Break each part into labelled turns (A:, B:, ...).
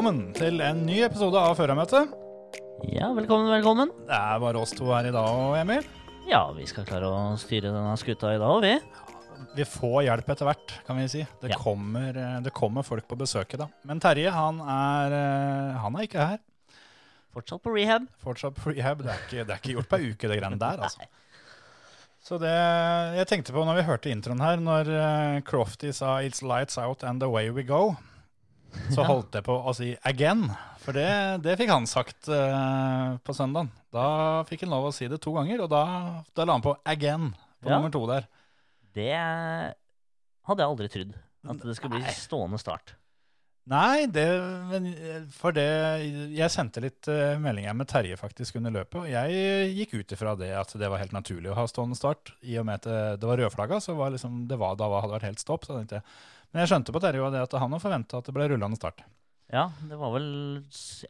A: Velkommen til en ny episode av Førermøtet.
B: Ja, velkommen, velkommen.
A: Det er bare oss to her i dag, og Emil.
B: Ja, vi skal klare å styre denne skuta i dag, vi.
A: Vi får hjelp etter hvert, kan vi si. Det,
B: Ja.
A: kommer, eh, det kommer folk på besøk i dag. Men Terje, han er, eh, han er ikke her.
B: Fortsatt på rehab.
A: Fortsatt på rehab. Det er ikke, det er ikke gjort på ei uke, det greiene der, altså. Så det jeg tenkte på når vi hørte introen her, når eh, Crofty sa 'It's lights out and the way we go', så holdt jeg på å si 'again'. For det, det fikk han sagt uh, på søndagen. Da fikk han lov å si det to ganger, og da, da la han på 'again' på
B: Ja.
A: nummer to der.
B: Det hadde jeg aldri trodd. At det skulle bli
A: Nei.
B: stående start.
A: Nei, det, men, for det Jeg sendte litt uh, meldinger med Terje faktisk under løpet, og jeg gikk ut ifra det at det var helt naturlig å ha stående start. I og med at det, det var rødflagga, så var liksom, det var, da hadde det vært helt stopp. Så tenkte jeg. Men jeg skjønte på Terje det at han forventa at det ble rullende start.
B: Ja, det var vel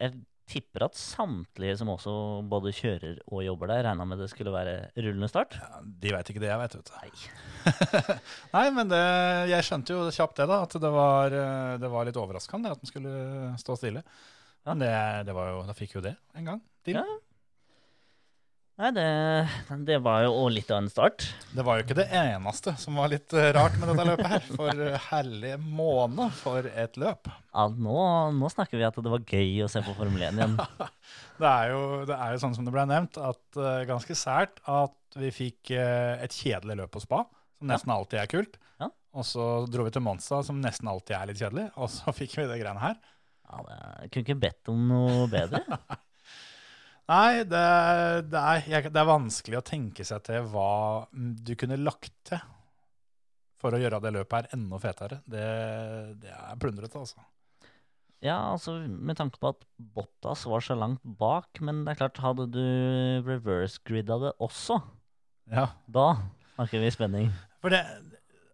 B: Jeg tipper at samtlige som også både kjører og jobber der, regna med det skulle være rullende start.
A: Ja, de veit ikke det jeg vet, vet du.
B: Nei.
A: Nei, men det, jeg skjønte jo kjapt det, da. At det var, eh, det var litt overraskende at den skulle stå stille. Men det, det var jo, da fikk jo det en gang til.
B: Ja. Nei, det, det var jo litt av en start.
A: Det var jo ikke det eneste som var litt eh, rart med dette løpet her. For herlig måned måne for et løp.
B: Ja, nå, nå snakker vi at det var gøy å se på Formel 1 igjen.
A: Det er jo, det er jo sånn som det ble nevnt, at uh, ganske sært at vi fikk uh, et kjedelig løp på spa, som nesten alltid er kult.
B: Ja.
A: Og så dro vi til Monza, som nesten alltid er litt kjedelig. Og så fikk vi det greiene her.
B: Ja, det, kunne ikke bedt om noe bedre.
A: Nei, det, det, er, jeg, det er vanskelig å tenke seg til hva du kunne lagt til for å gjøre det løpet her enda fetere. Det, det er plundrete, altså.
B: Ja, altså med tanke på at Bottas var så langt bak, men det er klart, hadde du reverse-gridda det også,
A: Ja.
B: da snakker vi spenning.
A: For det,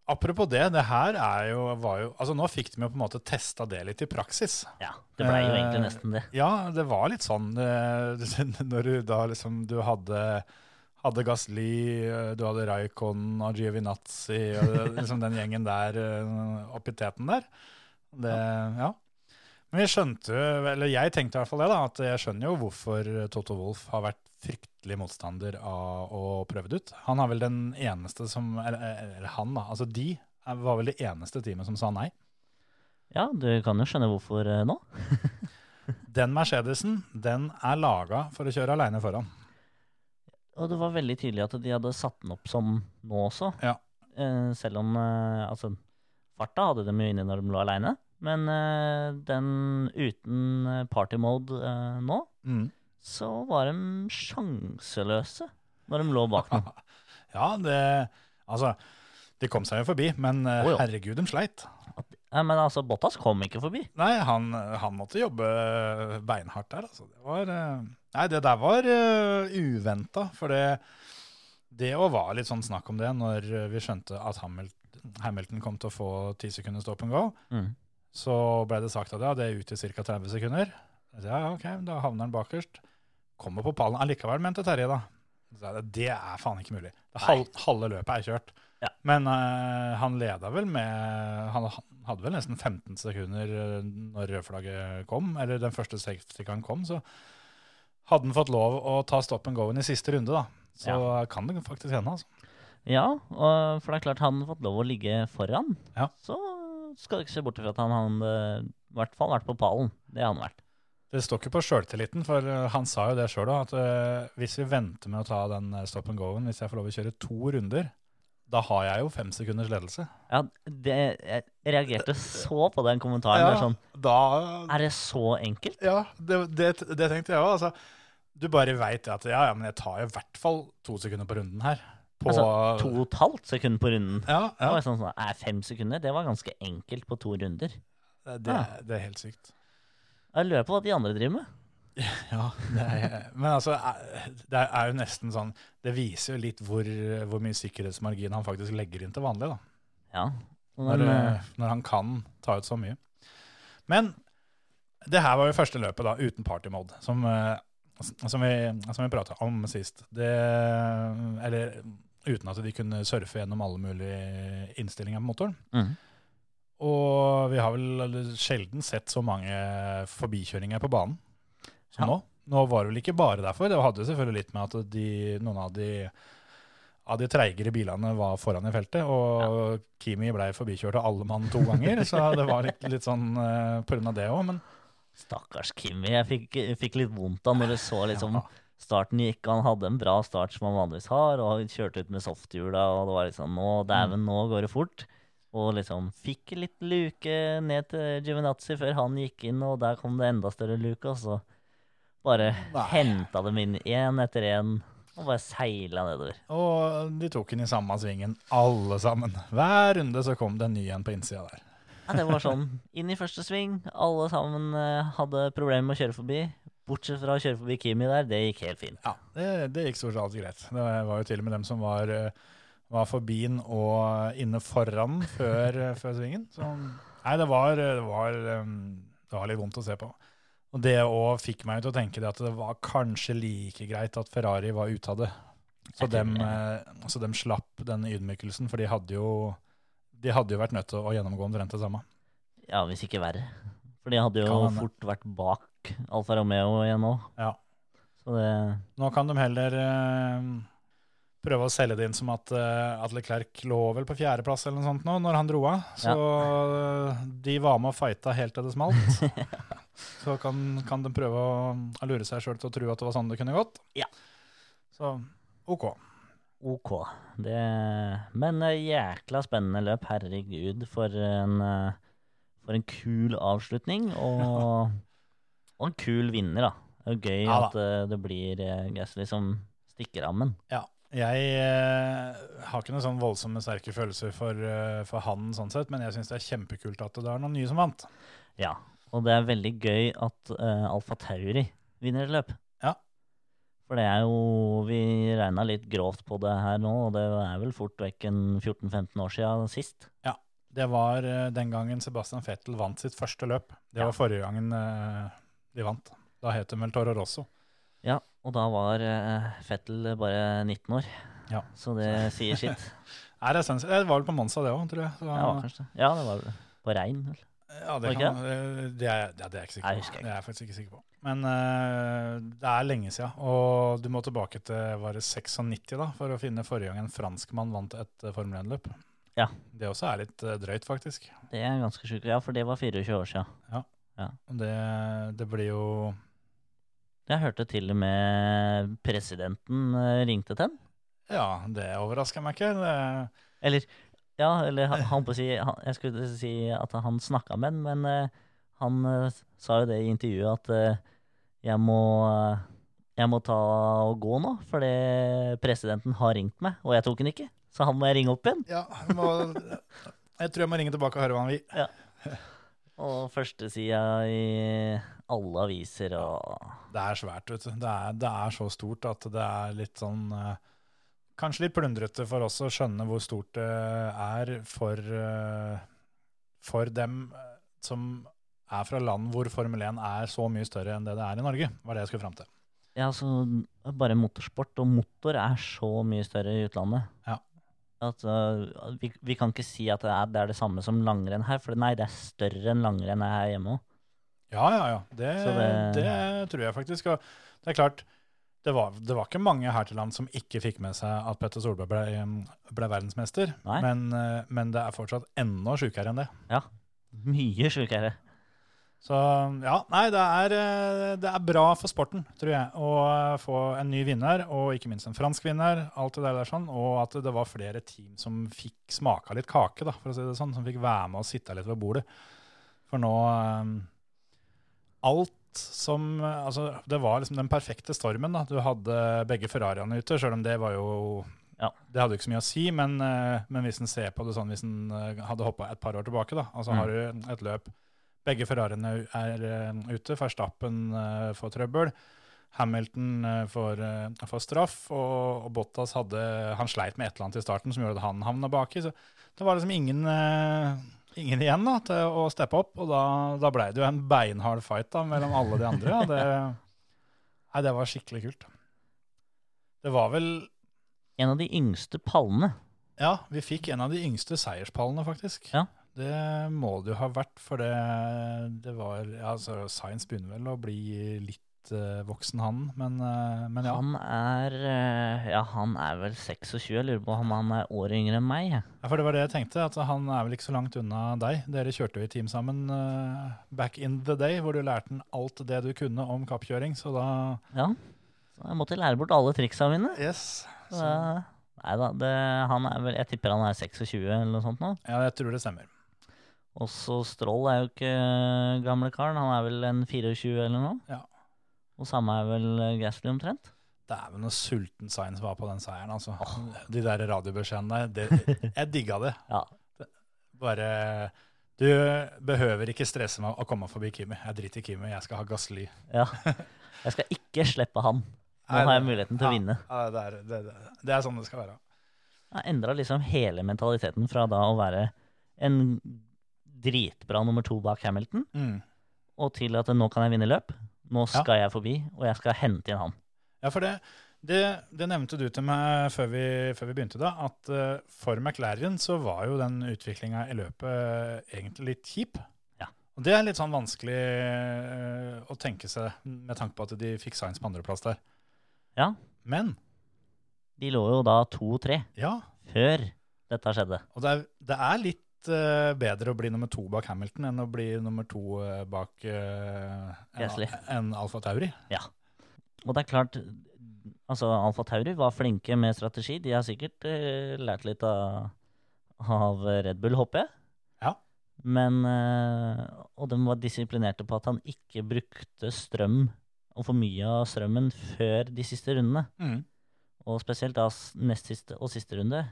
A: apropos det, det her er jo, var jo Altså, nå fikk de jo på en måte testa det litt i praksis.
B: Ja, det blei jo
A: Eh,
B: egentlig nesten det.
A: Ja, det var litt sånn eh, når du da liksom Du hadde, hadde Gasli, eh, du hadde Raikon og Giovinazzi og liksom den gjengen der eh, oppi teten der. Det, ja. Men vi skjønte, eller jeg tenkte i hvert fall det, da, at jeg skjønner jo hvorfor Toto Wolff har vært fryktelig motstander av å prøve det ut. Han har vel den eneste som Eller, eller han, da. Altså de var vel det eneste teamet som sa nei.
B: Ja, du kan jo skjønne hvorfor eh, nå.
A: Den Mercedesen, den er laga for å kjøre aleine foran.
B: Og det var veldig tydelig at de hadde satt den opp som nå også.
A: Ja.
B: Eh, selv om eh, altså, farta hadde de jo inni når de lå aleine. Men den uten party mode nå,
A: Mm.
B: Så var de sjanseløse når de lå bak dem.
A: Ja, det Altså, de kom seg jo forbi, men
B: oh, jo.
A: herregud, de sleit.
B: Ja, men altså, Bottas kom ikke forbi.
A: Nei, han, han måtte jobbe beinhardt der, altså. Det var eh, Nei, det der var uh, uventa, for det det òg var litt sånn snakk om det når vi skjønte at Hamilton, Hamilton kom til å få ti sekunder stop and go.
B: Mm.
A: Så ble det sagt at ja, det er ute i ca. 30 sekunder. Ja, ok, da havner han bakerst. Kommer på pallen allikevel, mente Terje da. Jeg, Det er faen ikke mulig. Det halv, halve løpet er kjørt.
B: Ja.
A: Men uh, han leda vel med Han hadde vel nesten 15 sekunder eh, når rødflagget kom, eller den første safety-karen kom, så hadde han fått lov å ta stop and go-en i siste runde, da. Så kan det faktisk hende, altså.
B: Ja, og, for det er klart han hadde fått lov å ligge foran.
A: Ja.
B: Så skal du ikke se bort fra at han hadde i hvert fall vært på pallen. Det hadde han vært.
A: Det står ikke på sjøltilliten, for eh, han sa jo det sjøl òg, at eh, hvis vi venter med å ta den eh, stop and go-en, hvis jeg får lov å kjøre to runder, da har jeg jo fem sekunders ledelse.
B: Ja, det, jeg reagerte så på den kommentaren. Ja, sånn,
A: da
B: er det så enkelt?
A: Ja, det, det, det tenkte jeg òg. Altså, du bare veit at ja, ja, men jeg tar jo i hvert fall to sekunder på runden her. på
B: Altså, to og et halvt sekund på runden.
A: Ja,
B: Det
A: ja.
B: var sånn, sånn, er fem sekunder, det var ganske enkelt på to runder.
A: Det, det er helt sykt.
B: Jeg lurer på hva de andre driver med.
A: Ja, er, men altså, er- det er jo nesten sånn Det viser jo litt hvor, hvor mye sikkerhetsmargin han faktisk legger inn til vanlig, da.
B: Ja.
A: Når,
B: Men,
A: eh,
B: eh,
A: når han kan ta ut så mye. Men det her var jo første løpet da, uten party mode, som, eh, som vi, som vi prata om sist. Det, eller uten at de kunne surfe gjennom alle mulige innstillinger på motoren.
B: mm.
A: Og vi har vel sjelden sett så mange forbikjøringer på banen som
B: Ja.
A: nå. Nå var det vel ikke bare derfor. Det hadde selvfølgelig litt med at de, noen av de, av de treigere bilene var foran i feltet, og Kimi ble forbikjørt av alle mann to ganger. så det var litt, litt sånn uh, pga. det òg, men
B: Stakkars Kimi. Jeg fikk, fikk litt vondt av når jeg så liksom
A: Ja.
B: starten gikk. Han hadde en bra start som han vanligvis har, og han kjørte ut med softhjula, og det var liksom Nå, dæven,
A: Mm.
B: nå går det fort. Og liksom fikk litt luke ned til Giovinazzi før han gikk inn, og der kom det enda større luke, og så bare henta dem inn én etter én, og bare seila nedover.
A: Og de tok den i samme svingen, alle sammen. Hver runde så kom det en ny en på innsida der.
B: Ja, det var sånn inn i første sving, alle sammen eh, hadde problemer med å kjøre forbi. Bortsett fra å kjøre forbi Kimi der, det gikk helt fint.
A: Ja, det, det gikk stort sett greit. Det var jo til og med dem som var, eh, var forbi den og inne foran før, før svingen. Så nei, det var, det, var, um, det var litt vondt å se på. Og det òg fikk meg til å tenke det at det var kanskje like greit at Ferrari var ute av det. Så dem, eh, så dem slapp den ydmykelsen, for de hadde jo de hadde jo vært nødt til å gjennomgå omtrent det samme.
B: Ja, hvis ikke verre. For de hadde jo fort vært bak Alfa Romeo igjen nå.
A: Ja.
B: Så det
A: Nå kan de heller eh, prøve å selge det inn som at, uh, Adle Klerk lå vel på fjerdeplass eller noe sånt nå, når han dro av. Så ja. de var med og fighta helt til det smalt. Så kan, kan de prøve å, lure seg sjøl til å tro at det var sånn det kunne gått.
B: Ja.
A: Så OK.
B: OK. Det, men eh, jækla spennende løp. Herregud, for en, eh, for en kul avslutning. Og, og en kul vinner, da. Det er gøy
A: Ja
B: at eh, det blir eh, Gasly som stikker av, men
A: Ja. Jeg eh, har ikke noen sånn voldsomme sterke følelser for, eh, for han, sånn sett, men jeg syns det er kjempekult at det er noen nye som vant.
B: ja. Og det er veldig gøy at uh, Alfa Tauri vinner et løp.
A: Ja.
B: For det er jo Vi regna litt grovt på det her nå, og det er vel fort vekk en 14-15 år siden sist. Ja.
A: Det var uh, den gangen Sebastian Vettel vant sitt første løp. Det
B: Ja.
A: var forrige gangen uh, de vant. Da het de vel Toro Rosso.
B: Ja, og da var uh, Fettel bare 19 år.
A: Ja.
B: Så det sier sitt.
A: Nei, det, sens- det var vel på Monza, det òg, tror jeg. Så,
B: Ja, kanskje. Ja, det var vel på regn. vel.
A: ja, det, kan, det, det, er, det er jeg ikke sikker på.
B: husker
A: Det er jeg faktisk ikke sikker på. Men uh, det er lenge siden, og du må tilbake til var det 96 da, for å finne forrige gang en franskmann vant et uh, Formel 1-løp.
B: Ja.
A: Det også er litt eh, drøyt, faktisk.
B: Det er ganske sjukt. Ja, for det var 24 år siden. Ja.
A: Og Det, det blir jo
B: Jeg hørte til og med presidenten eh, ringte til ham.
A: Ja, det overrasker meg ikke. Det,
B: Eller ja, eller han, han si han, Jeg skulle si at han snakka med ham, men eh, han eh, sa jo det i intervjuet at jeg må jeg må ta og gå nå, fordi presidenten har ringt meg, og jeg tok den ikke. Så han må jeg ringe opp igjen.
A: ja, jeg må, jeg tror jeg må ringe tilbake og høre hva han vil.
B: Og førstesida i alle aviser og
A: Det er svært, vet du. Det er, det er så stort at det er litt sånn eh, Kanskje litt plundrete for oss å skjønne hvor stort det er for, eh, for dem eh, som er fra land hvor Formel 1 er så mye større enn det det er i Norge, var det jeg skulle fram til.
B: Ja, altså bare motorsport og motor er så mye større i utlandet.
A: Ja.
B: At uh, vi, vi kan ikke si at det er, det er det samme som langrenn her, for nei, det er større enn langrenn her hjemme òg.
A: Ja, ja, ja. Det, det...
B: det-
A: tror jeg faktisk. Og det er klart, det var, det var ikke mange her til land som ikke fikk med seg at Petter Solberg ble, ble verdensmester. Men, eh, men det er fortsatt enda sjukere enn det.
B: Ja, Mye sjukere.
A: Så ja, nei, det er, eh, det er bra for sporten, tror jeg, å eh, få en ny vinner, og ikke minst en fransk vinner, alt det der, sånn, og at det var flere team som fikk smaka litt kake, da, for å si det sånn, som fikk være med og sitte litt ved bordet. For nå eh, Alt som Altså, det var liksom den perfekte stormen, da. Du hadde begge Ferrariene ute, sjøl om det var jo
B: Ja.
A: Det hadde jo ikke så mye å si, men, men hvis en ser på det sånn, hvis en hadde hoppa et par år tilbake, da, altså
B: Mm.
A: har du et løp Begge Ferrariene er eh, ute. Verstappen eh, får trøbbel. Hamilton eh, får, får straff, og, og Bottas hadde Han sleit med et eller annet i starten som gjorde at han havna baki. Så det var liksom ingen, ingen igjen da, til å steppe opp, og da, da ble det jo en beinhard fight da, mellom alle de andre. det, nei, det var skikkelig kult. Det var vel
B: En av de yngste pallene.
A: Ja, vi fikk en av de yngste seierspallene, faktisk.
B: Ja.
A: Det må det jo ha vært, for det, det var altså, Science begynner vel å bli litt uh, voksen, han. Men, uh, men ja.
B: Han er uh, Ja, han er vel 26. Jeg lurer på om han er året yngre enn meg.
A: ja. For det var det jeg tenkte, at han er vel ikke så langt unna deg. Dere kjørte jo i team sammen back in the day, hvor du lærte han alt det du kunne om kappkjøring, så da
B: Ja. Så jeg måtte lære bort alle triksa mine.
A: Yes.
B: Så, nei da, det, han er vel Jeg tipper han er 26 eller noe sånt nå.
A: Ja, jeg tror det stemmer.
B: Og så Stroll er jo ikke eh, gamle karen. Han er vel en 24 eller noe.
A: Ja.
B: Og samme er vel eh, Gasly omtrent.
A: Dæven, noe sulten Science var på den seieren, altså. De der radiobeskjedene der, det, jeg digga det.
B: Ja.
A: Bare Du behøver ikke stresse med å komme forbi Kimi. Jeg driter i Kimi, jeg skal ha Gasly.
B: ja. Jeg skal ikke slippe han. Nå har jeg muligheten til å vinne.
A: Ja, det, er, det, det, det er sånn det skal være.
B: Jeg endra liksom hele mentaliteten fra da å være en dritbra nummer to bak Hamilton,
A: Mm.
B: og til at nå kan jeg vinne løp. Nå
A: Ja.
B: skal jeg forbi, og jeg skal hente inn han.
A: Ja, for det, det, det nevnte du til meg før vi, før vi begynte, da, at eh, for McLaren så var jo den utviklinga i løpet egentlig litt kjip.
B: Ja.
A: Og det er litt sånn vanskelig eh, å tenke seg med tanke på at de fikk Science på andreplass der.
B: Ja.
A: Men,
B: De lå jo da to-tre
A: ja,
B: før dette skjedde.
A: og det er, det er litt bedre å bli nummer to bak Hamilton enn å bli nummer to eh, bak uh,
B: en,
A: enn Alfa Tauri. Ja.
B: Og det er klart, altså Alfa Tauri var flinke med strategi. De har sikkert uh, lært litt av, av Red Bull, håper jeg.
A: Ja.
B: Men uh, Og de var disiplinerte på at han ikke brukte strøm, og for mye av strømmen, før de siste rundene.
A: Mm.
B: Og spesielt da nest siste og siste runde.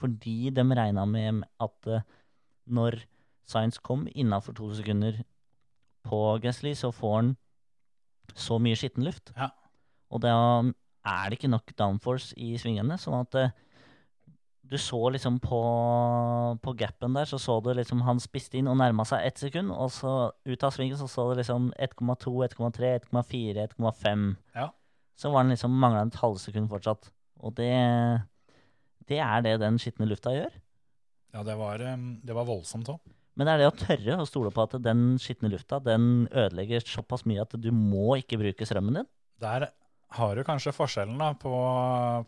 B: Fordi de regna med at eh, når Science kom innafor to sekunder på Gasly, så får han så mye skitten luft.
A: Ja.
B: Og da er det ikke nok downforce i svingene. Sånn at uh, du så liksom på, på gapen der, så så du liksom han spiste inn og nærma seg ett sekund. Og så ut av svingen så så du liksom 1,2, 1,3, 1,4, 1,5.
A: Ja.
B: Så var den liksom mangla et halvsekund fortsatt. Og det, det er det den skitne lufta gjør.
A: Ja, det var, eh, det var voldsomt òg.
B: Men det er det å tørre å stole på at den skitne lufta den ødelegger såpass mye at du må ikke bruke strømmen din.
A: Der har du kanskje forskjellen da, på,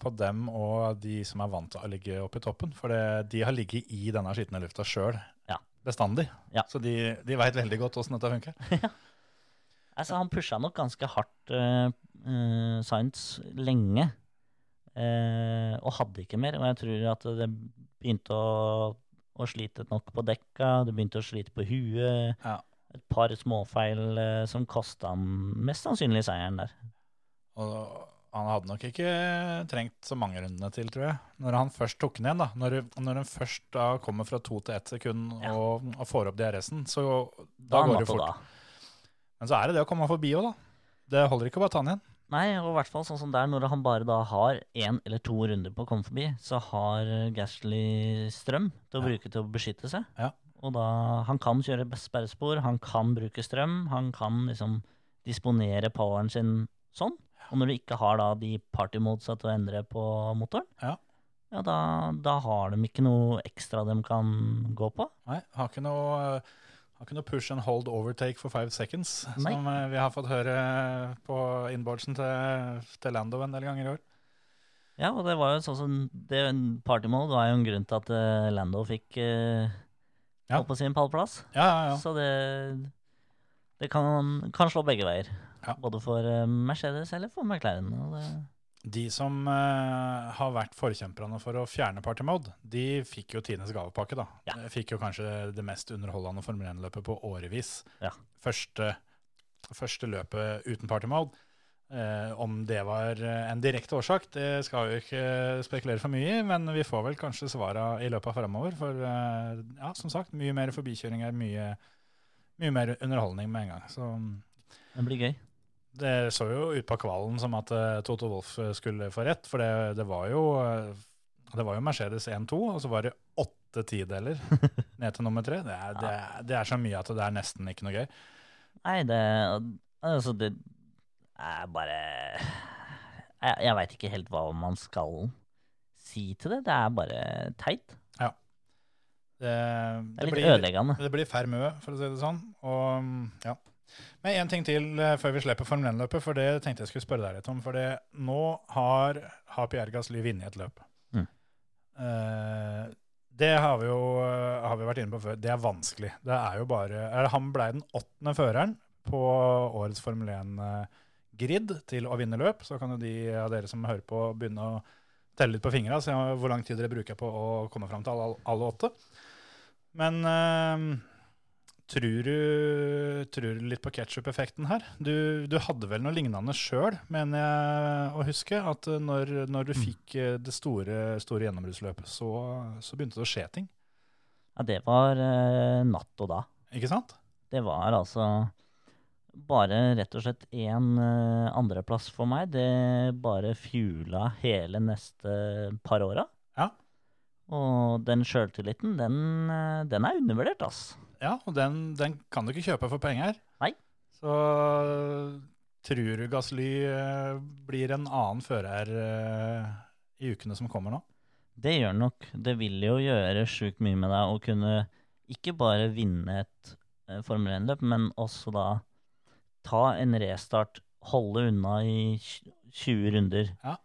A: på dem og de som er vant til å ligge oppe i toppen. For det, de har ligget i denne skitne lufta sjøl
B: Ja.
A: bestandig.
B: Ja.
A: Så de, de veit veldig godt åssen dette funker.
B: Altså, han pusha nok ganske hardt uh, Science lenge, eh, og hadde ikke mer. Og jeg tror at det begynte å, å slite nok på dekka, det begynte å slite på huet.
A: Ja.
B: Et par småfeil eh, som kosta han mest sannsynlig seieren der.
A: Og han hadde nok ikke trengt så mange rundene til, tror jeg. Når han først tok den igjen, da. Når, når han først da kommer fra to til ett sekund
B: Ja.
A: og, og får opp DRS-en, så da,
B: Da
A: går det fort.
B: da.
A: Men så er det det å komme forbi òg, da. Det holder ikke å bare ta den igjen.
B: Nei, og i hvert fall sånn som der, når han bare da har én eller to runder på å komme forbi, så har Gasly strøm til å
A: Ja.
B: bruke til å beskytte seg.
A: Ja.
B: Og da Han kan kjøre sperrespor, han kan bruke strøm, han kan liksom disponere poweren sin sånn. Og når du ikke har da de party modesa til å endre på motoren,
A: Ja.
B: ja da, da har de ikke noe ekstra de kan gå på.
A: Nei, har ikke noe har kunne push and hold overtake for five seconds,
B: Nei.
A: som eh, vi har fått høre på inboardsen til, til Lando en del ganger i år.
B: Ja, og det var jo sånn som det, Party mode var jo en grunn til at eh, Lando fikk uh,
A: Ja.
B: på sin pallplass.
A: Ja, ja, ja.
B: Så det, det kan, kan slå begge veier.
A: Ja.
B: Både for Mercedes eller for McLaren. Og det,
A: De som uh, har vært forkjemperne for å fjerne party mode, de fikk jo tidenes gavepakke, da.
B: Ja.
A: De Fikk jo kanskje det mest underholdende Formel 1-løpet på årevis.
B: Ja.
A: Første, første løpet uten party mode. Uh, om det var eh, en direkte årsak, det skal vi jo ikke spekulere for mye i, men vi får vel kanskje svara i løpet av framover. For uh, ja, som sagt, mye mer forbikjøringer, mye, mye mer underholdning med en gang. Så
B: Det blir gøy.
A: Det så jo ut på kvalen som at uh, Toto Wolff skulle få rett, for det, det var jo eh, det var jo Mercedes 1-2, og så var det åtte tideler ned til nummer tre. Det er, det, er, det så mye at det er nesten ikke noe gøy.
B: Nei, det Altså, det er bare Jeg, jeg veit ikke helt hva man skal si til det. Det er bare teit.
A: Det,
B: Det
A: det,
B: litt
A: blir, det blir fermø, for å si det sånn. Og, ja. Men en ting til eh, før vi slipper Formel 1-løpet, for det tenkte jeg skulle spørre deg litt om. For det, nå har, har Pierre Gasly vunnet et løp.
B: Mm.
A: Eh, det har vi jo eh, har vi vært inne på før. Det er vanskelig. Det er jo bare, eller Han ble den åttende føreren på årets Formel 1-grid til å vinne løp. Så kan jo de av dere som hører på, begynne å telle litt på fingra, se hvor lang tid dere bruker på å komme fram til alle, alle åtte. Men eh, tror, du, tror du litt på ketsjup-effekten her? Du, du hadde vel noe lignende sjøl, mener jeg å huske. At eh, når, når du fikk eh, det store, store gjennombruddsløpet, så, så begynte det å skje ting.
B: Ja, det var eh, natt og da.
A: Ikke sant?
B: Det var altså bare rett og slett én uh, andreplass for meg. Det bare fuela hele neste par åra.
A: Ja.
B: Og den sjøltilliten, den, eh, den er undervurdert, ass.
A: Ja, og den, den kan du ikke kjøpe for penger.
B: Nei.
A: Så tror du Gasly eh, blir en annen fører eh, i ukene som kommer nå?
B: Det gjør nok. Det vil jo gjøre sjukt mye med deg å kunne ikke bare vinne et eh, Formel 1-løp, men også da ta en restart, holde unna i 20 runder
A: Ja.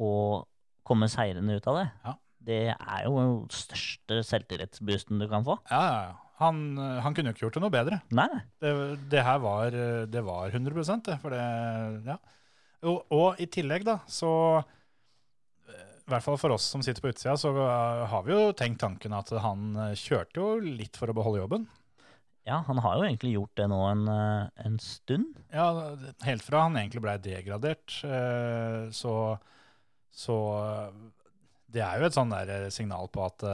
B: og komme seirende ut av det.
A: Ja.
B: Det er jo den største selvtillitsboosten du kan få.
A: Ja, ja, ja. Han, eh, han kunne jo ikke gjort det noe bedre.
B: Nei.
A: Det, det her var, eh, det var 100 det. For det ja. Og, og i tillegg, da, så eh, I hvert fall for oss som sitter på utsida, så har vi jo tenkt tanken at han kjørte jo litt for å beholde jobben.
B: Ja, han har jo egentlig gjort det nå en, en stund.
A: Ja, helt fra han egentlig blei degradert, så, så Det er jo et sånn der signal på at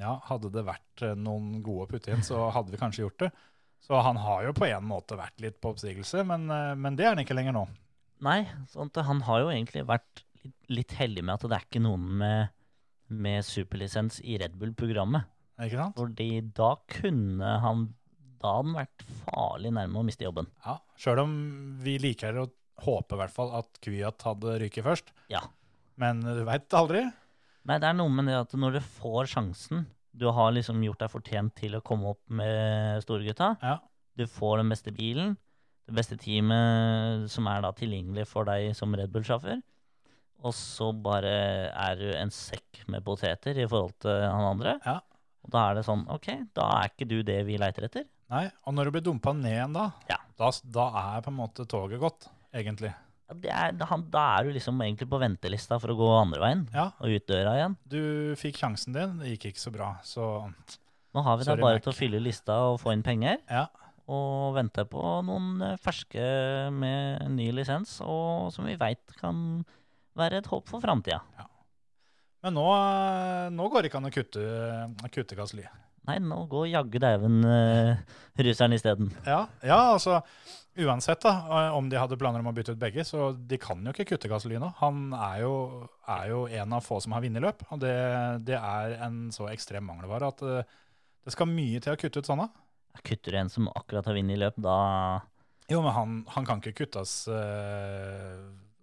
A: ja, hadde det vært eh, noen gode å putte inn, så hadde vi kanskje gjort det. Så han har jo på en måte vært litt på oppsigelse, men, eh, men det er han ikke lenger nå.
B: Nei, sånn han har jo egentlig vært litt, litt heldig med at det er ikke noen med, med superlisens i Red Bull-programmet.
A: Ikke sant?
B: Fordi da kunne han Da hadde han vært farlig nærme å miste jobben.
A: Ja, Sjøl om vi liker å håpe i hvert fall at Kvyat hadde ryket først.
B: Ja.
A: Men du veit aldri.
B: Nei, det er noe med det at når du får sjansen Du har liksom gjort deg fortjent til å komme opp med storegutta.
A: Ja.
B: Du får den beste bilen, det beste teamet som er da tilgjengelig for deg som Red Bull-sjåfør. Og så bare er du en sekk med poteter i forhold til han andre.
A: Ja.
B: Og da er det sånn OK, da er ikke du det vi leiter etter.
A: Nei, Og når du blir dumpa ned igjen da,
B: Ja.
A: da, da er på en måte toget gått, egentlig.
B: Ja, er, da, han- da er du liksom egentlig på ventelista for å gå andre veien
A: Ja,
B: og ut døra igjen.
A: du fikk sjansen din, det gikk ikke så bra. Så
B: Nå har vi da bare
A: Mac.
B: til å fylle lista og få inn penger.
A: ja.
B: og vente på noen eh, ferske med ny lisens, og som vi veit kan være et håp for framtida.
A: Men nå, eh, nå går det ikke an å kutte, kutte Gasly.
B: Nei, nå går jaggu dæven uh, russeren isteden.
A: Ja, ja, altså uansett da, eh, om de hadde planer om å bytte ut begge, så de kan jo ikke kutte Gasly. Han er jo, er jo en av få som har vunnet løp, og det, det er en så ekstrem mangelvare at eh, det skal mye til å kutte ut sånne.
B: Kutter du en som akkurat har vunnet løp, da
A: Jo, men han, han kan ikke kuttes eh,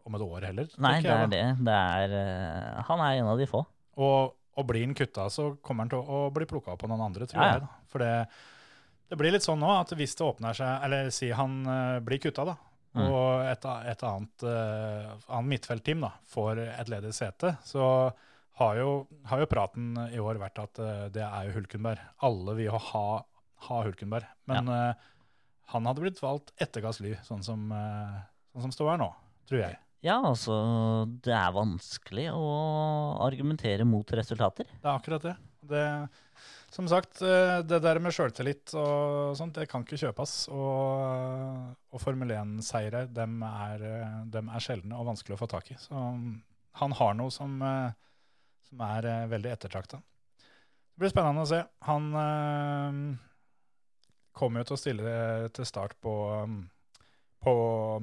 A: om et år heller.
B: Nei, det er det. det er, eh, han er en av de få.
A: Og, og blir han kutta, så kommer han til å bli plukka opp av noen andre, tror
B: ja.
A: jeg. da. For det, det blir litt sånn nå at hvis det åpner seg Eller si han uh, blir kutta, da.
B: Mm.
A: Og et, et annet, uh, annet midtfeltteam da, får et ledig sete, så har jo, har jo praten i år vært at uh, det er jo Hulkenberg. Alle vil jo ha, ha Hulkenberg. Men eh, han hadde blitt valgt etter Gassly, sånn som, sånn som står her nå, tror jeg.
B: Ja, altså, det er vanskelig å argumentere mot resultater.
A: Det er akkurat det. Det, som sagt, eh, det der med sjøltillit og sånt, det kan ikke kjøpes. Og, og Formel 1-seire, dem, er, eh, dem er sjeldne og vanskelig å få tak i. Så mm, han har noe som, eh, som er veldig ettertrakta. Det blir spennende å se. Han øh, kommer jo til å stille til start på, mm, på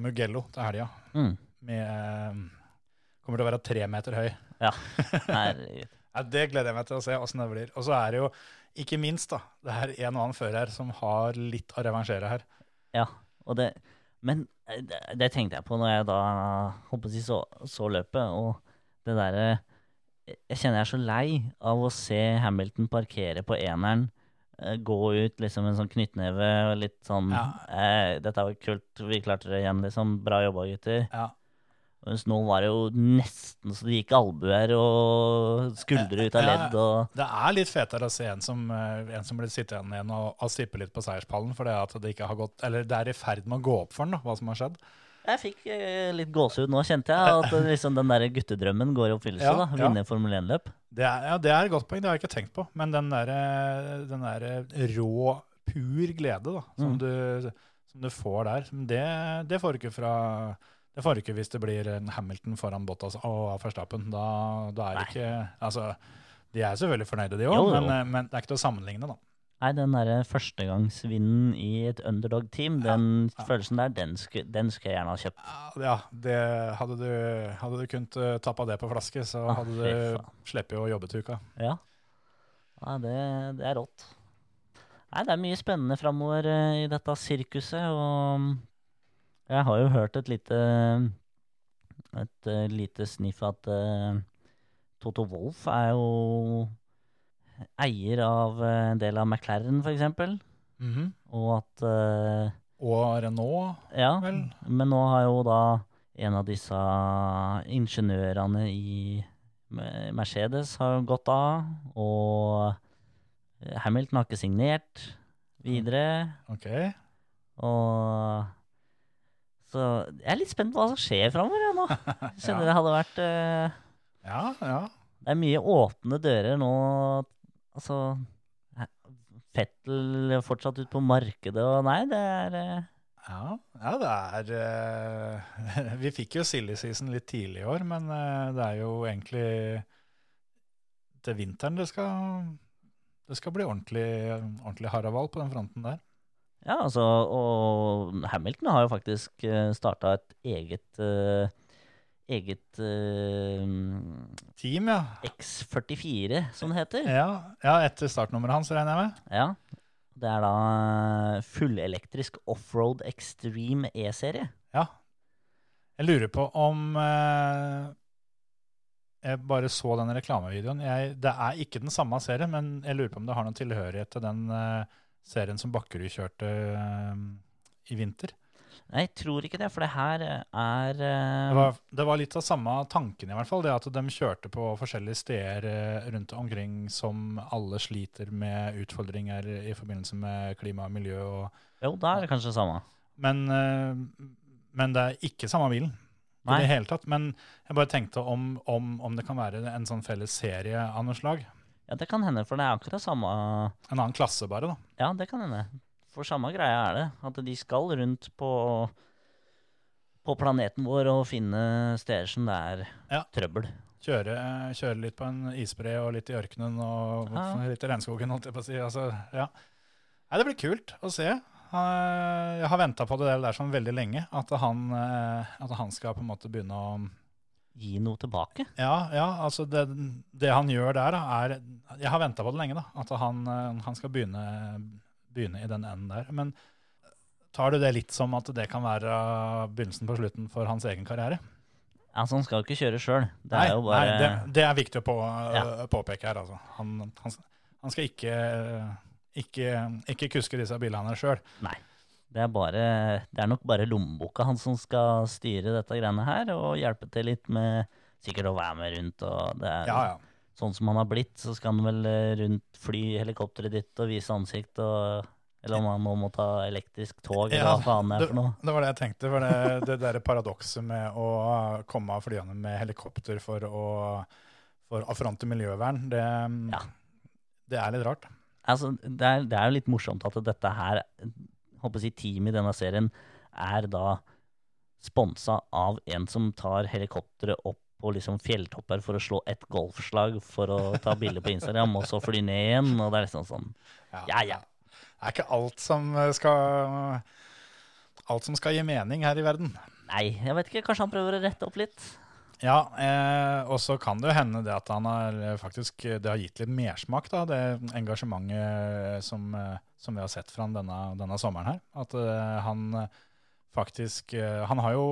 A: Mugello til helga.
B: Mm.
A: Med Kommer til å være tre meter høy.
B: Ja, Herregud.
A: Ja, det gleder jeg meg til å se åssen det blir. Og så er det jo ikke minst da, det er en og annen fører som har litt å revansjere her.
B: Ja, og det, men eh, det, det tenkte jeg på når jeg da håper jeg så, så løpet. Og det derre Jeg kjenner jeg er så lei av å se Hamilton parkere på eneren. eh, Gå ut liksom en sånn knyttneve og litt sånn
A: Ja.
B: eh, 'Dette var kult, vi klarte det igjen', liksom. Bra jobba, gutter.
A: Ja.
B: Mens nå var det jo nesten så det gikk albuer og skuldre ut av
A: Ja, ja.
B: ledd og
A: Det er litt fetere å se en som, eh, en som blir sittende igjen og, og sippe litt på seierspallen, for det at det ikke har gått Eller det er i ferd med å gå opp for den, da, hva som har skjedd.
B: Jeg fikk eh, litt gåsehud nå, kjente jeg. At eh, liksom, den der guttedrømmen går i oppfyllelse.
A: Ja,
B: da,
A: ja.
B: Vinne Formel 1-løp.
A: Det ja, det er et godt poeng, det har jeg ikke tenkt på. Men den derre den der rå, pur glede da, som,
B: Mm.
A: du, som du får der, det, det får du ikke fra det får du ikke hvis det blir en Hamilton foran Bottas og Verstappen. Da, da er det ikke Altså, de er selvfølgelig fornøyde, de òg, men, eh, men det er ikke til å sammenligne, da.
B: Nei, den derre førstegangsvinnen i et underdog-team, den
A: ja.
B: følelsen der, den skulle, den skulle jeg gjerne ha kjøpt.
A: Ja, det, hadde, du, hadde du kunnet uh, tappa det på flaske, så
B: Ah,
A: hadde
B: ah,
A: du sluppet å jobbe til uka.
B: Ja. Nei, det, det er rått. Nei, det er mye spennende framover eh, i dette sirkuset, og jeg har jo hørt et lite et eh, lite sniff at uh, Toto Wolff er jo eier av eh, en del av McLaren, for eksempel, og at uh,
A: Og Renault,
B: Ja,
A: vel?
B: men nå har jo da en av disse ingeniørene i Mercedes har gått av, og Hamilton har ikke signert videre,
A: OK.
B: og Så jeg er litt spent på hva som skjer framover, nå. Kjenner
A: Ja.
B: det hadde vært uh,
A: Ja, ja.
B: Det er mye åpne dører nå. Altså Fettel fortsatt ut på markedet, og nei, det er uh,
A: Ja, ja det er uh, Vi fikk jo silly season litt tidlig i år, men uh, det er jo egentlig til vinteren det skal det skal bli ordentlig, ordentlig haraval på den fronten der.
B: Ja, altså, og Hamilton har jo faktisk starta et eget uh, eget uh,
A: Team, ja.
B: X44, som det heter.
A: Ja, ja etter startnummeret hans, regner jeg med.
B: Ja. Det er da eh, fullelektrisk offroad extreme E-serie.
A: Ja. Jeg lurer på om uh, Jeg bare så den reklamevideoen. Jeg, det er ikke den samme serien, men jeg lurer på om det har noen tilhørighet til den eh, serien som Bakkerud kjørte eh, i vinter.
B: Nei, jeg tror ikke det, for det her er
A: Det
B: eh,
A: var, det var litt av samme tanken, i hvert fall. Det at de kjørte på forskjellige steder eh, rundt omkring som alle sliter med utfordringer i forbindelse med klima og miljø. Og,
B: Jo, da er det kanskje det samme.
A: men, eh, men det er ikke samme bilen.
B: Nei.
A: I det hele tatt. Men jeg bare tenkte om, om, om det kan være en sånn felles serie av noe slag.
B: Ja, det kan hende, for det er akkurat samme
A: En annen klasse, bare, da.
B: Ja, det kan hende. For samme greia er det. At de skal rundt på, på planeten vår og finne steder som det er
A: Ja.
B: trøbbel.
A: Kjøre, kjøre litt på en isbre og litt i ørkenen og
B: Ja.
A: litt i regnskogen, holdt jeg på å si. Altså, ja. Nei, det blir kult å se. Jeg har venta på det der sånn veldig lenge. At han, eh, at han skal på en måte begynne å
B: Gi noe tilbake.
A: Ja, ja altså det, det han gjør der, da, er Jeg har venta på det lenge, da. At han, eh, han skal begynne, begynne i den enden der. Men tar du det litt som at det kan være begynnelsen på slutten for hans egen karriere?
B: Altså, han skal jo ikke kjøre sjøl. Det
A: nei,
B: jo bare
A: nei det, det er viktig å på,
B: Ja.
A: påpeke her. Altså. Han, han, han skal ikke, ikke, ikke kuske disse bilene sjøl.
B: Det er, bare, det er nok bare lommeboka hans som skal styre dette greiene her, og hjelpe til litt med sikkert å være med rundt. og det er
A: Ja, ja.
B: Sånn som han har blitt, så skal han vel eh, rundt fly helikopteret ditt og vise ansikt og Eller om han nå må ta elektrisk tog, eller
A: Ja,
B: hva faen det er for noe.
A: Det var det jeg tenkte. For det, det der paradokset med å komme av flyene med helikopter for å, for affronte miljøvern, det,
B: Ja.
A: Det er litt rart.
B: Altså, det, er, det er jo litt morsomt at dette her, håper å si, teamet i denne serien er da sponsa av en som tar helikopteret opp på liksom fjelltopper for å slå et golfslag for å ta bilde på Instagram, og så fly ned igjen. Og det er liksom sånn Ja, ja.
A: Det er ikke alt som skal Alt som skal gi mening her i verden.
B: Nei, jeg vet ikke. Kanskje han prøver å rette opp litt?
A: Ja, eh, og så kan det jo hende det at han har eh, faktisk Det har gitt litt mersmak, da, det engasjementet som, eh, som vi har sett fra han denne, denne sommeren her. At eh, han eh, faktisk eh, Han har jo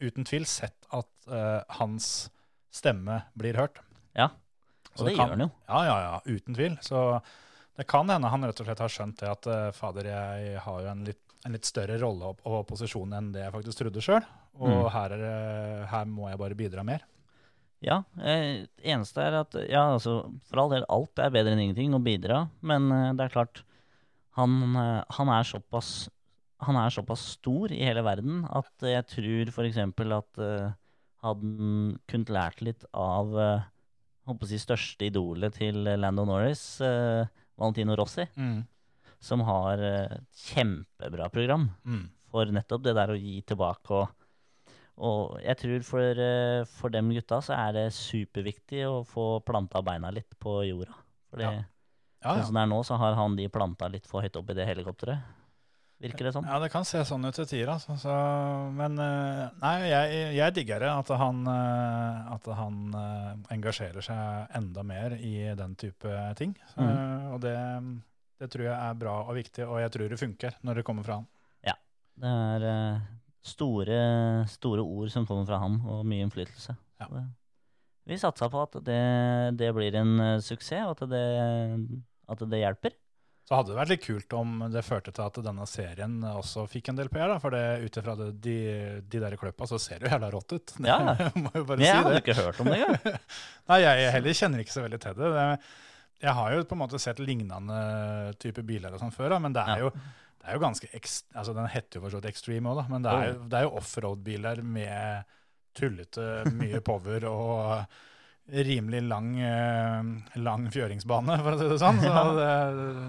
A: uten tvil sett at eh, hans stemme blir hørt.
B: Ja. Og det
A: kan-
B: gjør han jo.
A: Ja, ja, ja, uten tvil. Så det kan hende han rett og slett har skjønt det at eh, fader, jeg har jo en litt, en litt større rolle og, og posisjon enn det jeg faktisk trodde sjøl. Og
B: Mm.
A: her, er, her må jeg bare bidra mer.
B: Ja, eh, eneste er at Ja, altså, for all del, alt er bedre enn ingenting å bidra, men eh, det er klart han, eh, han er såpass han er såpass stor i hele verden at jeg tror f.eks. at hadde han kunnet lært litt av uh, håper å si største idolet til Lando Norris, eh, Valentino Rossi, som har eh, et kjempebra program
A: Mm.
B: for nettopp det der å gi tilbake. Og, og jeg tror for, eh, for dem gutta så er det superviktig å få planta beina litt på jorda. Fordi
A: Ja. Ja,
B: sånn
A: ja.
B: som det er nå, så har han de planta litt for høyt opp i det helikopteret. Virker det sånn?
A: ja, det kan se sånn ut til tider, altså. Så, men eh, nei, jeg, jeg digger det. At han, eh, at han eh, engasjerer seg enda mer i den type ting. Så,
B: Mm.
A: Og det, det tror jeg er bra og viktig, og jeg tror det funker når det kommer fra han.
B: Ja, Det er eh, store, store ord som kommer fra han, og mye innflytelse.
A: Ja.
B: Vi satsa på at det, det blir en eh, suksess, og at det, at det hjelper.
A: Så hadde det vært litt kult om det førte til at denne serien også fikk en del PR. da, For det, ut ifra de, de der kløppa så ser det jo jævla rått ut.
B: Ja.
A: må jo bare
B: jeg
A: si
B: hadde
A: det.
B: ikke hørt om det engang.
A: Nei, jeg heller kjenner ikke så veldig til det. Jeg har jo på en måte sett lignende type biler og sånn før, da, men det er jo det er jo ganske ekst, altså Den heter jo for så vidt Extreme òg, men det er jo, det er jo offroad-biler med tullete mye power og rimelig lang, eh, lang fjøringsbane, for å si det sånn. Så det,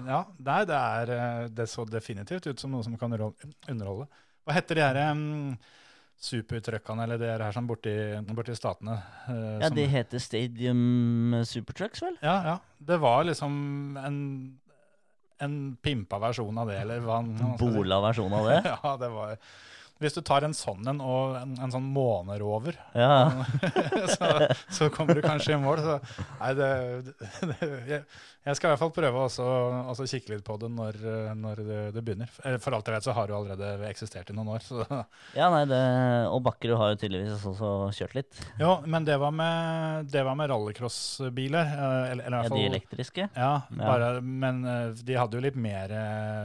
A: ja, nei, det, er, eh, det så definitivt ut som noe som kan underholde. Hva heter de her um, supertruckene, eller det her sånn borti, borti statene? eh,
B: Ja,
A: som-
B: de heter Stadium Supertrucks, vel?
A: ja, ja. Det var liksom en, en pimpa versjon av det, eller hva.
B: Bola versjon av det.
A: Ja, det var Hvis du tar en sånn en og en, en sånn månerover,
B: Ja,
A: så, så kommer du kanskje i mål. Så nei, det, det jeg, jeg skal i hvert fall prøve også kikke litt på det når, når det, det begynner. For alt jeg vet, så har det allerede eksistert i noen år. Så.
B: ja nei, det, og Bakkerud har jo tydeligvis også kjørt litt.
A: Jo, men det var med, det var med rallycrossbiler. eh, Eller, eller
B: Ja, de elektriske.
A: Ja,
B: Ja.
A: Men eh, de hadde jo litt mer,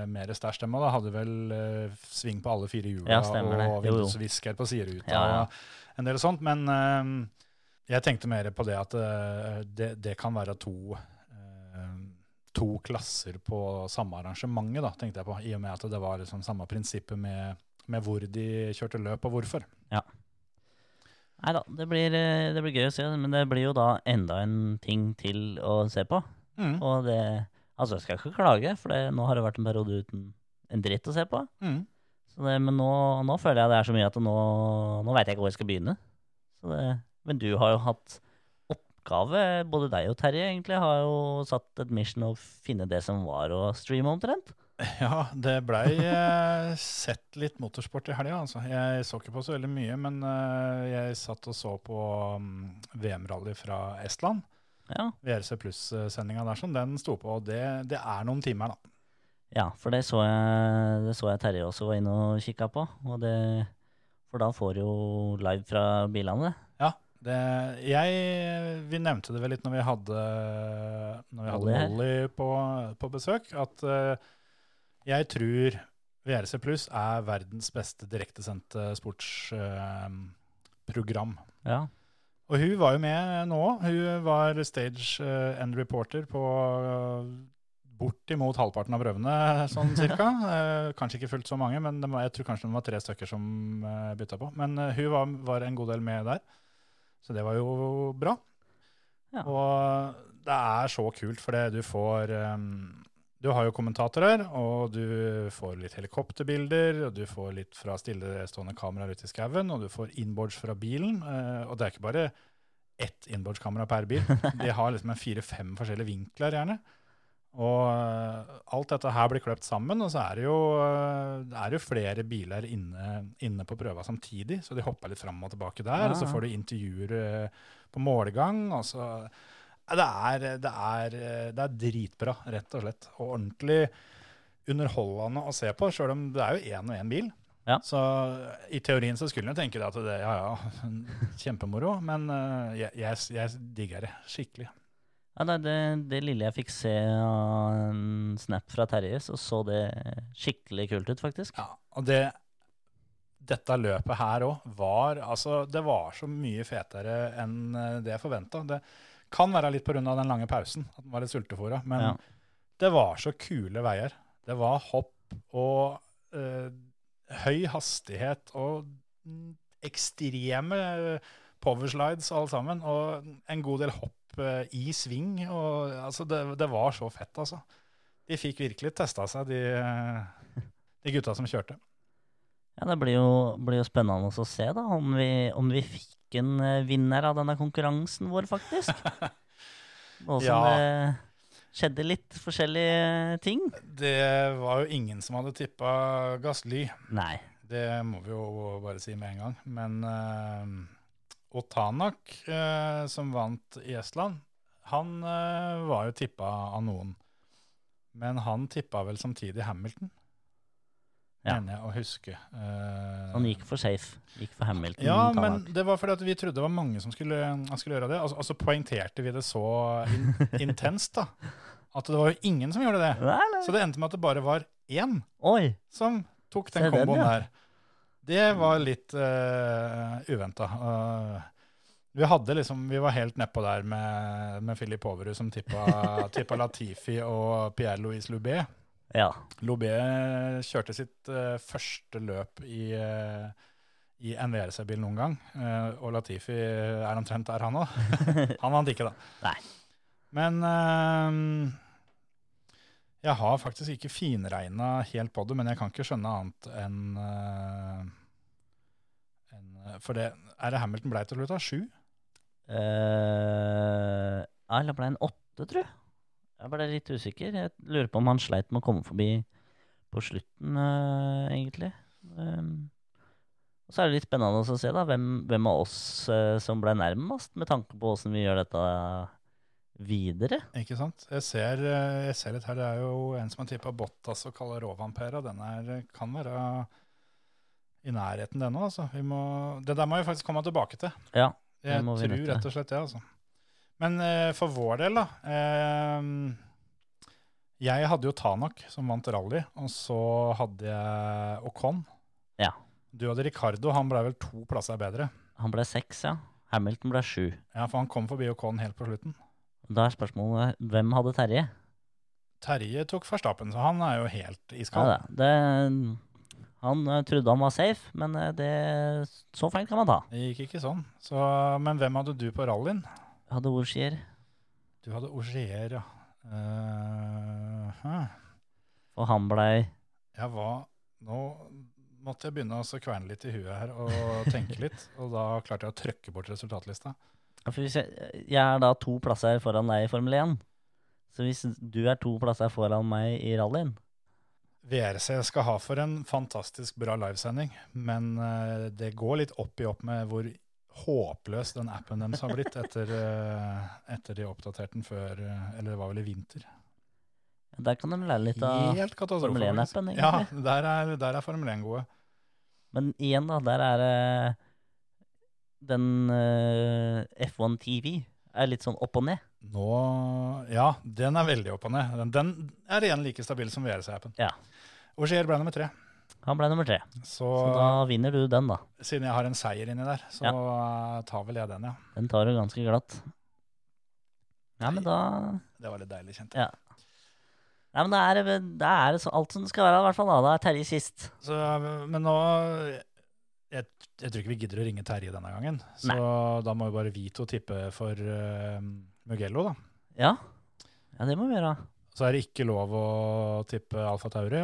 A: mer stæsj, dem òg. Hadde vel eh, sving på alle fire hjula
B: Ja, stemmer
A: og vindusvisker på sideruta
B: Ja, ja.
A: og en del sånt. Men uh, jeg tenkte mer på det at uh, det, det kan være to, uh, to klasser på samme arrangementet, da, tenkte jeg på. I og med at det var liksom samme prinsippet med, med hvor de kjørte løp, og hvorfor.
B: Nei da, det blir, eh, det blir gøy å se, men det blir jo da enda en ting til å se på.
A: Mm.
B: Og det Altså, jeg skal ikke klage, for det, nå har det vært en periode uten en dritt å se på.
A: Mm.
B: Så det, men nå, nå føler jeg det er så mye at nå, nå veit jeg ikke hvor jeg skal begynne. Så det, men du har jo hatt oppgave, både deg og Terje egentlig, har jo satt et mission å finne det som var å streame omtrent.
A: Ja, det blei eh, sett litt motorsport i helga. Altså. Jeg så ikke på så veldig mye, men eh, jeg satt og så på um, VM-rally fra Estland.
B: Ja.
A: VRC Pluss-sendinga der, sånn, den sto på, og det, det er noen timer, da.
B: Ja, for det så jeg, det så jeg Terje også var inne og kikka på. Og det, for da får du jo live fra bilene.
A: Ja, det, jeg, vi nevnte det vel litt når vi hadde, når vi hadde
B: Molly
A: på, på besøk, at uh, jeg tror VRC Pluss er verdens beste direktesendte sportsprogram.
B: Ja.
A: Og hun var jo med nå. Hun var stage and end reporter på uh, bortimot halvparten av prøvene, sånn cirka. Eh, kanskje ikke fullt så mange, men det var, jeg tror kanskje det var tre stykker som uh, bytta på. Men eh, hun var, var en god del med der, så det var jo bra.
B: Ja.
A: Og det er så kult, for det du får um, Du har jo kommentatorer, og du får litt helikopterbilder, og du får litt fra stillestående kameraer ute i skauen, og du får inboards fra bilen. Uh, og det er ikke bare ett inboardskamera per bil. De har liksom en fire-fem forskjellige vinkler, gjerne. Og eh, alt dette her blir kløpt sammen, og så er det jo, eh, det er jo flere biler inne, inne på prøva samtidig, så de hopper litt fram og tilbake der, og så får du intervjuer eh, på målgang, og så det er, det, er, det er dritbra, rett og slett. Og ordentlig underholdende å se på, sjøl om det er jo én og én bil.
B: Ja.
A: Så i teorien så skulle en tenke at det, ja ja, kjempemoro, men jeg, jeg, jeg digger det skikkelig.
B: Ja, nei, det, det lille jeg fikk se av en snap fra Terje, så så det skikkelig kult ut, faktisk.
A: Ja, og det, dette løpet her òg var Altså, det var så mye fetere enn eh, det jeg forventa. Det kan være litt pga. den lange pausen, at den var litt sultefòra, men
B: Ja.
A: det var så kule veier. Det var hopp og øh, høy hastighet og mm, ekstreme eh, powerslides alle sammen, og en god del hopp eh, i sving. Og, altså, det, det var så fett, altså. De fikk virkelig testa seg, de, eh, de gutta som kjørte.
B: Ja, Det blir jo, blir jo spennende å se da, om vi, om vi fikk en eh, vinner av denne konkurransen vår, faktisk. Og som
A: Ja.
B: det skjedde litt forskjellige ting.
A: Det var jo ingen som hadde tippa Gassly.
B: Nei.
A: Det må vi jo bare si med en gang. Men uh, Otanak, eh, som vant i Estland, han eh, var jo tippa av noen. Men han tippa vel samtidig Hamilton,
B: Ja.
A: mener jeg å huske. Eh,
B: Han gikk for safe. Gikk for Hamilton.
A: Ja,
B: Tanak.
A: men det var fordi at vi trodde det var mange som skulle, skulle gjøre det. Og, og så poengterte vi det så in, intenst, da. At det var jo ingen som gjorde det.
B: Nei, nei.
A: Så det endte med at det bare var én
B: Oi!
A: som tok den komboen
B: ja.
A: Det var litt uh, uventa. vi hadde liksom, vi var helt nedpå der med, med Philip Overud som tippa, tippa Latifi og Pierre-Louis Loubet.
B: Ja.
A: Loubet kjørte sitt uh, første løp i, uh, i en VRC-bil noen gang. Uh, og Latifi er omtrent der, han òg. han vant ikke, da.
B: Nei.
A: Men eh, jeg har faktisk ikke finregna helt på det, men jeg kan ikke skjønne annet enn eh, enn- For det Er det Hamilton blei til slutt, da? Sju?
B: Uh, eller ble han åtte, tror jeg? Jeg ble litt usikker. Jeg lurer på om han sleit med å komme forbi på slutten, uh, egentlig. Um, og så er det litt spennende å se da, hvem, hvem av oss uh, som ble nærmest, med tanke på åssen vi gjør dette videre.
A: Ikke sant? Jeg ser, eh, jeg ser litt her, det er jo en som har tippa Bottas og kaller Rovanpera. Den er, kan være i nærheten, den òg. Altså. Vi må- Det der må vi faktisk komme tilbake til.
B: Ja,
A: Jeg tror rett og slett det, altså. Men eh, for vår del, da eh, Jeg hadde jo Tanak, som vant rally, og så hadde jeg Ocon.
B: Ja.
A: Du hadde Ricardo, han ble vel to plasser bedre.
B: Han ble seks, ja. Hamilton ble sju.
A: Ja, For han kom forbi Ocon helt på slutten.
B: Da er spørsmålet hvem hadde Terje?
A: Terje tok Verstappen, så han er jo helt iskald.
B: Ja, det, han eh, trodde han var safe, men eh, det, så feil kan man ta.
A: Det gikk ikke sånn. Så, men hvem hadde du på rallyen?
B: Jeg hadde Ogier.
A: Du hadde Ogier, ja. Uh, huh.
B: og han blei
A: Jeg var Nå måtte jeg begynne å kverne litt i huet her og tenke litt. Og da klarte jeg å trykke bort resultatlista.
B: Ja, for jeg, jeg er da to plasser foran deg i Formel 1. Så hvis du er to plasser foran meg i rallyen
A: VRC skal ha for en fantastisk bra livesending, men uh, det går litt opp i opp med hvor håpløs den appen deres har blitt etter, uh, etter de oppdaterte den før uh, Eller det var vel i vinter.
B: Der kan de lære litt av
A: Helt.
B: Formel 1-appen,
A: Ja,
B: egentlig.
A: der er, der er Formel 1 gode.
B: Men igjen, da, der er det Den eh, F1 TV er litt sånn opp og ned.
A: Nå Ja, den er veldig opp og ned. Den, den er igjen like stabil som VRC-appen.
B: Ja.
A: Ogier ble nummer tre.
B: Han ble nummer tre.
A: Så,
B: Så da vinner du den, da.
A: siden jeg har en seier inni der, så ja. tar vel jeg den, ja.
B: Den tar du ganske glatt. Ja, men da
A: Det var litt deilig, kjente jeg.
B: Ja. Nei, men da er det, er alt som det skal være, i hvert fall. da. Da er Terje sist.
A: Så, men nå jeg, jeg tror ikke vi gidder å ringe Terje denne gangen. Så da må jo bare vi to tippe for uh, Mugello, da.
B: Ja. ja, det må vi gjøre.
A: Så er det ikke lov å tippe Alfa Tauri?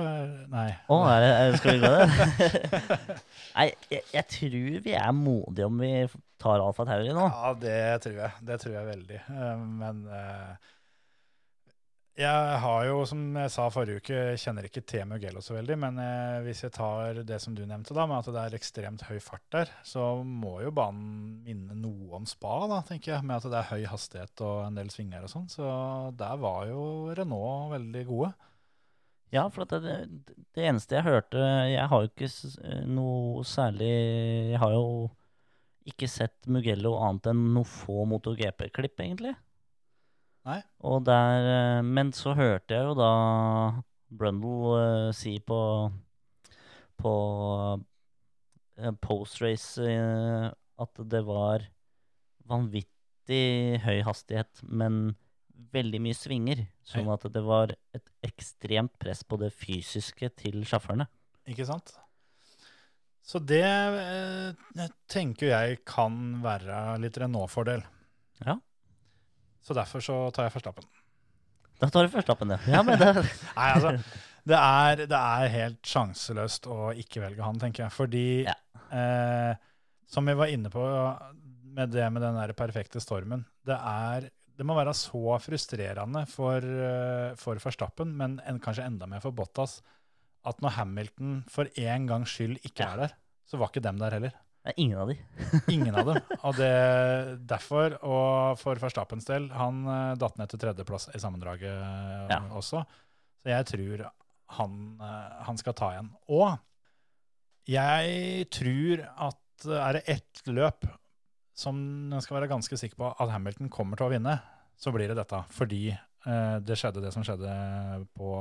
A: Nei.
B: Å, er det, er, skal vi gå der? Nei, jeg, jeg tror vi er modige om vi tar Alfa Tauri nå.
A: Ja, det tror jeg. Det tror jeg veldig. Eh, Men eh, jeg har jo, som jeg sa forrige uke, kjenner ikke til Mugello så veldig. Men eh, hvis jeg tar det som du nevnte, da, med at det er ekstremt høy fart der, så må jo banen minne noe om spa, da, tenker jeg. Med at det er høy hastighet og en del svinger og sånn. Så der var jo Renault veldig gode.
B: Ja, for at det, det eneste jeg hørte Jeg har jo ikke noe særlig Jeg har jo ikke sett Mugello annet enn noen få MotoGP-klipp, egentlig. Der, eh, men så hørte jeg jo da Brundle uh, si på på uh, post-race eh, at det var vanvittig høy hastighet, men veldig mye svinger. Sånn at det var et ekstremt press på det fysiske til sjåførene.
A: Ikke sant? Så det eh, tenker jeg kan være litt Renault-fordel.
B: Ja.
A: Så derfor så tar jeg førstappen.
B: Da tar du førstappen, ja. ja men det,
A: Nei, altså, det er, det er helt sjanseløst å ikke velge han, tenker jeg. Fordi,
B: Ja.
A: eh, som vi var inne på med det med den der perfekte stormen, det, er, det må være så frustrerende for, eh, for Verstappen, men en, kanskje enda mer for Bottas, at når Hamilton for en gangs skyld ikke
B: Ja.
A: er der, så var ikke dem der heller.
B: Det er ingen av de.
A: Ingen av dem. Og det, derfor, og for Verstappens del, han eh, datt ned til tredjeplass i sammendraget eh,
B: Ja.
A: også. Så jeg tror han, eh, han skal ta igjen. Og jeg tror at er det ett løp som en skal være ganske sikker på at Hamilton kommer til å vinne, så blir det dette. Fordi det skjedde det som skjedde på,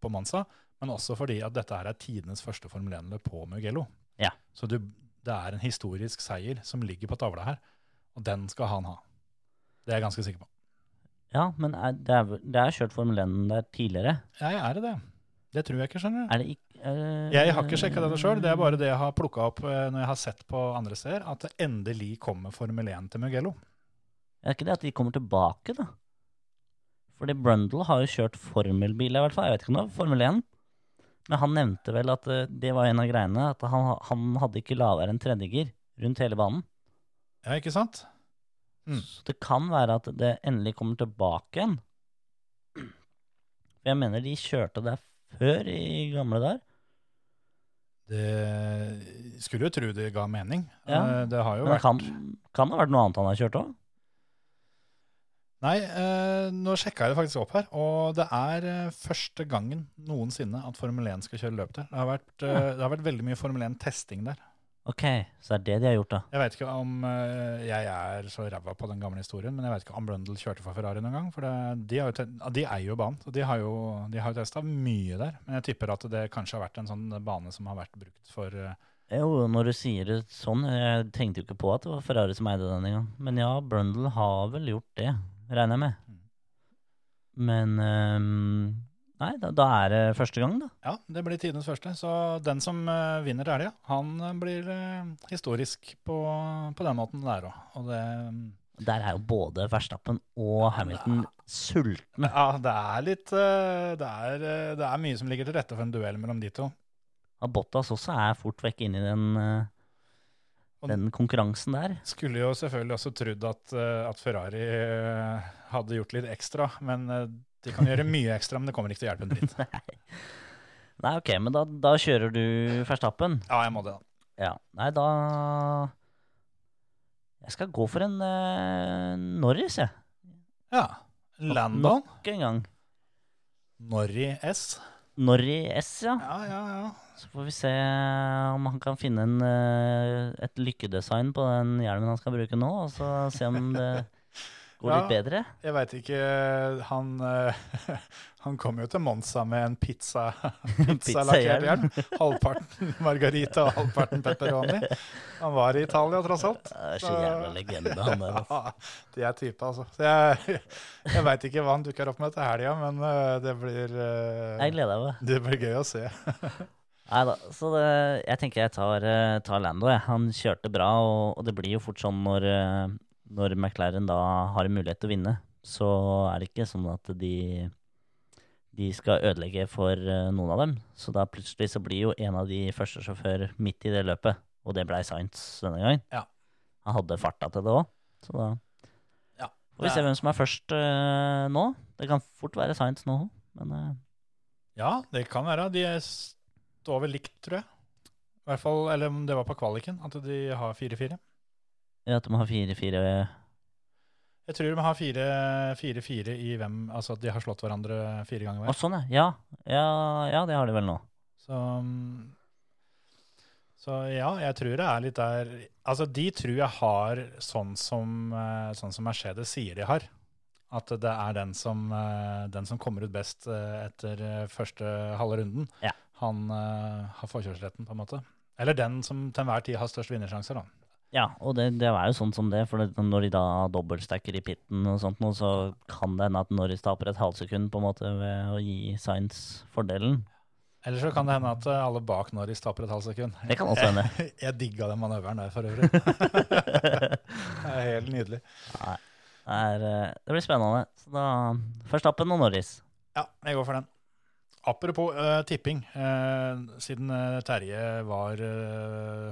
A: på Mansa, men også fordi at dette er tidenes første Formel 1-løp på Mugello.
B: Ja.
A: Så du, det er en historisk seier som ligger på tavla her, og den skal han ha. Det er jeg ganske sikker på.
B: Ja, men er, det, er, det er kjørt Formel 1 der tidligere.
A: Ja, er det det. Det tror jeg ikke, skjønner du.
B: Er det ikke er,
A: Jeg har ikke sjekka dette sjøl, det er bare det jeg har plukka opp eh, når jeg har sett på andre steder, at det endelig kommer Formel 1 til Mugello.
B: Er ikke det at de kommer tilbake, da? Fordi Brundle har jo kjørt formelbil, i hvert fall. Jeg vet ikke om det var Formel 1. Men han nevnte vel at eh, det var en av greiene, at han, han hadde ikke lavere enn tredjegir rundt hele banen.
A: Ja, ikke sant? Mm.
B: Så det kan være at det endelig kommer tilbake igjen. For jeg mener de kjørte der før i gamle dager.
A: Det skulle jo tro det ga mening.
B: Ja.
A: Eh, Det har jo
B: Men det
A: vært
B: kan, kan ha vært noe annet han har kjørt òg.
A: Nei, eh, nå sjekka jeg det faktisk opp her, og det er eh, første gangen noensinne at Formel 1 skal kjøre løp der. Det har vært, eh, det har vært veldig mye Formel 1-testing der.
B: Ok, så det er det de har gjort, da.
A: Jeg vet ikke om eh, jeg er så ræva på den gamle historien, men jeg vet ikke om Brundle kjørte for Ferrari noen gang. For det, de, har jo te ja, de eier jo banen, så de har jo, de har jo testa mye der. Men jeg tipper at det kanskje har vært en sånn bane som har vært brukt for eh,
B: Jo, når du sier det sånn, jeg tenkte jo ikke på at det var Ferrari som eide den engang. Men ja, Brundle har vel gjort det, regner jeg med.
A: Mm.
B: Men um, Nei, da, da er det første gang, da.
A: Ja, det blir tidenes første. Så den som uh, vinner helga, han eh, blir uh, historisk på, på den måten der òg. Og det
B: Der er jo både Verstappen og Hamilton sultne.
A: Ja, det er litt uh, det er, det er mye som ligger til rette for en duell mellom de to.
B: Ja, Bottas også er fort vekk inni i den,
A: Og-
B: den konkurransen der.
A: Skulle jo selvfølgelig også trodd at, eh, at Ferrari eh, hadde gjort litt ekstra, men eh, de kan gjøre mye ekstra, men det kommer ikke til å hjelpe en dritt.
B: Nei, ok, men da, da kjører du Verstappen.
A: Ja, jeg må det, da.
B: Ja. Nei, da Jeg skal gå for en uh, Norris, jeg.
A: Ja. Landon.
B: Nok en gang.
A: Norrie S.
B: Norrie S, ja.
A: Ja, ja, ja.
B: Så får vi se om han kan finne en, eh, et lykkedesign på den hjelmen han skal bruke nå, og så se om det går litt bedre.
A: Jeg veit ikke Han, eh, han kom jo til Monza med en pizza pizzalakkert hjelm. Halvparten margarita og halvparten pepperoni. Han var i Italia, tross alt.
B: Det er så jævla legende, han der. altså.
A: Ja, de er type, altså. Så jeg, jeg veit ikke hva han dukker opp med til helga, men eh, det blir eh,
B: Jeg gleder meg.
A: Det blir gøy å se.
B: Nei da, så det, jeg tenker jeg tar, eh, tar Lando. Jeg. Han kjørte bra, og, og det blir jo fort sånn når, eh, når McLaren da har mulighet til å vinne. så er det ikke sånn at de de skal ødelegge for eh, noen av dem. Så da plutselig så blir jo en av de første sjåfør midt i det løpet, og det blei Science denne gangen.
A: Ja.
B: Han hadde farta til det òg, så da
A: Ja,
B: får vi se
A: er-
B: hvem som er først eh, nå. Det kan fort være Science nå òg, men eh,
A: Ja, det kan være. De står over likt, tror jeg. I hvert fall, Eller om det var på kvaliken, at de har 4-4.
B: ja, at de har fire-fire
A: Jeg tror de har 4-4 i hvem Altså at de har slått hverandre fire ganger
B: Å, sånn, ja. ja. Ja, det har de vel nå.
A: Så, så ja, jeg tror det er litt der Altså, de tror jeg har sånn som, eh, sånn som Mercedes sier de har. At det er den som, eh, den som kommer ut best eh, etter første halve runden.
B: Ja.
A: Han eh, har forkjørsretten, på en måte. Eller den som til enhver tid har størst vinnersjanser, da.
B: Ja, og det, det er jo sånn som det, for når de da dobbeltstacker i pitten og sånt noe, så kan det hende at Norris taper et halvsekund på en måte ved å gi Science fordelen.
A: Eller så kan det hende at eh, alle bak Norris taper et halvt sekund.
B: Det kan også hende.
A: Jeg digga den manøveren der, for øvrig. det er helt nydelig.
B: Det, er, eh, det blir spennende. Så da Førstappen og Norris.
A: Ja, jeg går for den. Apropos uh, tipping. Uh, siden uh, Terje var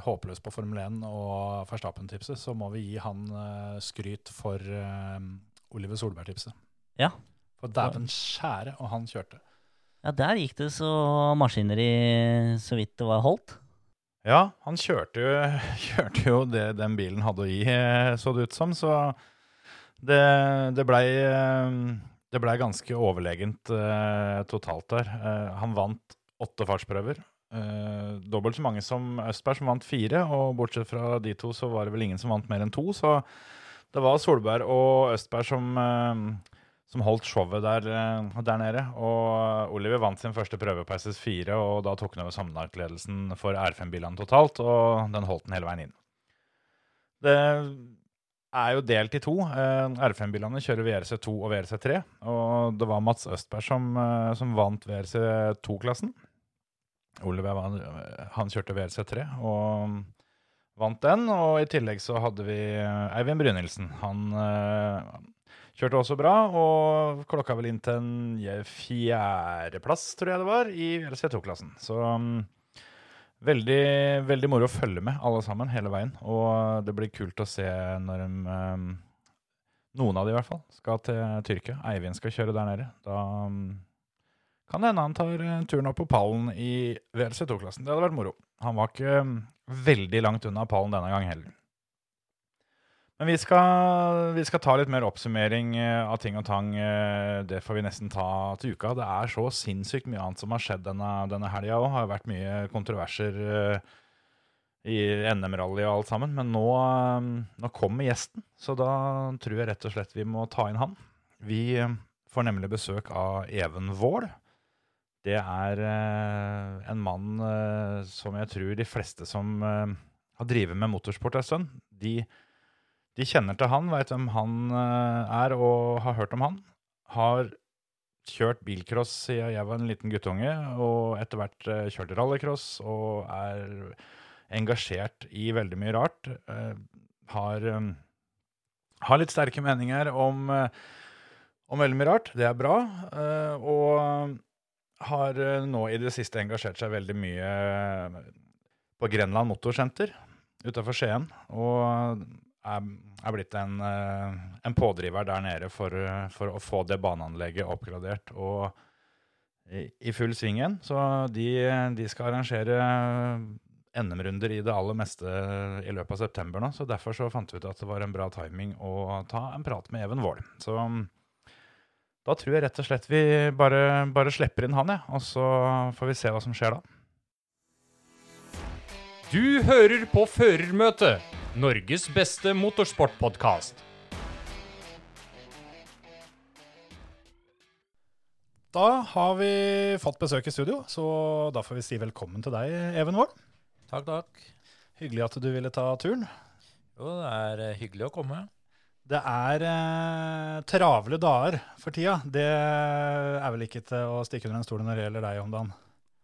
A: håpløs på Formel 1 og Verstappen-tipset, så må vi gi han skryt for Oliver Solberg-tipset.
B: Ja.
A: For dæven skjære, og han kjørte.
B: Ja, der gikk det så maskineri så vidt det var holdt.
A: Ja, han kjørte jo, kjørte jo det den bilen hadde å gi, så det ut som. Så det, det blei det ble ganske overlegent eh, totalt der. Eh, han vant åtte fartsprøver. Eh, dobbelt så mange som Østberg, som vant fire. Og bortsett fra de to, så var det vel ingen som vant mer enn to. Så det var Solberg og Østberg som, eh, som holdt showet der, eh, der nede. Og Oliver vant sin første prøve på SS4, og da tok han over sammenlagtledelsen for R5-bilene totalt. Og den holdt den hele veien inn. Det er jo delt i to. Eh, R5-bilene kjører VRC2 og VRC3. Og det var Mats Østberg som, eh, som vant VRC2-klassen. Oliver han kjørte VRC3 og vant den. Og i tillegg så hadde vi eh, Eivind Brynildsen. Han kjørte også bra og klokka vel inn til en fjerdeplass, tror jeg det var, i VRC2-klassen. Så mm, Veldig, veldig moro å følge med, alle sammen, hele veien. Og det blir kult å se når de um, Noen av de i hvert fall skal til Tyrkia. Eivind skal kjøre der nede. Da um, kan det hende han tar eh, turen opp på pallen i VLC2-klassen. Det hadde vært moro. Han var ikke um, veldig langt unna pallen denne gang heller. Men vi skal, vi skal ta litt mer oppsummering eh, av ting og tang. eh, Det får vi nesten ta til uka. Det er så sinnssykt mye annet som har skjedd denne, denne helga òg. Det har vært mye kontroverser eh, i NM-rally og alt sammen. Men nå, nå kommer gjesten, så da tror jeg rett og slett vi må ta inn han. Vi får nemlig besøk av Even Vål. Det er en mann som jeg tror de fleste som har drevet med motorsport en stund, de de kjenner til han, veit hvem han eh, er og har hørt om han. Har kjørt bilcross siden jeg var en liten guttunge, og etter hvert eh, kjørt rallycross og er engasjert i veldig mye rart. Eh, har, har litt sterke meninger om, om veldig mye rart. Det er bra. og har nå i det siste engasjert seg veldig mye på Grenland Motorsenter utafor Skien. Og er, blitt en, eh, en pådriver der nede for, eh, for å få det baneanlegget oppgradert og i, full sving igjen. Så de, de skal arrangere NM-runder i det aller meste i løpet av september nå. Så derfor så fant vi ut at det var en bra timing å ta en prat med Even Wold. Så da tror jeg rett og slett vi bare, bare slipper inn han, jeg. Og så får vi se hva som skjer da.
C: Du hører på Førermøtet, Norges beste motorsportpodkast.
A: Da har vi fått besøk i studio, så da får vi si velkommen til deg, Even Wold.
D: Takk, takk.
A: Hyggelig at du ville ta turen.
D: Jo, det er eh, hyggelig å komme.
A: Det er eh, travle dager for tida. Det er vel ikke til å stikke under en stol når det gjelder deg om dagen.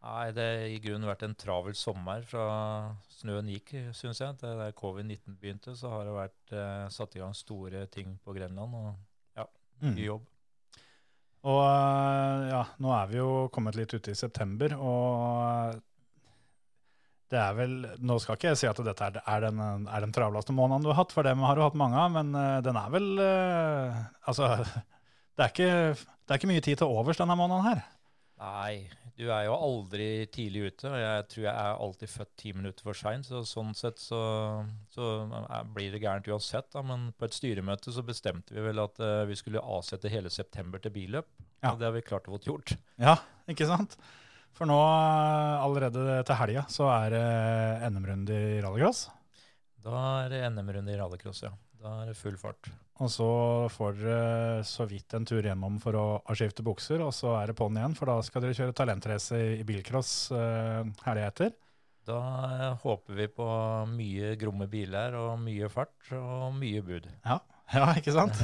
D: Nei, det har i grunnen vært en travel sommer fra snøen gikk, syns jeg. Der covid-19 begynte, så har det vært eh, satt i gang store ting på Grenland. Og ja,
A: Mm.
D: Mye jobb.
A: Og øh, ja, nå er vi jo kommet litt ute i september, og det er vel Nå skal ikke jeg si at dette er, er, den, er den travleste måneden du har hatt, for dem har du hatt mange av, men øh, den er vel Altså, det er, ikke, det er ikke mye tid til overs denne måneden her.
D: Nei, du er jo aldri tidlig ute. og Jeg tror jeg er alltid født ti minutter for seint, så sånn sett så, så blir det gærent uansett. Da. Men på et styremøte så bestemte vi vel at uh, vi skulle avsette hele september til billøp.
A: Ja.
D: Og det har vi klart å få gjort.
A: Ja, ikke sant? For nå, øh, allerede til helga, så er det NM-runde i rallycross.
D: Da er det NM-runde i rallycross, ja. Da er det full fart.
A: Og så får dere så vidt en tur gjennom for å, å skifte bukser, og så er det på'n igjen, for da skal dere kjøre talentrace i, bilcross uh, helga etter.
D: Da eh, håper vi på mye gromme biler og mye fart og mye bud.
A: Ja, ja ikke sant?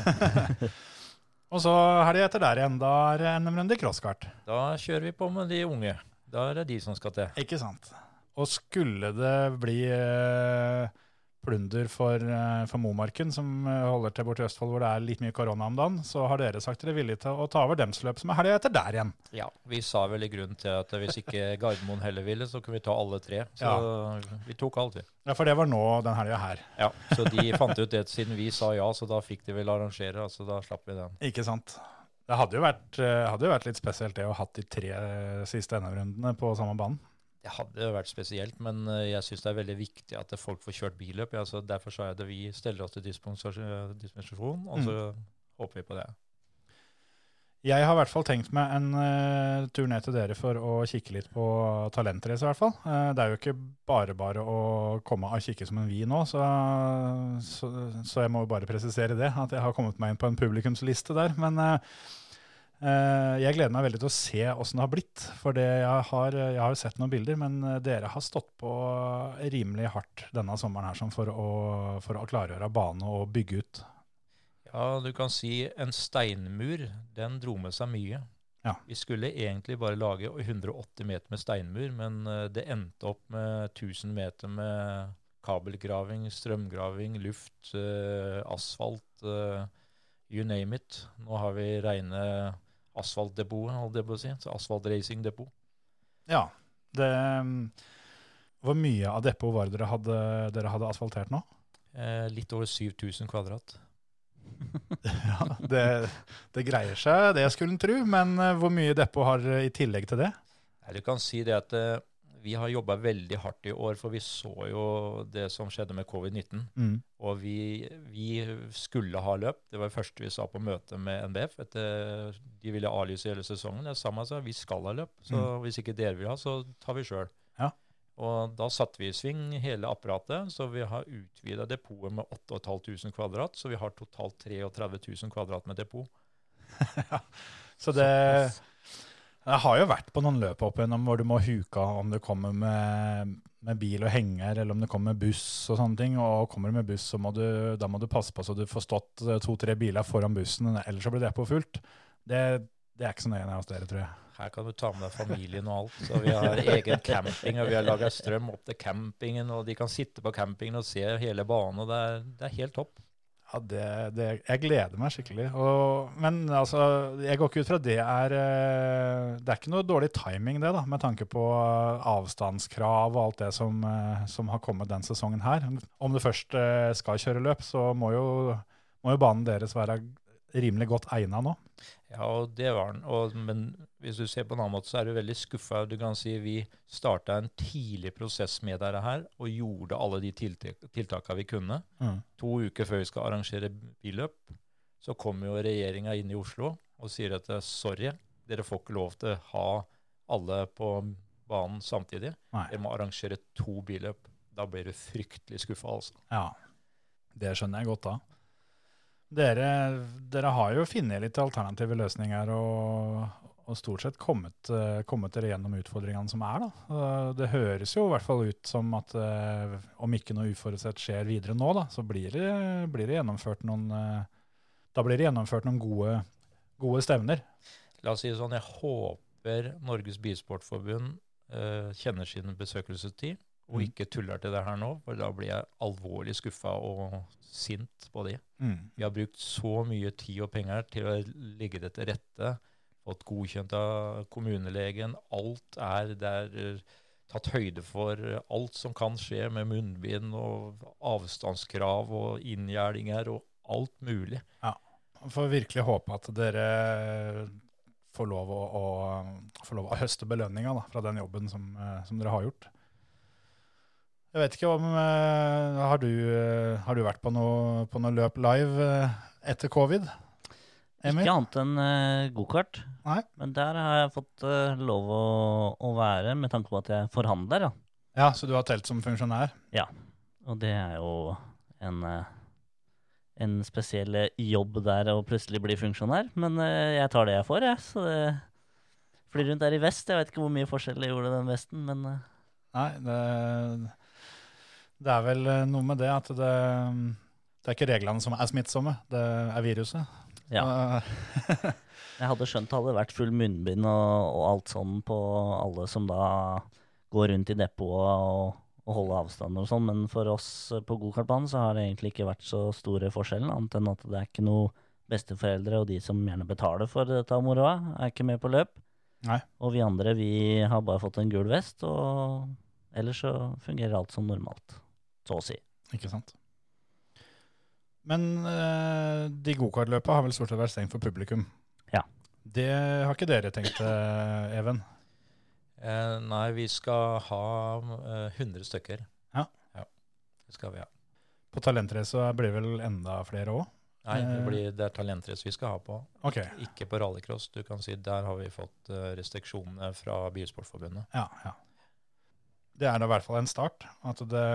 A: og så helga etter der igjen, da er det NM-runde i crosskart.
D: Da kjører vi på med de unge. Da er det de som skal til.
A: Ikke sant? Og skulle det bli eh, plunder for, eh, for Momarken, som eh, holder til borti Østfold, hvor det er litt mye korona om dagen, så har dere sagt dere er villige til å ta over dems løp, som er helga etter der igjen.
D: Ja, vi sa vel i grunn til at hvis ikke Gardermoen heller ville, så kunne vi ta alle tre. Så vi tok alt, vi.
A: Ja, for det var nå den helga her.
D: Ja, så de fant ut det siden vi sa ja, så da fikk de vel arrangere, altså da slapp vi den.
A: Ikke sant? Det hadde jo vært, eh, hadde jo vært litt spesielt det å ha hatt de tre siste NM-rundene på samme banen.
D: Det hadde vært spesielt, men eh, jeg syns det er veldig viktig at folk får kjørt billøp. Ja, derfor sa jeg at vi steller oss til dispensasjon, og så håper vi på det.
A: Jeg har i hvert fall tenkt meg en uh, tur ned til dere for å kikke litt på talentrace, i hvert fall. Eh, det er jo ikke bare bare å komme og kikke som en vi nå, så, så, så jeg må jo bare presisere det, at jeg har kommet meg inn på en publikumsliste der. Men eh, jeg gleder meg veldig til å se åssen det har blitt. For jeg, har, jeg har jo sett noen bilder, men eh, dere har stått på rimelig hardt denne sommeren her sånn for, å, for å klargjøre bane og bygge ut.
D: Ja, du kan si en steinmur, den dro med seg mye.
A: Ja.
D: Vi skulle egentlig bare lage 180 meter med steinmur, men eh, det endte opp med 1000 meter med kabelgraving, strømgraving, luft, eh, asfalt, eh, you name it. Nå har vi rene asfaltdepotet, holdt jeg på å si, så asfaltracingdepot.
A: Ja. Det, mm, hvor mye av depot var det dere hadde, dere hadde asfaltert nå?
D: Eh, litt over 7000 kvadrat.
A: Ja, det, det greier seg, det skulle en tro. Men eh, hvor mye depot har i tillegg til det?
D: Nei, Du kan si det at eh, vi har jobba veldig hardt i år, for vi så jo det som skjedde med covid-19.
A: Mm.
D: Og vi, vi skulle ha løp. Det var det første vi sa på møtet med NBF. Etter de ville avlyse hele sesongen. Jeg sa meg så vi skal ha løp. Så hvis ikke dere vil ha, så tar vi sjøl.
A: Ja.
D: Og da satte vi i sving hele apparatet, så vi har utvida depotet med 8500 kvadrat. Så vi har totalt 33 000 kvadrat med depot.
A: Så det Jeg har jo vært på noen løp opp igjennom hvor du må huke av om du kommer med, med bil og henger, eller om du kommer med buss og sånne ting. Og kommer du med buss, så må du, da må du passe på så du får stått eh, to-tre biler foran bussen, ellers så blir depot fullt. Det, det er ikke så nøye nede hos dere, tror jeg.
D: Her kan du ta med familien og alt. Så vi har egen camping, og vi har laga strøm opp til campingen, og de kan sitte på campingen og se hele banen. og Det er, det er helt topp.
A: Ja, det, det, jeg gleder meg skikkelig. Og, men altså, jeg går ikke ut fra det er eh, Det er ikke noe dårlig timing, det, da, med tanke på eh, avstandskrav og alt det som, eh, som har kommet den sesongen her. Om du først skal kjøre løp, så må jo, må jo banen deres være rimelig godt egna nå.
D: Ja, og det var den. Og, men hvis du ser på en annen måte, så er du veldig skuffa. Du kan si vi starta en tidlig prosess med dette her, og gjorde alle de tiltak, tiltakene vi kunne.
A: Mm.
D: To uker før vi skal arrangere billøp, så kommer jo regjeringa inn i Oslo og sier at sorry, dere får ikke lov til å ha alle på banen samtidig.
A: Nei.
D: Dere må arrangere to billøp. Da blir du fryktelig skuffa, altså.
A: Ja, det skjønner jeg godt da. Dere, dere har jo funnet litt alternative løsninger og, og stort sett kommet, eh, kommet dere gjennom utfordringene som er. da. Eh, Det høres jo i hvert fall ut som at eh, om ikke noe uforutsett skjer videre nå, da, så blir det, blir det gjennomført noen Da blir det gjennomført noen gode, gode stevner.
D: La oss si det sånn, jeg håper Norges Bilsportforbund uh, kjenner sin besøkelsestid og
A: Mm.
D: ikke tuller til det her nå, for da blir jeg alvorlig skuffa og sint på de.
A: Mm.
D: Vi har brukt så mye tid og penger til å legge det til rette. Fått godkjent av kommunelegen. Alt er der tatt høyde for alt som kan skje med munnbind og avstandskrav og inngjerdinger og alt mulig. Ja.
A: Får virkelig håpe at dere får lov å, å, får lov å høste belønninga da, fra den jobben som, eh, som dere har gjort. Jeg vet ikke om eh, Har du, eh, har du vært på noe, på noe løp live eh, etter covid? Emil?
B: Ikke annet enn uh, gokart. Men der har jeg fått lov å, å være, med tanke på at jeg forhandler. Ja.
A: Ja, Så du har telt som funksjonær? Ja.
B: Og det er jo en, en spesiell jobb der å plutselig bli funksjonær. Men jeg tar det jeg får, jeg. Så det flyr rundt der i vest. Jeg vet ikke hvor mye forskjell det gjorde den vesten, men
A: Nei, det, det er vel eh, noe med det at det, det er ikke reglene som er smittsomme, det er viruset.
B: ja. Jeg hadde skjønt det hadde vært full munnbind og, og alt sånn på alle som da går rundt i depotet og, og holder avstand og sånn, men for oss på gokartbanen så har det egentlig ikke vært så store forskjellen, annet enn at det er ikke noe besteforeldre og de som gjerne betaler for dette moroa, er ikke med på løp.
A: Nei.
B: Og vi andre, vi har bare fått en gul vest, og ellers så fungerer alt som normalt. Så å si.
A: Ikke sant. Men eh, de gokartløpa har vel stort sett vært stengt for publikum.
B: Ja.
A: Det har ikke dere tenkt, eh, Even?
D: Eh, nei, vi skal ha eh, 100 stykker.
A: Ja.
D: ja. Det skal vi ha.
A: På talentrace blir det vel enda flere òg?
D: Nei, det,
A: Eh.
D: blir, det er talentrace vi skal ha på.
A: Ok,
D: Ikke på rallycross. Du kan si Der har vi fått eh, restriksjoner fra Bilsportforbundet.
A: ja, ja. Det er da i hvert fall en start, at, det,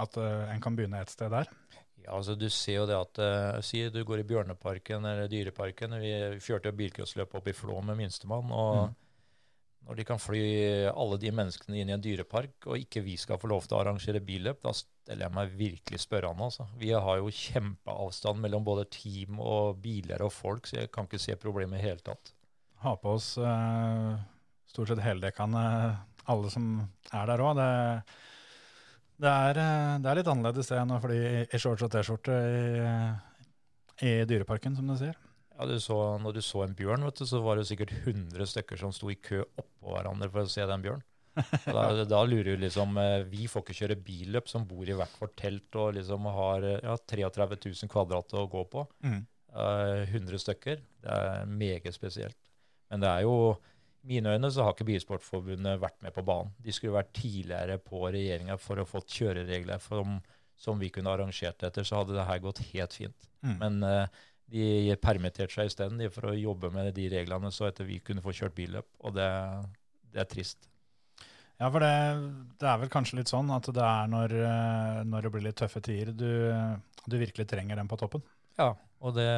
A: at eh, en kan begynne et sted der.
D: Ja, altså Du ser jo det at uh, Si du går i Bjørneparken eller Dyreparken. Vi kjørte jo bilcrossløp opp i Flå med minstemann. og
A: Mm.
D: Når de kan fly alle de menneskene inn i en dyrepark, og ikke vi skal få lov til å arrangere billøp, da stiller jeg meg virkelig spørrende. Altså. Vi har jo kjempeavstand mellom både team og biler og folk, så jeg kan ikke se problemet i det hele tatt.
A: Ha på oss uh, stort sett heldekkende alle som er der òg. Det, det, eh, det er litt annerledes det enn å fly i- i shorts og T-skjorte i, i Dyreparken, som du sier.
D: Ja, du så, når du så en bjørn, vet du, så var det sikkert 100 stykker som sto i kø oppå hverandre for å se den bjørn. Da, da lurer du liksom eh, Vi får ikke kjøre billøp som bor i hvert vårt telt og liksom har eh, ja, 33 000 kvadrat å gå på.
A: Mm.
D: Eh, 100 stykker. Det er meget spesielt. Men det er jo mine øyne så har ikke Bilsportforbundet vært med på banen. De skulle vært tidligere på regjeringa for å få kjøreregler som, som vi kunne arrangert etter, så hadde det her gått helt fint.
A: Mm.
D: Men uh, de permitterte seg isteden de for å jobbe med de reglene så etter vi kunne få kjørt billøp. Og det, det er trist.
A: Ja, for det, det er vel kanskje litt sånn at det er når, eh, når det blir litt tøffe tider, du, du virkelig trenger den på toppen.
D: Ja, og det,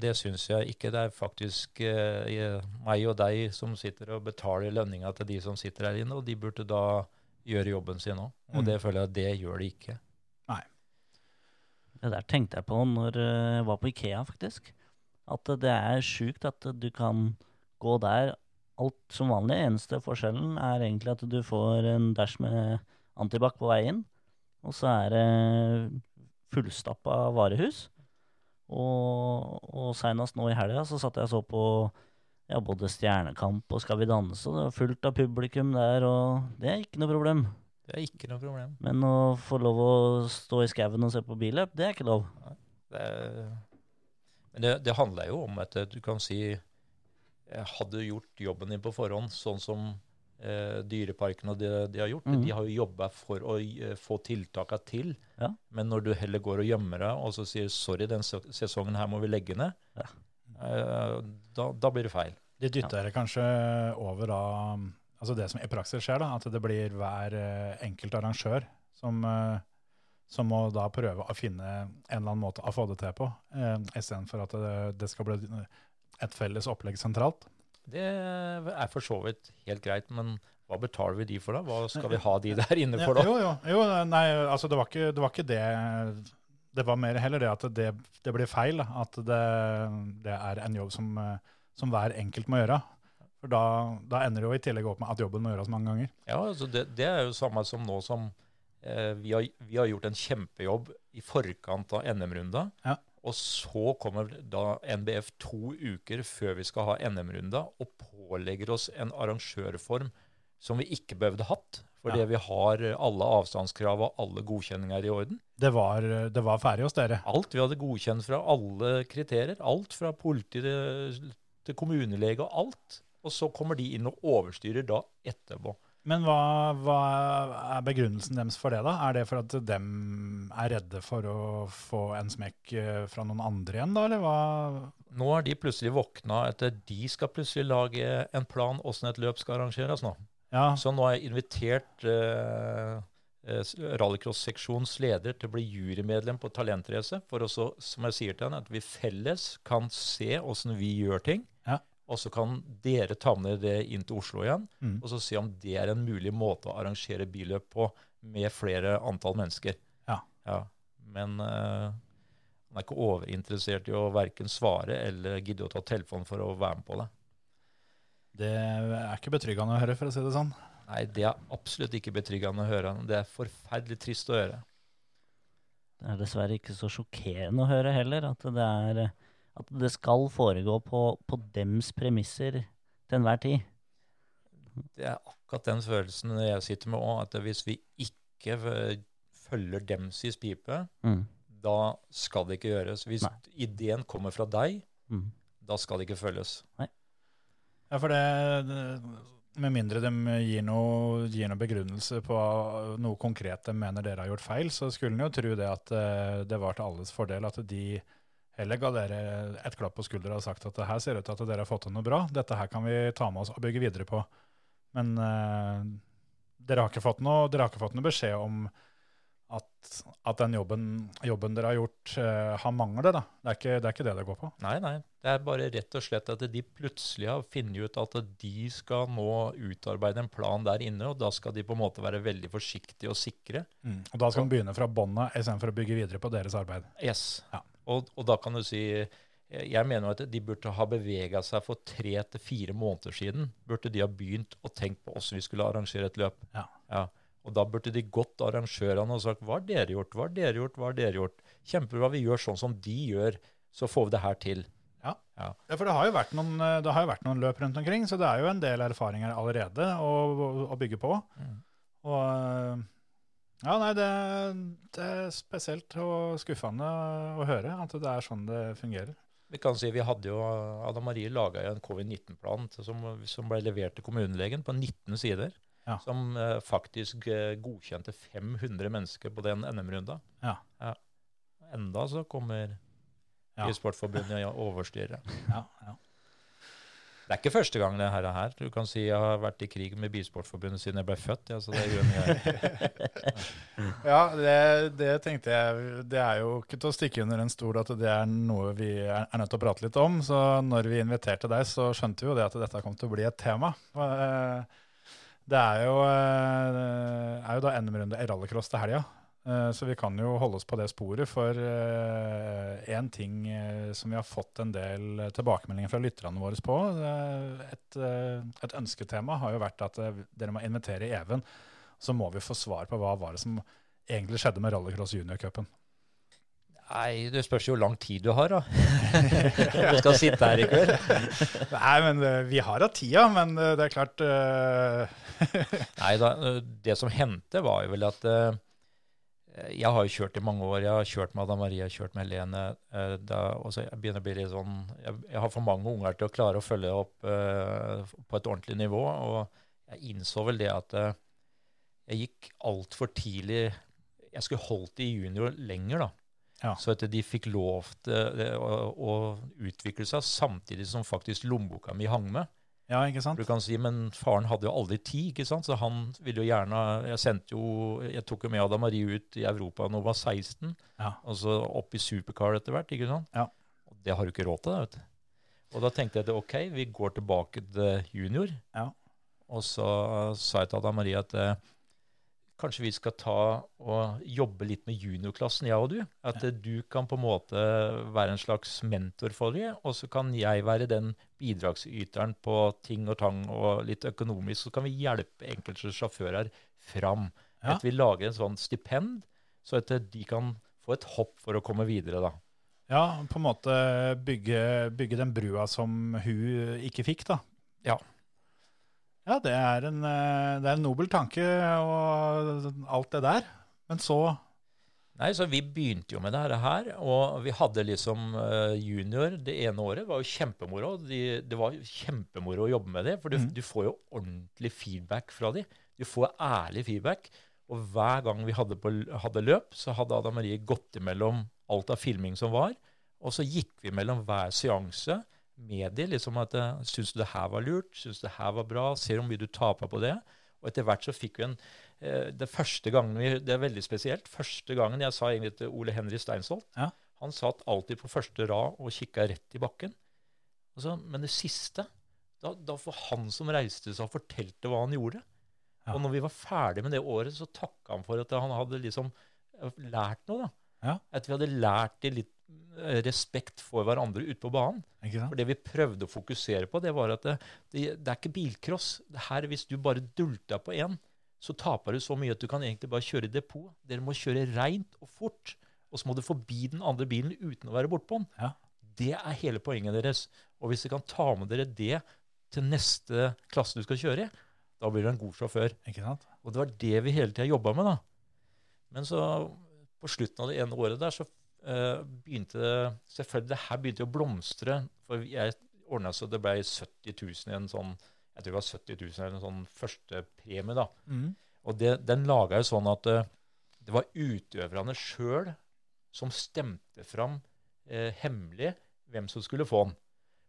D: det syns jeg ikke. Det er faktisk eh, meg og deg som sitter og betaler lønninga til de som sitter her inne, og de burde da gjøre jobben sin òg. Og
A: Mm.
D: det føler jeg at det gjør de ikke. Nei.
B: Det der tenkte jeg på når eh, jeg var på Ikea, faktisk. At det er sjukt at du kan gå der alt som vanlig. Eneste forskjellen er egentlig at du får en dash med antibac på vei inn. Og så er det fullstappa varehus. Og, og seinest nå i helga så satt jeg og så på ja, både Stjernekamp og Skal vi danse. Og det var fullt av publikum der, og det er ikke noe problem.
D: Det er ikke noe problem.
B: Men å få lov å stå i skauen og se på billøp, det er ikke lov.
D: Det, men det, det handler jo om at du kan si jeg hadde gjort jobben din på forhånd, sånn som eh, Dyreparken og det de har gjort.
B: Mm.
D: De har jo jobba for å eh, få tiltaka til.
B: Ja.
D: Men når du heller går og gjemmer deg og så sier 'sorry, den sesongen her må vi legge ned',
B: Ja.
D: eh, da, da blir det feil.
A: De dytter ja. kanskje over da altså det som i praksis skjer, da, at det blir hver eh, enkelt arrangør som, som må da prøve å finne en eller annen måte å få det til på, eh, istedenfor at det, det skal bli et felles opplegg sentralt.
D: Det er for så vidt helt greit, men hva betaler vi de for da? Hva skal vi ha de der inne for da?
A: Jo, jo, jo, nei, altså det var ikke det. Var ikke det. Det var mer heller det at det, det blir feil. At det, det er en jobb som, som hver enkelt må gjøre. For da, da ender det jo i tillegg opp med at jobben må gjøres mange ganger.
D: Ja, altså det, det er jo samme som nå som eh, vi, har, vi har gjort en kjempejobb i forkant av NM-runda.
A: Ja.
D: Og så kommer da NBF to uker før vi skal ha NM-runda, og pålegger oss en arrangørform som vi ikke behøvde hatt, fordi
A: Ja.
D: vi har alle avstandskrav og alle godkjenninger i orden.
A: Det var, det var ferdig hos dere.
D: Alt vi hadde godkjent fra alle kriterier. Alt fra politi til, kommunelege og alt. Og så kommer de inn og overstyrer da etterpå.
A: Men hva, hva er begrunnelsen deres for det, da? Er det for at dem er redde for å få en smekk eh, fra noen andre igjen, da, eller hva?
D: Nå er de plutselig våkna etter de skal plutselig lage en plan åssen et løp skal arrangeres nå.
A: Ja,
D: Så nå har jeg invitert eh, eh, rallycross-seksjonens leder til å bli jurymedlem på Talentrace, for også, som jeg sier til henne, at vi felles kan se åssen vi gjør ting.
A: Ja.
D: Og så kan dere ta med det inn til Oslo igjen,
A: Mm.
D: og så se om det er en mulig måte å arrangere billøp på med flere antall mennesker.
A: Ja.
D: Men uh, han er ikke overinteressert i å verken svare eller gidde å ta telefonen for å være med på det.
A: det er ikke betryggende å høre, for å si det sånn.
D: Nei, det er absolutt ikke betryggende å høre. Det er forferdelig trist å høre.
B: Det er dessverre ikke så sjokkerende å høre heller, at det, er, at det skal foregå på, på dems premisser til enhver tid.
D: Det er akkurat den følelsen jeg sitter med òg, at hvis vi ikke følger følger i pipe,
B: Mm.
D: da skal det ikke gjøres. Hvis
B: Nei.
D: ideen kommer fra deg,
B: Mm.
D: da skal det ikke følges.
A: Ja, for det, det Med mindre de gir noe, gir noe begrunnelse på noe konkret de mener dere har gjort feil, så skulle en jo tro det at eh, det var til alles fordel at de heller ga dere et klapp på skuldra og sagt at det her ser ut til at dere har fått til noe bra, dette her kan vi ta med oss og bygge videre på. Men eh, dere, har noe, dere har ikke fått noe beskjed om at, at den jobben, jobben dere har gjort, eh, har mangler. Da. Det, er ikke, det er ikke det det går på.
D: Nei, nei. Det er bare rett og slett at de plutselig har funnet ut at de skal nå utarbeide en plan der inne, og da skal de på en måte være veldig forsiktige og sikre.
A: Og da skal man begynne fra bånn av istedenfor å bygge videre på deres arbeid.
D: Yes.
A: Ja.
D: Og, og da kan du si Jeg mener jo at de burde ha bevega seg for tre til fire måneder siden. Burde de ha begynt å tenke på hvordan vi skulle arrangere et løp.
A: Ja.
D: Og da burde de gått arrangørene og sagt hva har dere gjort, hva har dere gjort, hva har dere gjort. Kjempebra, vi gjør sånn som de gjør, så får vi det her til.
A: Ja, for det har, noen, eh, det har jo vært noen løp rundt omkring, så det er jo en del erfaringer allerede å, å- å bygge på.
D: Mm.
A: Og eh, ja, nei, det, det er spesielt og skuffende å høre at det er sånn det fungerer.
D: Vi kan si Vi hadde jo, Ada Marie laga en covid-19-plan som, som ble levert til kommunelegen på 19 sider.
A: Ja.
D: Som eh, faktisk eh, godkjente 500 mennesker på den NM-runda.
A: Ja.
D: Enda så kommer
A: Ja.
D: Bilsportforbundet og overstyrer.
A: Ja, ja.
D: Det er ikke første gang det her er her. Du kan si jeg har vært i krig med Bilsportforbundet siden jeg ble født. Ja, så det gjør mye.
A: ja det, det tenkte jeg Det er jo ikke til å stikke under en stol at det er noe vi er, er nødt til å prate litt om. Så når vi inviterte deg, så skjønte vi jo det at dette kom til å bli et tema. Eh, Det er jo, eh, er jo da NM-runde i rallycross til helga. Eh, Så vi kan jo holde oss på det sporet, for én ting eh, som vi har fått en del tilbakemeldinger fra lytterne våre på, eh, et, eh, et ønsketema har jo vært at eh, dere må invitere Even. Så må vi få svar på hva var det som egentlig skjedde med rallycross juniorcupen.
D: Nei, det spørs jo hvor lang tid du har, da. Du skal sitte her i kveld.
A: Nei, men eh, vi har hatt tida, men eh, det er klart uh...
D: Nei da, det som hendte var jo vel at eh, jeg har jo kjørt i mange år. Jeg har kjørt med Ada har kjørt med Helene. eh, da, og så jeg begynner å bli litt sånn jeg, jeg har for mange unger til å klare å følge opp eh, på et ordentlig nivå. Og jeg innså vel det at eh, jeg gikk altfor tidlig Jeg skulle holdt i junior lenger, da.
A: Ja.
D: Så at de fikk lov til eh, å, å utvikle seg samtidig som faktisk lommeboka mi hang med.
A: Ja, ikke sant?
D: Du kan si, Men faren hadde jo aldri tid, ikke sant? så han ville jo gjerne Jeg sendte jo, jeg tok jo med Ada Marie ut i Europa da hun var 16,
A: Ja.
D: og så opp i supercar etter hvert. ikke sant?
A: Ja.
D: Og Det har du ikke råd til. vet du. Og da tenkte jeg at ok, vi går tilbake til junior.
A: Ja.
D: Og så sa jeg til Ada Marie at eh, kanskje vi skal ta og jobbe litt med juniorklassen, jeg og du. At ja. du kan på en måte være en slags mentor for dem, og så kan jeg være den bidragsyteren på ting og tang og litt økonomisk. Så kan vi hjelpe enkelte sjåfører fram.
A: Ja.
D: At vi lager en sånn stipend, så at de kan få et hopp for å komme videre, da.
A: Ja, på en måte bygge, bygge den brua som hun ikke fikk, da.
D: Ja.
A: Ja, det er en, eh, det er en nobel tanke og alt det der. Men så
D: Nei, så vi begynte jo med det her, og vi hadde liksom eh, junior det ene året. var jo kjempemoro. De, det var kjempemoro å jobbe med det, for du,
A: mm.
D: du får jo ordentlig feedback fra de. Du får ærlig feedback. Og hver gang vi hadde, på, hadde løp, så hadde Ada Marie gått imellom alt av filming som var, og så gikk vi mellom hver seanse med de, liksom at eh, Syns du det her var lurt? Syns du det her var bra? Ser hvor mye du taper på det? Og etter hvert så fikk vi en eh, Det første gangen vi, Det er veldig spesielt. Første gangen jeg sa egentlig til Ole Henry Steinsholt
A: Ja.
D: Han satt alltid på første rad og kikka rett i bakken. Og så, men det siste da, da var han som reiste seg og fortalte hva han gjorde.
A: Ja.
D: Og når vi var ferdig med det året, så takka han for at han hadde liksom eh, lært noe. da.
A: Ja.
D: At vi hadde lært de litt respekt for hverandre ute på banen. For det vi prøvde å fokusere på, det var at det, det, det er ikke bilcross. Det her, hvis du bare dulter på én, så taper du så mye at du kan egentlig bare kjøre i depot. Dere må kjøre reint og fort. Og så må du forbi den andre bilen uten å være bortpå den.
A: Ja.
D: Det er hele poenget deres. Og hvis dere kan ta med dere det til neste klasse du skal kjøre i, da blir du en god sjåfør.
A: Ikke sant?
D: Og det var det vi hele tida jobba med, da. Men så på slutten av det ene året der, så begynte Selvfølgelig, det her begynte å blomstre. For jeg ordna så det ble 70 000 i en sånn Jeg tror det var 70 000 eller en sånn første premie, da.
A: Mm.
D: Og det, den laga jo sånn at eh, det var utøverne sjøl som stemte fram eh, hemmelig hvem som skulle få den.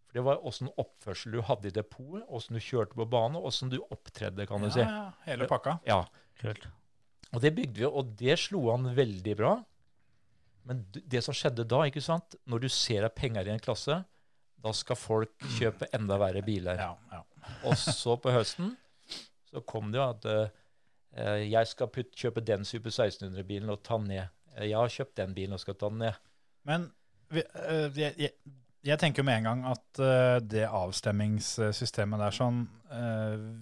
D: For det var åssen oppførsel du hadde i depotet, åssen du kjørte på bane, åssen du opptredde, kan du si.
A: Ja, ja, hele pakka.
D: Ja,
B: Kult.
D: og det bygde vi, og det slo an veldig bra. Men det som skjedde da, ikke sant, når du ser at penger i en klasse, da skal folk kjøpe enda verre biler.
A: Ja, ja.
D: Og så på høsten så kom det jo at uh, jeg skal putt, kjøpe den Super 1600-bilen og ta den ned. Eh, Jeg har kjøpt den bilen og skal ta den ned.
A: Men vi, uh, jeg, jeg, jeg tenker med en gang at uh, det avstemmingssystemet der sånn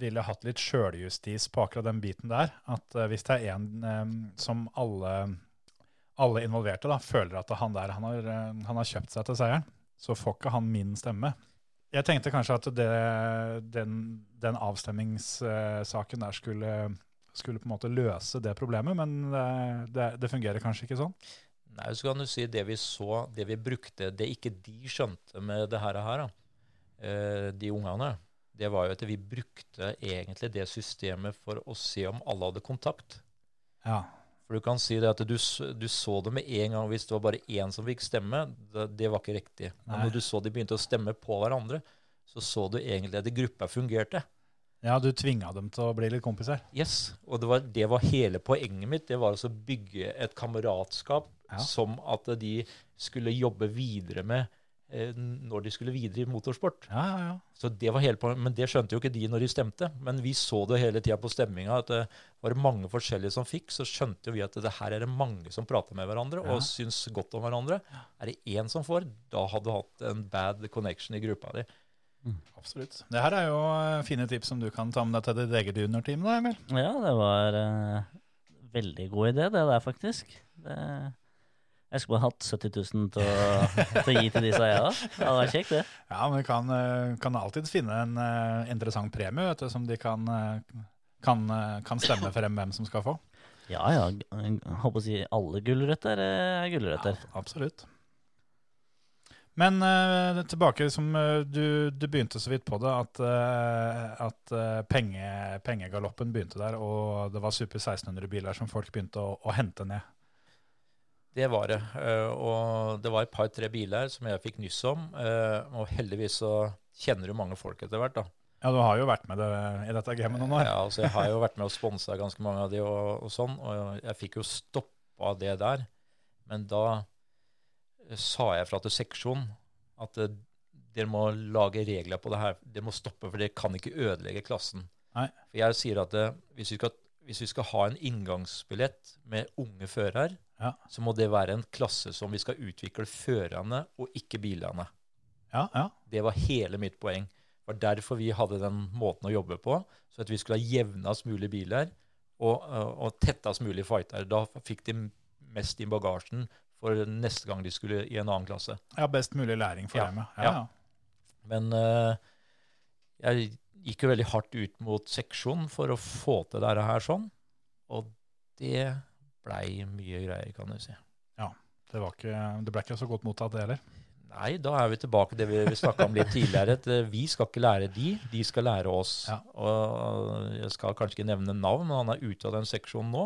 A: ville hatt litt sjøljustis på akkurat den biten der. At hvis det er en um, som alle, alle involverte da, føler at han der han har, eh, han har kjøpt seg til seieren, så får ikke han min stemme. Jeg tenkte kanskje at det, den, den avstemmingssaken der skulle, skulle på en måte løse det problemet, men det, det, det fungerer kanskje ikke sånn.
D: Nei, så kan du si det vi så, det vi brukte, det ikke de skjønte med det her, her eh, de ungene, det var jo at vi brukte egentlig det systemet for å se om alle hadde kontakt.
A: Ja,
D: For du kan si det at du, du så det med en gang hvis det var bare én som fikk stemme. Det, det var ikke riktig. Men
A: Nei.
D: når du så de begynte å stemme på hverandre, så så du egentlig at gruppa fungerte.
A: Ja, du tvinga dem til å bli litt kompiser.
D: Yes, Og det var, det var hele poenget mitt. Det var altså å bygge et kameratskap
A: Ja.
D: som at de skulle jobbe videre med når de skulle videre i motorsport.
A: Ja, ja, ja.
D: Så det var hele Men det skjønte jo ikke de når de stemte. Men vi så det hele tida på stemminga. At det var det mange forskjellige som fikk. Så skjønte jo vi at det her er det mange som prater med hverandre
A: Ja.
D: og syns godt om hverandre. Er det én som får, da hadde du hatt en bad connection i gruppa di.
A: Absolutt. Det her er jo eh, fine tips som du kan ta med deg til ditt eget juniorteam, da, Emil.
B: Ja, det var uh, veldig god idé, det der, faktisk. Det, jeg skulle bare hatt 70 000 til å, til å gi til disse eierne. Det hadde vært kjekt, det.
A: Ja, men vi kan, eh, kan alltid finne en eh, interessant premie vet du, som de kan, eh, kan, kan stemme frem hvem som skal få.
B: Ja ja, jeg håper å si alle gulrøtter er gulrøtter.
A: Ja, absolutt. Men uh, tilbake som du, du begynte så vidt på det, at, uh, at penge, pengegaloppen begynte der, og det var Super 1600-biler som folk begynte å, å hente ned.
D: Det var det. eh, Og det var et par-tre biler som jeg fikk nyss om. eh, Og heldigvis så kjenner du mange folk etter hvert, da.
A: Ja, du har jo vært med det i dette gamet noen år.
D: Ja, altså jeg har jo vært med og sponsa ganske mange av de og, og sånn, og jeg fikk jo stoppa det der. Men da eh, sa jeg fra til seksjonen at eh, dere må lage regler på det her. Dere må stoppe, for dere kan ikke ødelegge klassen.
A: Nei.
D: For jeg sier at eh, hvis, vi skal, hvis vi skal ha en inngangsbillett med unge førere,
A: Ja.
D: så må det være en klasse som vi skal utvikle førerne og ikke bilene.
A: Ja, ja.
D: Det var hele mitt poeng. Det var derfor vi hadde den måten å jobbe på. Så at vi skulle ha jevnest mulig biler. og, og, og tettest mulig fighter. Da fikk de mest i bagasjen for neste gang de skulle i en annen klasse.
A: Ja, best mulig læring for dem, ja.
D: ja.
A: ja.
D: Men uh, jeg gikk jo veldig hardt ut mot seksjonen for å få til dette her sånn. Og det blei mye greier, kan du si.
A: Det, var ikke, det ble ikke så godt mottatt, det heller.
D: Nei, da er vi tilbake til det vi, vi snakka om litt tidligere. At eh, vi skal ikke lære de, de skal lære oss.
A: Ja.
D: Og jeg skal kanskje ikke nevne navn, men han er ute av den seksjonen nå.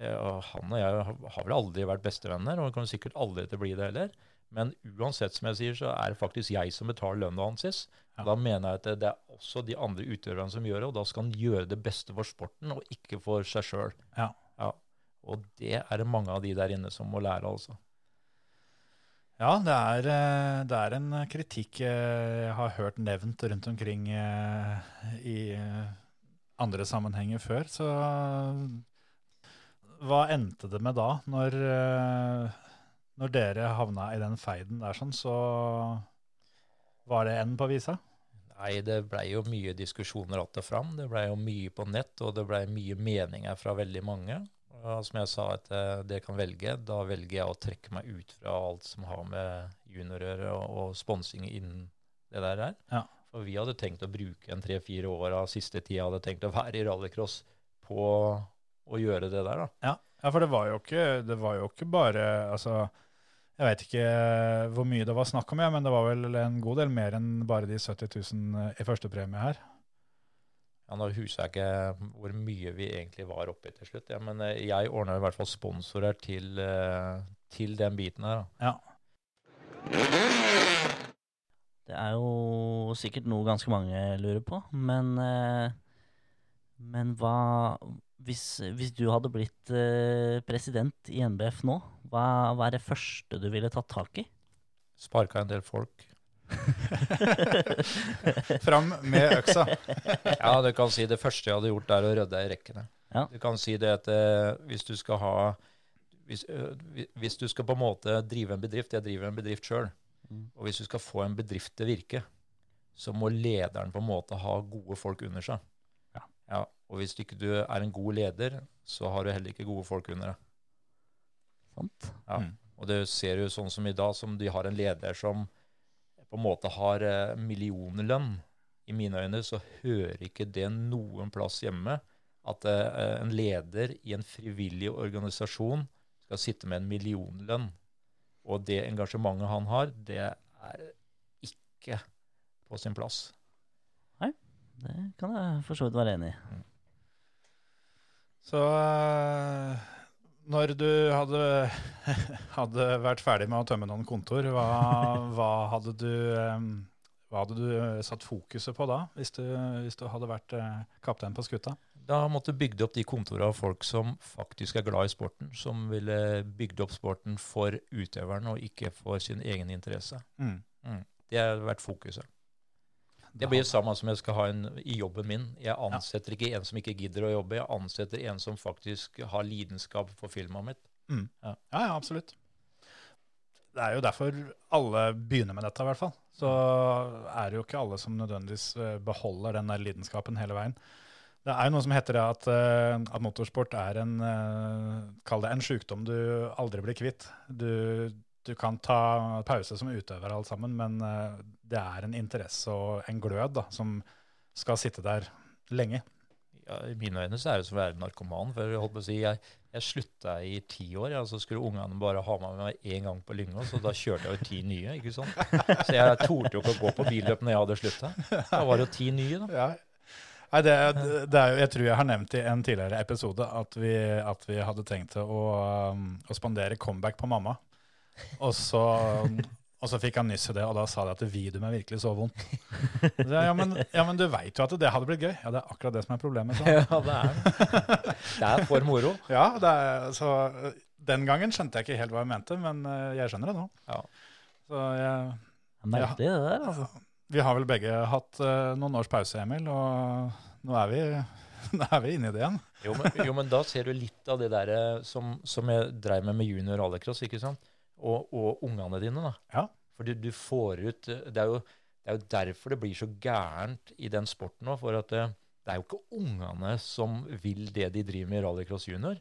D: Eh, og Han og jeg har- vel aldri vært bestevenner, og kommer sikkert aldri til å bli det heller. Men uansett, som jeg sier, så er det faktisk jeg som betaler lønna hans.
A: Ja.
D: Da mener jeg at det, er også de andre utøverne som gjør det, og da skal han gjøre det beste for sporten, og ikke for seg sjøl.
A: Ja.
D: Og det er det mange av de der inne som må lære, altså.
A: Ja, det er, eh, det er en kritikk eh, jeg har hørt nevnt rundt omkring eh, i andre sammenhenger før. Så hva endte det med da, når, når dere havna i den feiden der sånn, så var det en på visa?
D: Nei, det blei jo mye diskusjoner att og fram. Det blei jo mye på nett, og det blei mye meninger fra veldig mange. Og som jeg sa, at eh, det kan velge. Da velger jeg å trekke meg ut fra alt som har med juniorer og, og sponsing innen det der er.
A: Ja.
D: For vi hadde tenkt å bruke en tre-fire år av siste tida, hadde tenkt å være i rallycross på å gjøre det der, da.
A: Ja, ja for det var jo ikke, det var jo ikke bare altså, Jeg vet ikke hvor mye det var snakk om, ja, men det var vel en god del mer enn bare de 70 000 i førstepremie her.
D: Ja, Nå husker jeg ikke hvor mye vi egentlig var oppe i til slutt, ja, men eh, jeg ordna i hvert fall sponsorer til, eh, til den biten her. da.
A: Ja.
B: Det er jo sikkert noe ganske mange lurer på, men eh, Men hva hvis, hvis du hadde blitt eh, president i NBF nå, hva, hva er det første du ville tatt tak i?
D: Sparka en del folk.
A: Fram med øksa.
D: Ja, du kan si det første jeg hadde gjort, er å rydde i rekkene.
B: Ja.
D: Du kan si det at eh, hvis du skal ha hvis, hvis du skal på en måte drive en bedrift Jeg driver en bedrift sjøl.
B: Mm.
D: Og hvis du skal få en bedrift til å virke, så må lederen på en måte ha gode folk under seg.
A: Ja. Ja.
D: Og hvis ikke du er en god leder, så har du heller ikke gode folk under deg.
B: Sant?
D: Ja.
A: Mm.
D: Og det ser jo sånn som i dag, som de har en leder som på en måte har eh, millionlønn. I mine øyne så hører ikke det noen plass hjemme at eh, en leder i en frivillig organisasjon skal sitte med en millionlønn. Og det engasjementet han har, det er ikke på sin plass.
B: Nei, Det kan jeg for så vidt være enig i.
A: Så eh, når du hadde, hadde vært ferdig med å tømme noen kontor, hva, hva, hadde du, eh, hva hadde du satt fokuset på da, hvis du, hvis du hadde vært eh, kaptein på skuta?
D: Da måtte du bygge opp de kontorene av folk som faktisk er glad i sporten, som ville bygd opp sporten for utøveren og ikke for sin egen interesse.
A: Mm.
D: Det har vært fokuset. Det blir det samme som jeg skal ha en, i jobben min. Jeg ansetter ikke en som ikke gidder å jobbe, jeg ansetter en som faktisk har lidenskap for filmen mitt.
A: Ja, ja, absolutt. Det er jo derfor alle begynner med dette, i hvert fall. Så er det jo ikke alle som nødvendigvis eh, beholder den der lidenskapen hele veien. Det er jo noe som heter det at, eh, at motorsport er en, eh, kall det en sykdom du aldri blir kvitt. Du, du kan ta pause som utøver alt sammen, men eh, det er en interesse og en glød da, som skal sitte der lenge.
D: Ja, I mine øyne så er det som å være narkoman. For jeg holdt på å si, jeg, jeg slutta i ti år, ja, så skulle ungene bare ha meg med én gang på Lyngå, så da kjørte jeg jo ti nye. ikke sant? Så jeg torde jo ikke å gå på billøp når jeg hadde slutta. Da var det jo ti nye, da.
A: Ja. Nei, det, det er jo, jeg tror jeg har nevnt i en tidligere episode at vi, at vi hadde tenkt å, um, å spandere comeback på mamma. Og så, og så fikk han nyss i det, og da sa de at videoet virkelig så vondt. Så, ja, men, ja, men du veit jo at det hadde blitt gøy. Ja, det er akkurat det som er problemet. Så.
D: Ja, det er det. Er for moro.
A: Ja, det er, så den gangen skjønte jeg ikke helt hva jeg mente, men eh, jeg skjønner det nå.
D: Ja.
A: Så jeg,
B: er det der, altså.
A: vi har vel begge hatt uh, noen års pause, Emil, og nå er vi, nå er vi inne i det igjen.
D: Jo men, jo, men da ser du litt av det der eh, som, som jeg dreiv med med junior rallycross, ikke sant? Og, og ungene dine, da.
A: Ja.
D: Fordi du, får ut eh, det er, jo, det er jo derfor det blir så gærent i den sporten nå. For at det, det er jo ikke ungene som vil det de driver med i rallycross junior.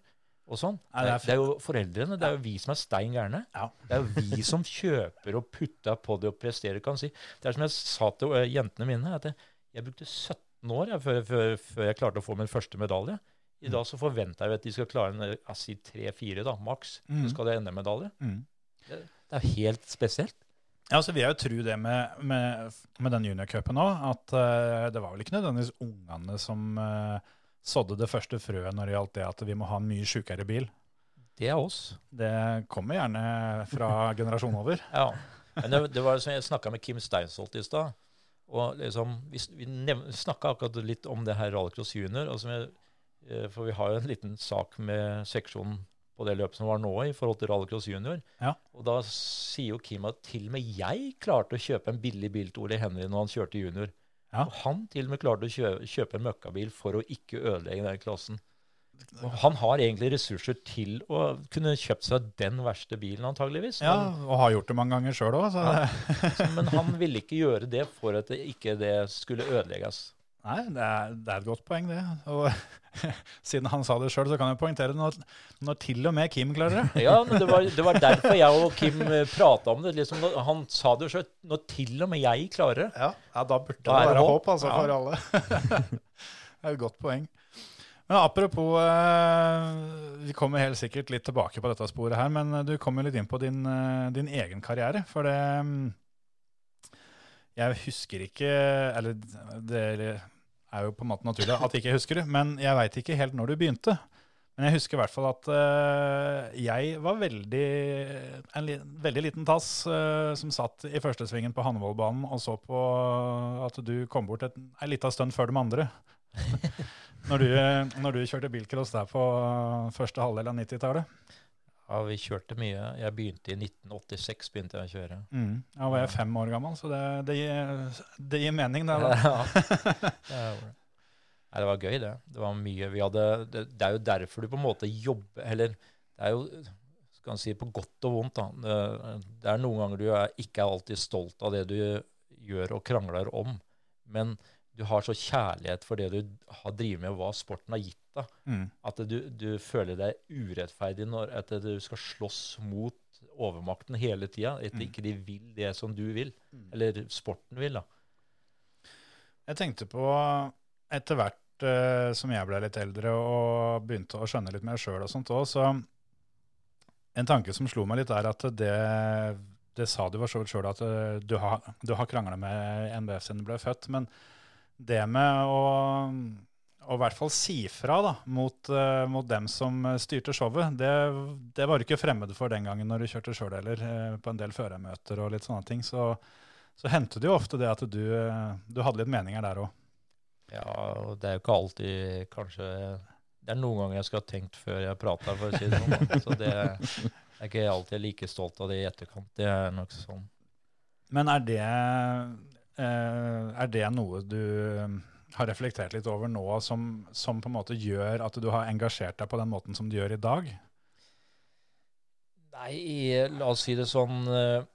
D: og sånn.
A: Nei,
D: det, er, det er jo foreldrene, det er jo vi som er stein gærne.
A: Ja.
D: Det er jo vi som kjøper og putter på det og presterer. kan si. Det er som jeg sa til eh, jentene mine, at jeg, jeg brukte 17 år jeg, før, før, før jeg klarte å få min første medalje. I dag så forventer jeg at de skal klare en, jeg sier tre-fire, da, maks.
A: Mm.
D: Så skal det NM-medalje.
A: Mm.
D: Det er jo helt spesielt.
A: Ja, så Vi jeg jo tro det med, med, med den juniorcupen òg, at uh, det var vel ikke nødvendigvis ungene som uh, sådde det første frøet når det gjaldt det at vi må ha en mye sjukere bil.
D: Det er oss.
A: Det kommer gjerne fra generasjonen over.
D: Ja. Men det, det var som jeg snakka med Kim Steinsholt i stad. Og liksom, vi vi snakka akkurat litt om det her Rallycross Junior. Som jeg, eh, for vi har jo en liten sak med seksjonen på det løpet som var nå, i forhold til Rallycross Junior.
A: Ja.
D: Og da sier jo Kim at til og med jeg klarte å kjøpe en billig bil til Ole Henry når han kjørte junior.
A: Ja.
D: Og han til og med klarte å kjøpe, kjøpe en møkkabil for å ikke ødelegge den klassen. Og han har egentlig ressurser til å kunne kjøpt seg den verste bilen, antageligvis.
A: Ja, Og har gjort det mange ganger sjøl òg.
D: Ja. Men han ville ikke gjøre det for at det ikke det skulle ødelegges.
A: Nei, det er, det er et godt poeng, det. Og siden han sa det sjøl, så kan jeg poengtere det når, når til og med Kim klarer det.
D: Ja, men det var, det var derfor jeg og Kim prata om det. Liksom, han sa det sjøl. Når til og med jeg klarer det.
A: Ja, da burde
D: Da
A: det være
D: håp.
A: håp altså,
D: Ja.
A: for alle. det er et godt poeng. Men apropos eh, Vi kommer helt sikkert litt tilbake på dette sporet her, men du kom jo litt inn på din, eh, din egen karriere. For det mm, Jeg husker ikke Eller det er jo på en måte naturlig at jeg ikke husker det, men jeg veit ikke helt når du begynte. Men jeg husker i hvert fall at uh, jeg var veldig en li, veldig liten tass uh, som satt i førstesvingen på Hannevollbanen og så på at du kom bort et, ei lita stund før de andre. når, du, når du kjørte bilcross der på første halvdel av 90-tallet.
D: Ja, vi kjørte mye. Jeg begynte i 1986 begynte jeg å kjøre.
A: Mm. Da var jeg fem år gammel, så det, det, gir, det gir mening, det. da.
D: Ja. Det Nei, det var gøy, det. Det var mye vi hadde Det, det er jo derfor du på en måte jobber Eller det er jo skal man si på godt og vondt, da. Det, det er noen ganger du er, ikke er alltid stolt av det du gjør og krangler om, men du har så kjærlighet for det du har drevet med, og hva sporten har gitt deg,
A: Mm.
D: at du, du føler deg urettferdig når at du skal slåss mot overmakten hele tida. At
A: Mm.
D: ikke de vil det som du vil, eller sporten vil. da.
A: Jeg tenkte på etter hvert eh, som jeg ble litt eldre og begynte å skjønne litt mer sjøl og sånt òg, så en tanke som slo meg litt, er at det, det sa du var så vidt sjøl, at eh, du har, du har krangla med NBF siden du ble født. Men det med å, å i hvert fall si fra da, mot, eh, mot dem som styrte showet, det, det var du ikke fremmed for den gangen når du kjørte sjøl heller, eh, på en del førermøter og litt sånne ting. Så, så hendte det jo ofte det at du, eh, du hadde litt meninger der òg.
D: Ja, og det er jo ikke alltid kanskje Det er noen ganger jeg skal ha tenkt før jeg prater, for å si det sånn. Så det jeg er ikke alltid like stolt av det i etterkant. Det er nok sånn.
A: Men er det, eh, er det noe du eh, har reflektert litt over nå, som, som på en måte gjør at du har engasjert deg på den måten som du gjør i dag?
D: Nei, la oss si det sånn eh,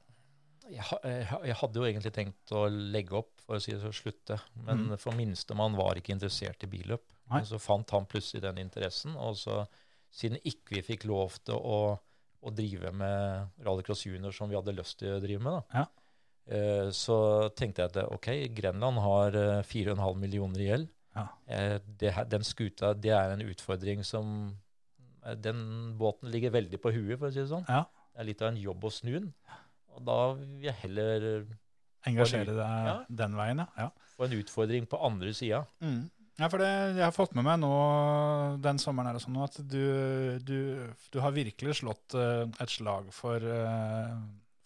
D: jeg, jeg hadde jo egentlig tenkt å legge opp, for å si det så slutte. Men
A: mm.
D: for minstemann var ikke interessert i billøp.
A: Nei.
D: Men så fant han plutselig den interessen. Og så, siden ikke vi fikk lov til å, å drive med rallycross junior som vi hadde lyst til å drive med, da,
A: Ja.
D: Eh, så tenkte jeg at ok, Grenland har eh, 4,5 millioner i gjeld.
A: Ja.
D: Eh, det, den skuta det er en utfordring som eh, Den båten ligger veldig på huet, for å si det sånn.
A: Ja.
D: Det er litt av en jobb å snu den. Og da vil jeg heller
A: Engasjere deg
D: Ja.
A: den veien, ja.
D: få en utfordring på andre sida.
A: Mm. Ja, for det, jeg har fått med meg nå den sommeren her og sånn, at du, du, du har virkelig slått uh, et slag for, eh,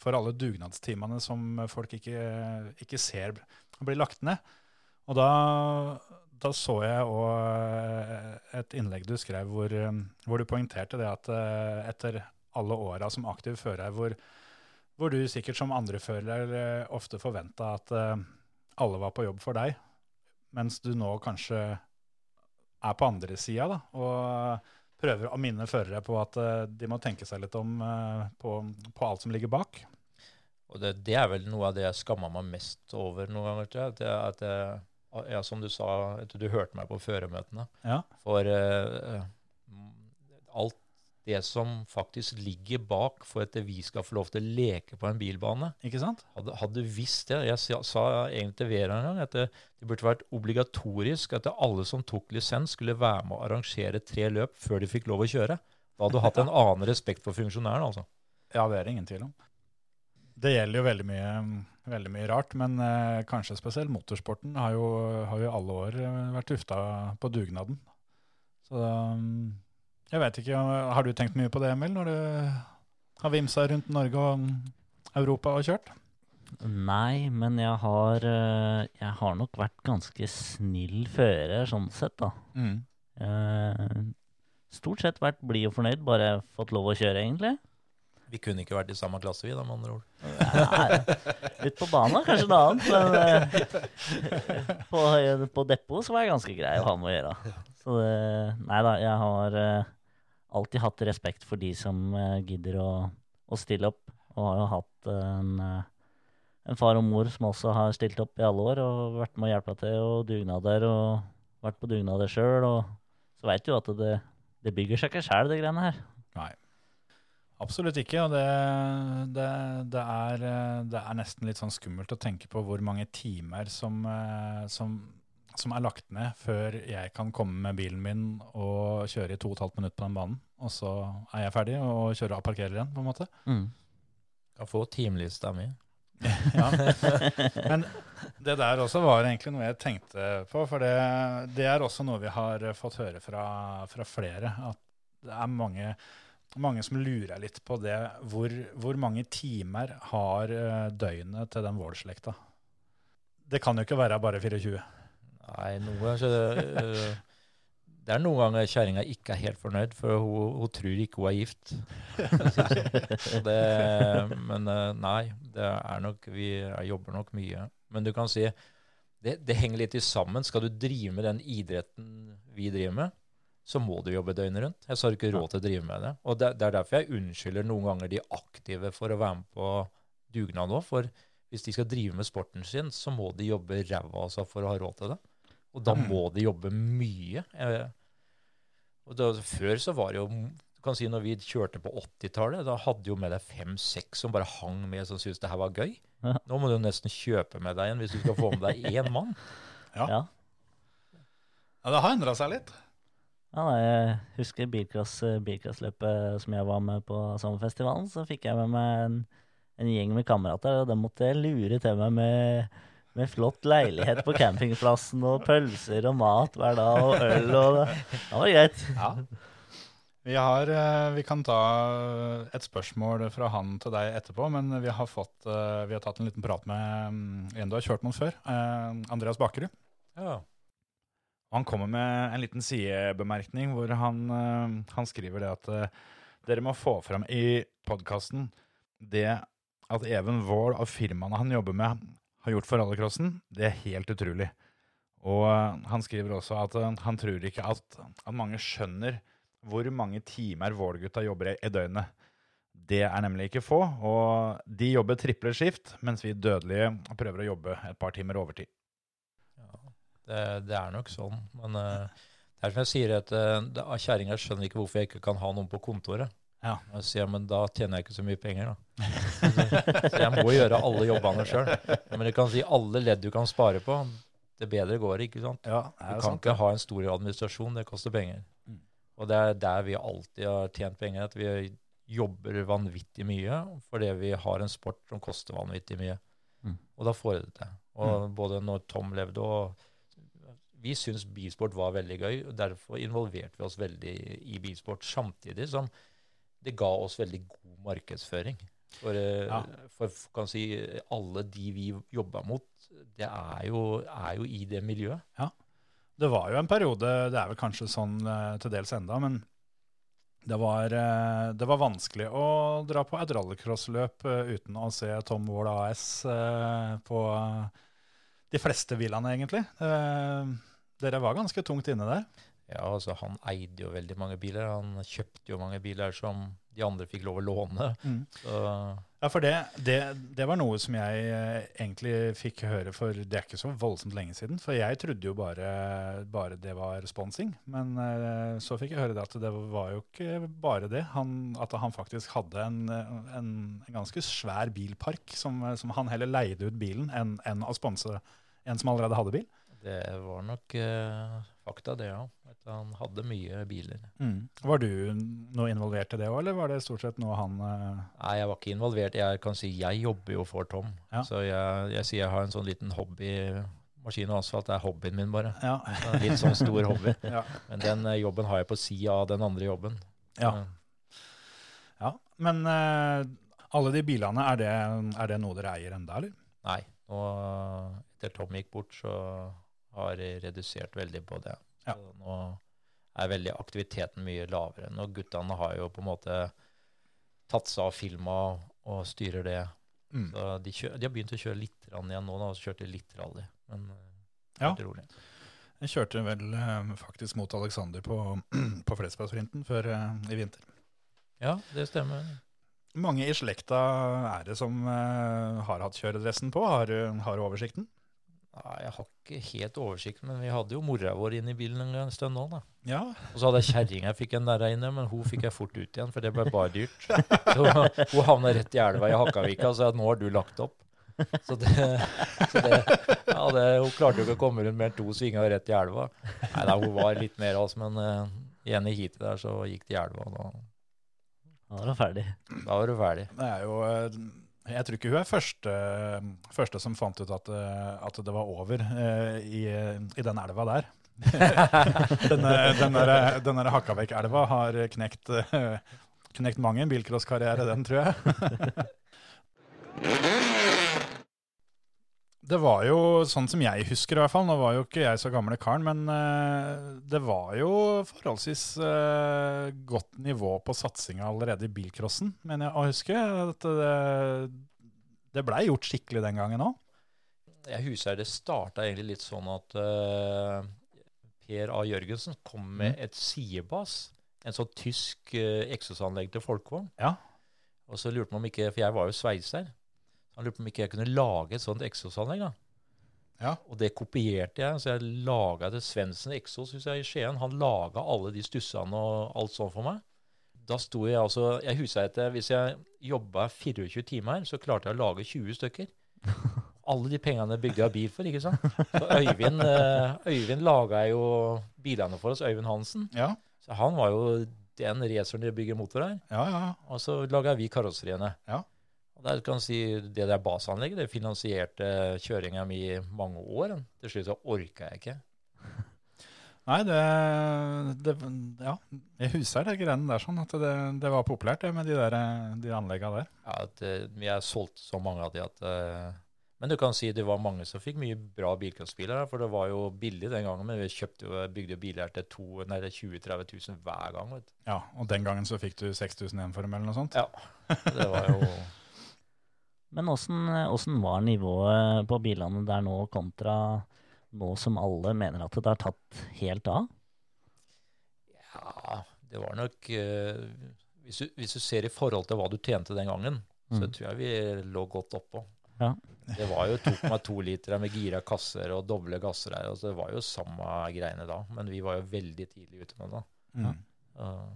A: for alle dugnadstimene som folk ikke, ikke ser blir lagt ned. Og da, da så jeg òg et innlegg du skrev hvor, hvor du poengterte det at eh, etter alle åra som aktiv fører, hvor, hvor du sikkert som andre fører eh, ofte forventa at eh, alle var på jobb for deg, mens du nå kanskje er på andre sida og prøver å minne førere på at de må tenke seg litt om på, på alt som ligger bak.
D: Og det, det er vel noe av det jeg skammer meg mest over noen ganger. Tror jeg, at, jeg, at, jeg, ja, som du sa, du hørte meg på føremøtene.
A: Ja.
D: For uh, alt det som faktisk ligger bak for at vi skal få lov til å leke på en bilbane.
A: Ikke sant?
D: Hadde, hadde visst det. Jeg sa, sa egentlig til Vera en gang at det, det burde vært obligatorisk at alle som tok lisens, skulle være med å arrangere tre løp før de fikk lov å kjøre. Da hadde du hatt en annen respekt for funksjonæren, altså.
A: Ja, det er det ingen tvil om. Det gjelder jo veldig mye, veldig mye rart, men eh, kanskje spesielt motorsporten har jo, har jo alle år eh, vært tufta på dugnaden. Så um, jeg vet ikke, har du tenkt mye på det, Emil, når du har vimsa rundt Norge og Europa og kjørt?
B: Nei, men jeg har, eh, jeg har nok vært ganske snill fører, sånn sett, da. Eh, Stort sett vært blid og fornøyd, bare fått lov å kjøre, egentlig.
D: Vi kunne ikke vært i samme klasse, vi, da, med andre ord.
B: Nei, Ut på banen kanskje noe annet, men eh, på, på depot så var jeg ganske grei å ha med å gjøre. Så det, nei da, jeg har eh, alltid hatt respekt for de som eh, gidder å, å stille opp, og har jo hatt en, en far og mor som også har stilt opp i alle år og vært med å hjelpe til, og dugnader, og vært på dugnader sjøl, og så veit du jo at det, det bygger seg ikke sjæl, det greiene her.
A: Nei. Absolutt ikke. Og det, det, det, er, eh, det er nesten litt sånn skummelt å tenke på hvor mange timer som, eh, som, som er lagt ned før jeg kan komme med bilen min og kjøre i to og et halvt minutt på den banen. Og så er jeg ferdig og kjører og parkerer igjen, på en måte.
B: Mm.
D: Kan få timelista mi.
A: Ja. Men det der også var egentlig noe jeg tenkte på, for det, det er også noe vi har fått høre fra, fra flere. At det er mange, mange som lurer litt på det. Hvor, hvor mange timer har eh, døgnet til den Vål-slekta? Det kan jo ikke være bare 24.
D: Nei, noe så det, øh, det er noen ganger kjerringa ikke er helt fornøyd, for hun, hun tror ikke hun er gift. Det, men øh, nei, det er nok Vi jobber nok mye. Men du kan si det, det henger litt i sammen. Skal du drive med den idretten vi driver med, så må du jobbe døgnet rundt. Jeg har ikke råd til å drive med det. Og det, det er derfor jeg unnskylder noen ganger de aktive for å være med på dugnad òg. For hvis de skal drive med sporten sin, så må de jobbe ræva av seg for å ha råd til det. Og da må de jobbe mye. Eh, Og da, før så var det jo du kan si Når vi kjørte på 80-tallet, da hadde jo med deg fem-seks som bare hang med som syntes det her var gøy. Nå må du nesten kjøpe med deg en hvis du skal få med deg én mann.
A: Ja.
B: Ja.
A: Ja, det har endra seg litt.
B: Ja, nei, jeg husker bilcross, bilcrossløpet som jeg var med på sommerfestivalen. Så fikk jeg med meg en, en gjeng med kamerater, og dem måtte jeg lure til meg med, med flott leilighet på campingplassen og pølser og mat hver dag og øl. og Det, det var greit.
A: Ja. Vi, har, eh, vi kan ta et spørsmål fra han til deg etterpå, men vi har, fått, eh, vi har tatt en liten prat med mm, en du har kjørt mot før, eh, Andreas Bakerud.
D: Ja.
A: Han kommer med en liten sidebemerkning hvor han, eh, han skriver det at eh, dere må få fram i podkasten det at Even Wold og firmaene han jobber med, har gjort for rallycrossen. Det er helt utrolig. Og eh, han skriver også at han tror ikke at, at mange skjønner hvor mange timer Vål-gutta jobber i døgnet. Det er nemlig ikke få, og de jobber triple skift, mens vi dødelige prøver å jobbe et par timer overtid.
D: Det, det er nok sånn. Men uh, det er som jeg sier, at uh, kjerringa skjønner ikke hvorfor jeg ikke kan ha noen på kontoret.
A: Ja.
D: Og Jeg sier, men da tjener jeg ikke så mye penger, da. så jeg må gjøre alle jobbene sjøl. Men jeg kan si alle ledd du kan spare på, det bedre går det, ikke sant?
A: Ja, det
D: Du kan
A: sant.
D: ikke ha en stor administrasjon, det koster penger.
A: Mm.
D: Og det er der vi alltid har tjent penger, at vi jobber vanvittig mye fordi vi har en sport som koster vanvittig mye.
B: Mm.
D: Og da får jeg det til. Og både når Tom levde og Vi syntes bilsport var veldig gøy, og derfor involverte vi oss veldig i, bilsport. Samtidig som det ga oss veldig god markedsføring. For, eh,
A: Ja.
D: for kan si, alle de vi jobba mot, det er jo, er jo i det miljøet. Ja.
A: Det var jo en periode, det er vel kanskje sånn eh, til dels enda, men det var, eh, det var vanskelig å dra på et rallycrossløp uten å se Tom Wall AS på de fleste bilene, egentlig. Dere var ganske tungt inne der.
D: Ja, altså Han eide jo veldig mange biler. Han kjøpte jo mange biler som de andre fikk lov å låne.
A: Mm.
D: Så
A: Ja, for det, det, det var noe som jeg eh, egentlig fikk høre for det er ikke så voldsomt lenge siden. For jeg trodde jo bare, bare det var sponsing. Men eh, så fikk jeg høre det at det var jo ikke bare det. Han, at han faktisk hadde en, en, en ganske svær bilpark som, som han heller leide ut bilen enn enn å sponse en som allerede hadde bil.
D: Det var nok uh, fakta, det, ja. At han hadde mye biler.
A: Var du noe involvert i det òg, eller var det stort sett noe han uh...
D: Nei, jeg var ikke involvert. Jeg kan si jeg jobber jo for Tom.
A: Ja.
D: Så jeg, jeg sier jeg har en sånn liten hobby. Maskin og asfalt er hobbyen min, bare.
A: Ja.
D: Så en litt sånn stor hobby.
A: ja.
D: Men den uh, jobben har jeg på sida av den andre jobben.
A: Ja. Men alle de bilene, er det, er det noe dere eier enda, eller?
D: Nei. Og etter Tom gikk bort, så har redusert veldig på det.
A: Ja.
D: Så nå er veldig aktiviteten mye lavere. Nå guttene har jo på en måte tatt seg av filma og styrer det.
A: Mm.
D: Så de, kjø de har begynt å kjøre litt rann igjen nå. Da, og kjørte litt rally. Men eh,
A: Ja.
D: rolig.
A: Jeg kjørte vel eh, faktisk mot Alexander på, på Flesbergsprinten før eh, i vinter.
D: Ja, det stemmer.
A: Mange i slekta er det som har hatt kjøredressen på? Har, du- har du oversikten?
D: Nei, jeg har ikke helt oversikt, men vi hadde jo mora vår inne i bilen en stund òg.
A: Ja.
D: Og så hadde jeg kjerringa jeg fikk en der inne, men hun fikk jeg fort ut igjen, for det ble bare dyrt. Så hun havna rett i elva i Hakkavika så nå har du lagt opp. Så det, så det, ja, det Hun klarte jo ikke å komme rundt mer enn to svinger rett i elva. Nei da, hun var litt mer altså, men uh, igjen i heatet der så gikk det i elva, da,
B: Da var du ferdig.
D: da var du ferdig.
A: Det er jo eh, Jeg tror ikke hun er første, første som fant ut at, eh, at det var over eh, i, i den elva der. Denne, den der, der Hakkavekk-elva har knekt, eh, knekt mange en bilcrosskarriere, den, tror jeg. Det var jo, sånn som jeg husker i hvert fall, nå var jo ikke jeg så gamle karen, men uh, det var jo forholdsvis uh, godt nivå på satsinga allerede i bilcrossen, mener jeg å huske. At det, det blei gjort skikkelig den gangen òg.
D: Jeg husker det starta egentlig litt sånn at uh, Per A. Jørgensen kom med et sidebass. En sånn tysk eksosanlegg til folkevogn.
A: Ja.
D: Og så lurte man om ikke, for jeg var jo sveiser, han lurte på om ikke jeg kunne lage et sånt eksosanlegg. da.
A: Ja.
D: Og det kopierte jeg, så jeg laga det Svendsen Eksos husker jeg, i Skien. Han laga alle de stussene og alt sånt for meg. Da sto jeg altså Jeg husker etter hvis jeg jobba 24 timer, så klarte jeg å lage 20 stykker. Alle de pengene bygde jeg bil for, ikke sant. Så Øyvind, eh, Øyvind laga jo bilene for oss, Øyvind Hansen.
A: Ja,
D: Så han var jo den raceren de bygger motor her.
A: ja. ja.
D: Og så laga vi karosseriene.
A: Ja.
D: Og der kan si, Det der baseanlegget det finansierte kjøringa mi i mange år. Til slutt så orka jeg ikke.
A: Nei, det, det Ja, jeg husker det greiene der sånn, at det, det var populært det med de, der, de anlegga der.
D: Ja, at, eh, Vi har solgt så mange av de at eh, Men du kan si det var mange som fikk mye bra bilcrossbiler. For det var jo billig den gangen, men vi kjøpte jo, bygde jo biler til to- nei, det er 20 000-30 000 hver gang. vet.
A: Ja, Og den gangen så fikk du 6000 igjen for dem, eller noe sånt?
D: Ja. Det var jo
B: Men åssen var nivået på bilene der nå kontra nå som alle mener at det har tatt helt av?
D: Ja, det var nok uh, hvis, du, hvis du ser i forhold til hva du tjente den gangen, så
B: Mm.
D: tror jeg vi lå godt oppå.
B: Ja.
D: Det var jo 2,2 liter med gira kasser og doble gasser her. Altså det var jo samme greiene da, men vi var jo veldig tidlig ute med det.
A: Mm.
D: Uh,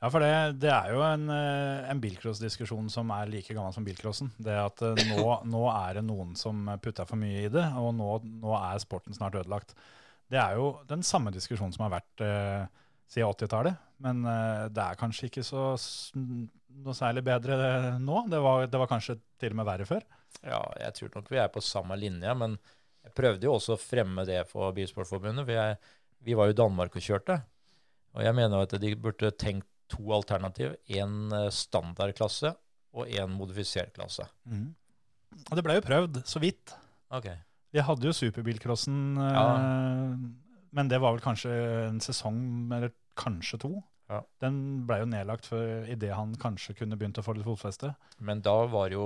A: Ja, for det, det er jo en, eh, en bilcross-diskusjon som er like gammel som bilcrossen. Det at eh, nå, nå er det noen som putter for mye i det, og nå, nå er sporten snart ødelagt. Det er jo den samme diskusjonen som har vært eh, siden 80-tallet, men eh, det er kanskje ikke så noe særlig bedre nå. Det var, det var kanskje til og med verre før.
D: ja, jeg tror nok vi er på samme linje, men jeg prøvde jo også å fremme det for Bilsportforbundet, for jeg, vi var jo i Danmark og kjørte. Og jeg mener at de burde tenkt to alternativ. En eh, standardklasse og en modifisert klasse.
A: Og det ble jo prøvd, så vidt.
D: Okay.
A: Vi hadde jo superbilcrossen, eh,
D: Ja.
A: men det var vel kanskje en sesong, eller kanskje to.
D: Ja.
A: Den ble jo nedlagt i idet han kanskje kunne begynt å få litt fotfeste.
D: Men da var jo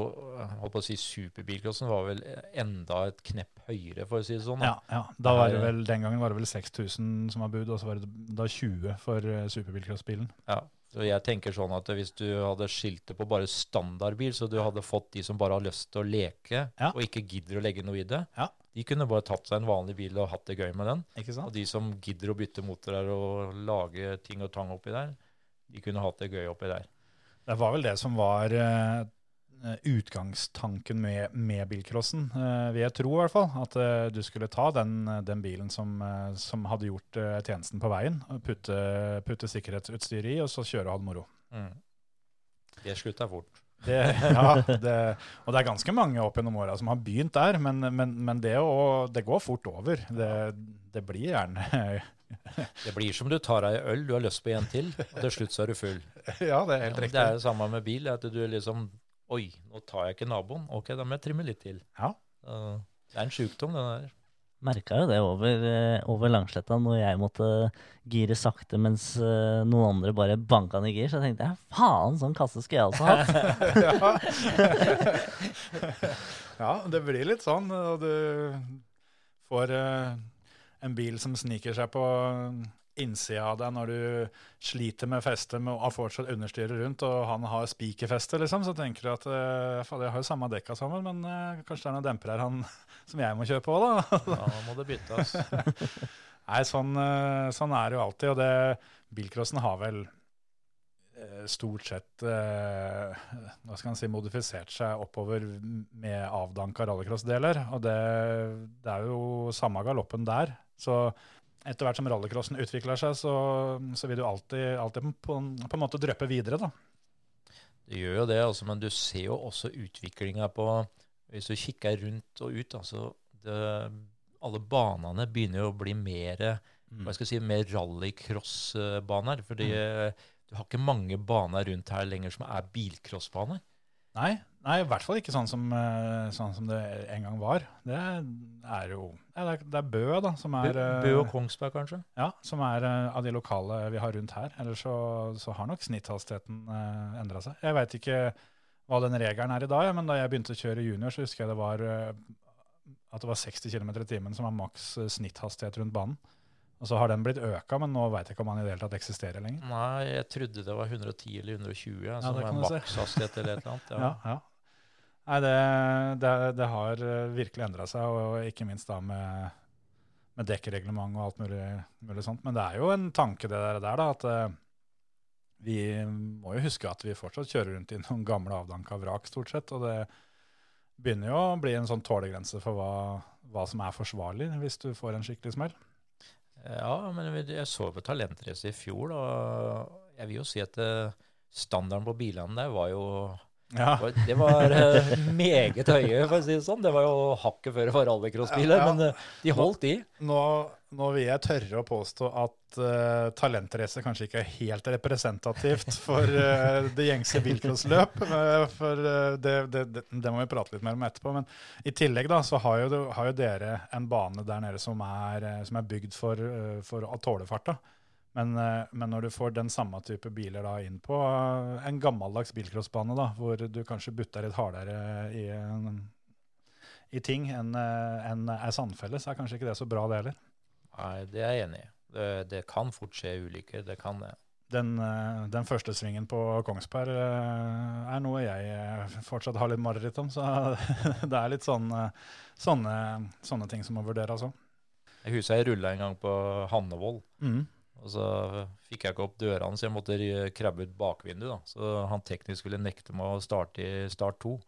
D: holdt på å si, superbilcrossen var vel enda et knepp høyere, for å si det sånn.
A: Ja, ja. Da var det vel, Den gangen var det vel 6000 som var bud, og så var det da 20 for uh, superbilcrossbilen.
D: Ja, Så jeg tenker sånn at hvis du hadde skilt det på bare standardbil, så du hadde fått de som bare har lyst til å leke,
A: Ja.
D: og ikke gidder å legge noe i det,
A: Ja.
D: De kunne bare tatt seg en vanlig bil og hatt det gøy med den.
A: Ikke
D: Og de som gidder å bytte motorer og lage ting og tang oppi der, de kunne hatt det gøy oppi der.
A: Det var vel det som var uh, utgangstanken med, med bilcrossen, uh, vil jeg tro i hvert fall. At uh, du skulle ta den, den bilen som, som hadde gjort tjenesten på veien, og putte, putte sikkerhetsutstyret i, og så kjøre og ha det moro.
D: Mm. Det slutta fort.
A: Det, ja, det, og det er ganske mange opp gjennom åra som har begynt der, men, men, men det, å, det går fort over. Det, det blir gjerne
D: Det blir som du tar deg øl, du har lyst på en til, og til slutt så er du full.
A: Ja, det er helt riktig.
D: det er det samme med bil, at du er liksom Oi, nå tar jeg ikke naboen. Ok, da må jeg trimme litt til.
A: Ja.
D: Det er en sjukdom, den der.
B: Merka jo det over, eh, over Langsletta når jeg måtte gire sakte mens eh, noen andre bare banka i gir. Så tenkte jeg faen, sånn kasse skulle jeg også hatt.
A: Ja, det blir litt sånn, og du får eh, en bil som sniker seg på innsida av deg når du sliter med festet med å ha fortsatt understyret rundt, og han har spikerfeste, liksom, så tenker du at eh, jeg har jo samme dekka sammen, men eh, kanskje det er noen demper her han, som jeg må kjøpe òg, da.
D: Ja, nå må det byttes.
A: Nei, sånn, eh, sånn er det jo alltid, og det, bilcrossen har vel eh, stort sett hva skal man si, modifisert seg oppover med avdanka rallycross-deler. Og det, det er jo samme galoppen der. Så etter hvert som rallycrossen utvikler seg, så, så vil du alltid, alltid på, på en måte drøppe videre, da.
D: Det gjør jo det, altså, men du ser jo også utviklinga på Hvis du kikker rundt og ut, altså det, Alle banene begynner jo å bli mer hva skal jeg si, mer rallycrossbaner. fordi mm. du har ikke mange baner rundt her lenger som er bilcrossbaner.
A: Nei, nei, i hvert fall ikke sånn som, eh, sånn som det en gang var. Det er jo ja, det, er, det er Bø, da, som er
D: Bø
A: eh,
D: og Kongsberg, kanskje?
A: Ja, som er eh, av de lokale vi har rundt her. Ellers så, så har nok snitthastigheten uh, endra seg. Jeg veit ikke hva den regelen er i dag, men da jeg begynte å kjøre junior, så husker jeg det var at det var 60 km i timen som var maks snitthastighet rundt banen. Og så har den blitt øka, men nå veit jeg ikke om den i det hele tatt eksisterer lenger.
D: Nei, jeg trodde det var 110 eller 120, ja,
A: det
D: var makshastighet eller et eller annet.
A: Ja,
D: Ja.
A: ja. Nei, det, det, det har eh, virkelig endra seg, og ikke minst da med, med dekkreglement og alt mulig, mulig sånt. Men det er jo en tanke det der, der da, at eh, vi må jo huske at vi fortsatt kjører rundt i noen gamle avdanka vrak, stort sett. Og det begynner jo å bli en sånn tålegrense for hva, hva som er forsvarlig hvis du får en skikkelig smell.
D: Ja, men jeg så på Talentrace i fjor, og jeg vil jo si at eh, standarden på bilene der var jo
A: Ja,
D: Det var eh, meget høye, for å si det sånn. Det var jo hakket før for rallycrossbiler,
A: Ja, ja.
D: men eh, de holdt i.
A: Nå, nå vil jeg tørre å påstå at uh, talentrace kanskje ikke er helt representativt for uh, det gjengse bilcrossløp. Uh, for uh, det, det, det, må vi prate litt mer om etterpå. Men i tillegg da, så har jo, har jo dere en bane der nede som er, som er bygd for, uh, for å tåle farta. Men, men når du får den samme type biler da inn på en gammeldags bilcrossbane, da, hvor du kanskje butter litt hardere i, i ting enn en ei sandfelle, så er kanskje ikke det så bra, det heller.
D: Nei, det er jeg enig i. Det, det kan fort skje ulykker, det kan det.
A: Den, eh, den første svingen på Kongsberg eh, er noe jeg eh, fortsatt har litt mareritt om, så det er litt sånn, eh, sånne, sånne ting som må vurderes òg.
D: Jeg husker jeg rulla en gang på Hannevoll,
A: Mm.
D: og så fikk jeg ikke opp dørene, så jeg måtte krabbe ut bakvinduet. da. Så han teknisk skulle nekte meg å starte i start to.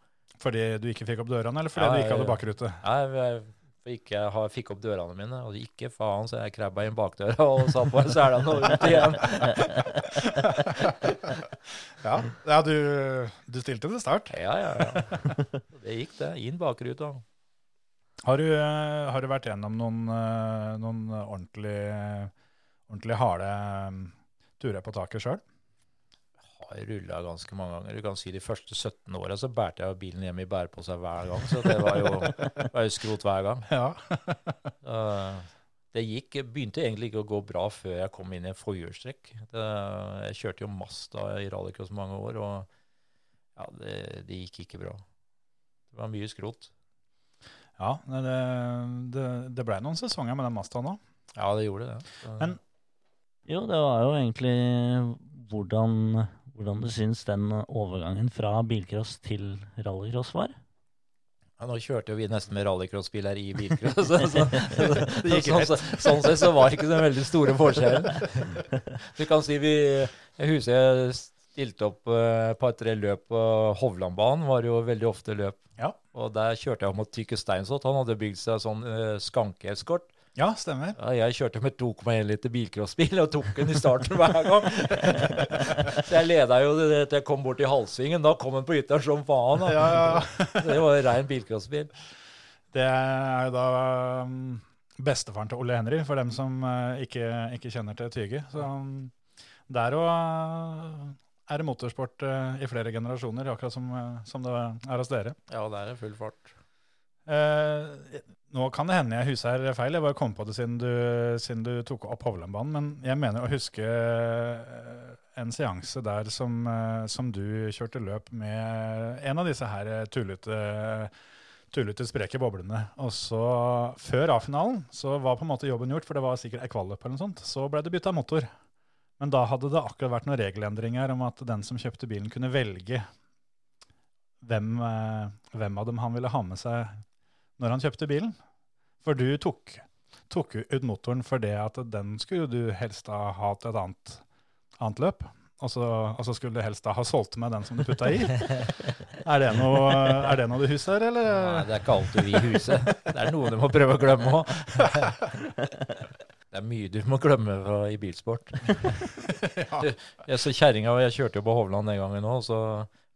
A: Fordi du ikke fikk opp dørene, eller fordi
D: Ja,
A: du ikke hadde bakrute?
D: Nei, jeg for ikke jeg fikk opp dørene mine, og ikke faen, så jeg krabba inn bakdøra og satt på en selene og ut igjen.
A: Ja, ja du, du stilte til start.
D: Ja, ja, ja. Det gikk, det. Inn bakruta.
A: Har du, eh, har du vært gjennom noen, eh, noen ordentlig, ordentlig harde eh, turer på taket sjøl?
D: Har rulla ganske mange ganger. Du kan si De første 17 åra så bærte jeg bilen hjem i bærepose hver gang, så det var jo, var jo skrot hver gang.
A: Ja.
D: Uh, det gikk, begynte egentlig ikke å gå bra før jeg kom inn i en forhjulstrekk. Jeg kjørte jo Masta i rallycross mange år, og ja, det, det gikk ikke bra. Det var mye skrot.
A: ja det, det, det ble noen sesonger med den Mastaen òg.
D: Ja, det gjorde det. Så,
A: Men-
B: Jo, det var jo egentlig hvordan, hvordan du syns den overgangen fra bilcross til rallycross var?
D: Ja, nå kjørte jo vi nesten med rallycrossbil her i bilcross. Så, så, sånn, så, sånn sett så var det ikke den veldig store forskjellen. Du kan si vi Jeg husker jeg stilte opp eh, et par-tre løp på Hovlandbanen. Var jo veldig ofte løp.
A: Ja.
D: Og der kjørte jeg mot Tykke Steinsot. Han hadde bygd seg sånn uh, skankeeskort.
A: Ja, stemmer.
D: Ja, jeg kjørte med 2,1 liter bilcrossbil og tok den i starten hver gang. så jeg leda jo det til jeg kom bort i halvsvingen. Da kom den på ytteren som faen.
A: Ja, ja.
D: Det var jo rein bilcrossbil.
A: Det er jo da um, bestefaren til Ole Henry, for dem som uh, ikke, ikke kjenner til Tyge. Så der òg er det motorsport uh, i flere generasjoner, akkurat som, uh, som det er hos dere.
D: Ja, det er full fart.
A: Eh, nå kan det hende jeg husker feil, jeg bare kom på det siden du, siden du tok opp Hovlandbanen. Men jeg mener å huske eh, en seanse der som, eh, som du kjørte løp med en av disse her tullete, tullete spreke boblene. Og så, før A-finalen, så var på en måte jobben gjort, for det var sikkert kvalløp eller noe sånt. Så ble det bytta motor. Men da hadde det akkurat vært noen regelendringer om at den som kjøpte bilen, kunne velge hvem, eh, hvem av dem han ville ha med seg når han kjøpte bilen. For du tok, tok ut motoren for det at den skulle du helst ha hatt et annet, annet løp. Og så, og så skulle du helst da ha solgt med den som du putta i. Er det noe, er det noe du husker, eller?
D: Nei, det er ikke alltid vi i huset. Det er noe du må prøve å glemme òg. Det er mye du må glemme fra, i bilsport. Jeg så kjerringa og jeg kjørte jo på Hovland den gangen òg, så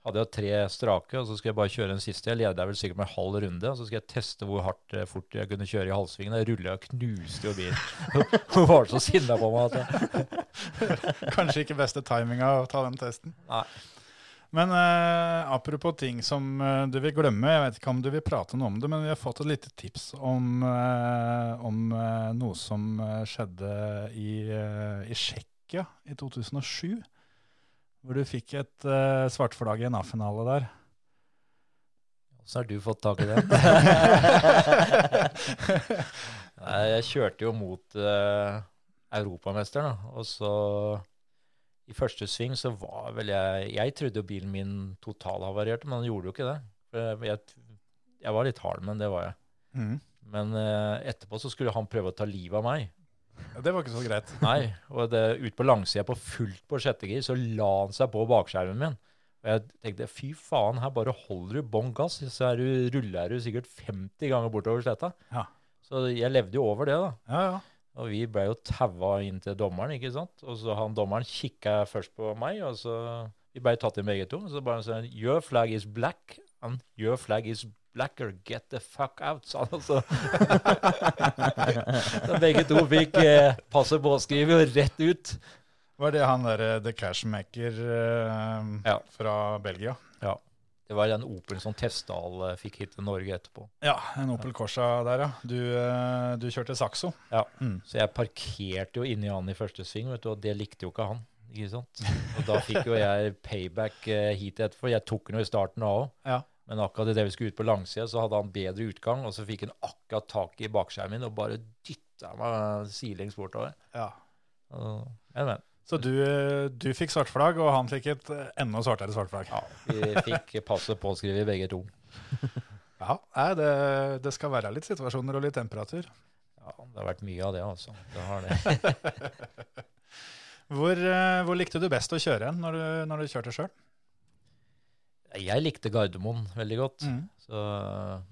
D: hadde jeg tre strake, og så skulle jeg bare kjøre en siste. Jeg leda vel sikkert med halv runde, og så skulle jeg teste hvor hardt eh, fort jeg kunne kjøre i halvsvingen. Jeg rulla og knuste jo bilen. Hun var så sinna på meg at jeg,
A: Kanskje ikke beste timinga å ta den testen.
D: Nei.
A: Men eh, apropos ting som eh, du vil glemme, jeg vet ikke om du vil prate noe om det, men vi har fått et lite tips om, eh, om eh, noe som eh, skjedde i, i Tsjekkia i 2007. Hvor du fikk et uh, svart flagg i en A-finale der.
D: Så har du fått tak i det. Nei, jeg kjørte jo mot uh, europamesteren, da. Og så i første sving så var vel jeg Jeg trodde jo bilen min totalhavarerte, men han gjorde jo ikke det. Jeg, jeg var litt hard, men det var jeg.
A: Mm.
D: Men uh, etterpå så skulle han prøve å ta livet av meg.
A: Det var ikke så greit.
D: Nei, og det, ut på langsida på fullt på sjette gir, så la han seg på bakskjermen min. Og jeg tenkte fy faen, her bare holder du bånn gass, så er du, ruller du sikkert 50 ganger bortover sletta.
A: Ja.
D: Så jeg levde jo over det, da.
A: Ja, ja.
D: Og vi ble jo taua inn til dommeren, ikke sant. Og så han dommeren kikka først på meg, og så Vi ble tatt inn begge to. Og så bare sånn Your flag is black, and your flag is blacker. Get the fuck out, sa han. altså. Så, begge to fikk eh, passet påskrevet og rett ut.
A: Var det han derre The Cashmaker eh,
D: Ja.
A: fra Belgia?
D: Ja. Det var den Opel som Testdal eh, fikk hit til Norge etterpå.
A: Ja, en Opel Corsa der, ja. Du, eh, du kjørte Saxo.
D: Ja.
A: Mm.
D: Så jeg parkerte jo inni han i første sving, vet du, og det likte jo ikke han. Ikke sant? Og da fikk jo jeg payback eh, hit etterpå. Jeg tok den jo i starten da òg.
A: Ja.
D: Men akkurat idet vi skulle ut på langsida, så hadde han bedre utgang, og så fikk han akkurat tak i bakskjermen min og bare dytta meg sidelengs bortover.
A: ja.
D: Men, men.
A: Så du, du fikk svart flagg, og han fikk et enda svartere svart flagg.
D: Ja, vi fikk passet påskrevet begge to.
A: Ja, nei, det, det skal være litt situasjoner og litt temperatur.
D: Ja, det har vært mye av det, altså. Det har det.
A: Hvor, eh, hvor likte du best å kjøre når du, når du kjørte sjøl?
D: Jeg likte Gardermoen veldig godt.
A: Mm.
D: Så,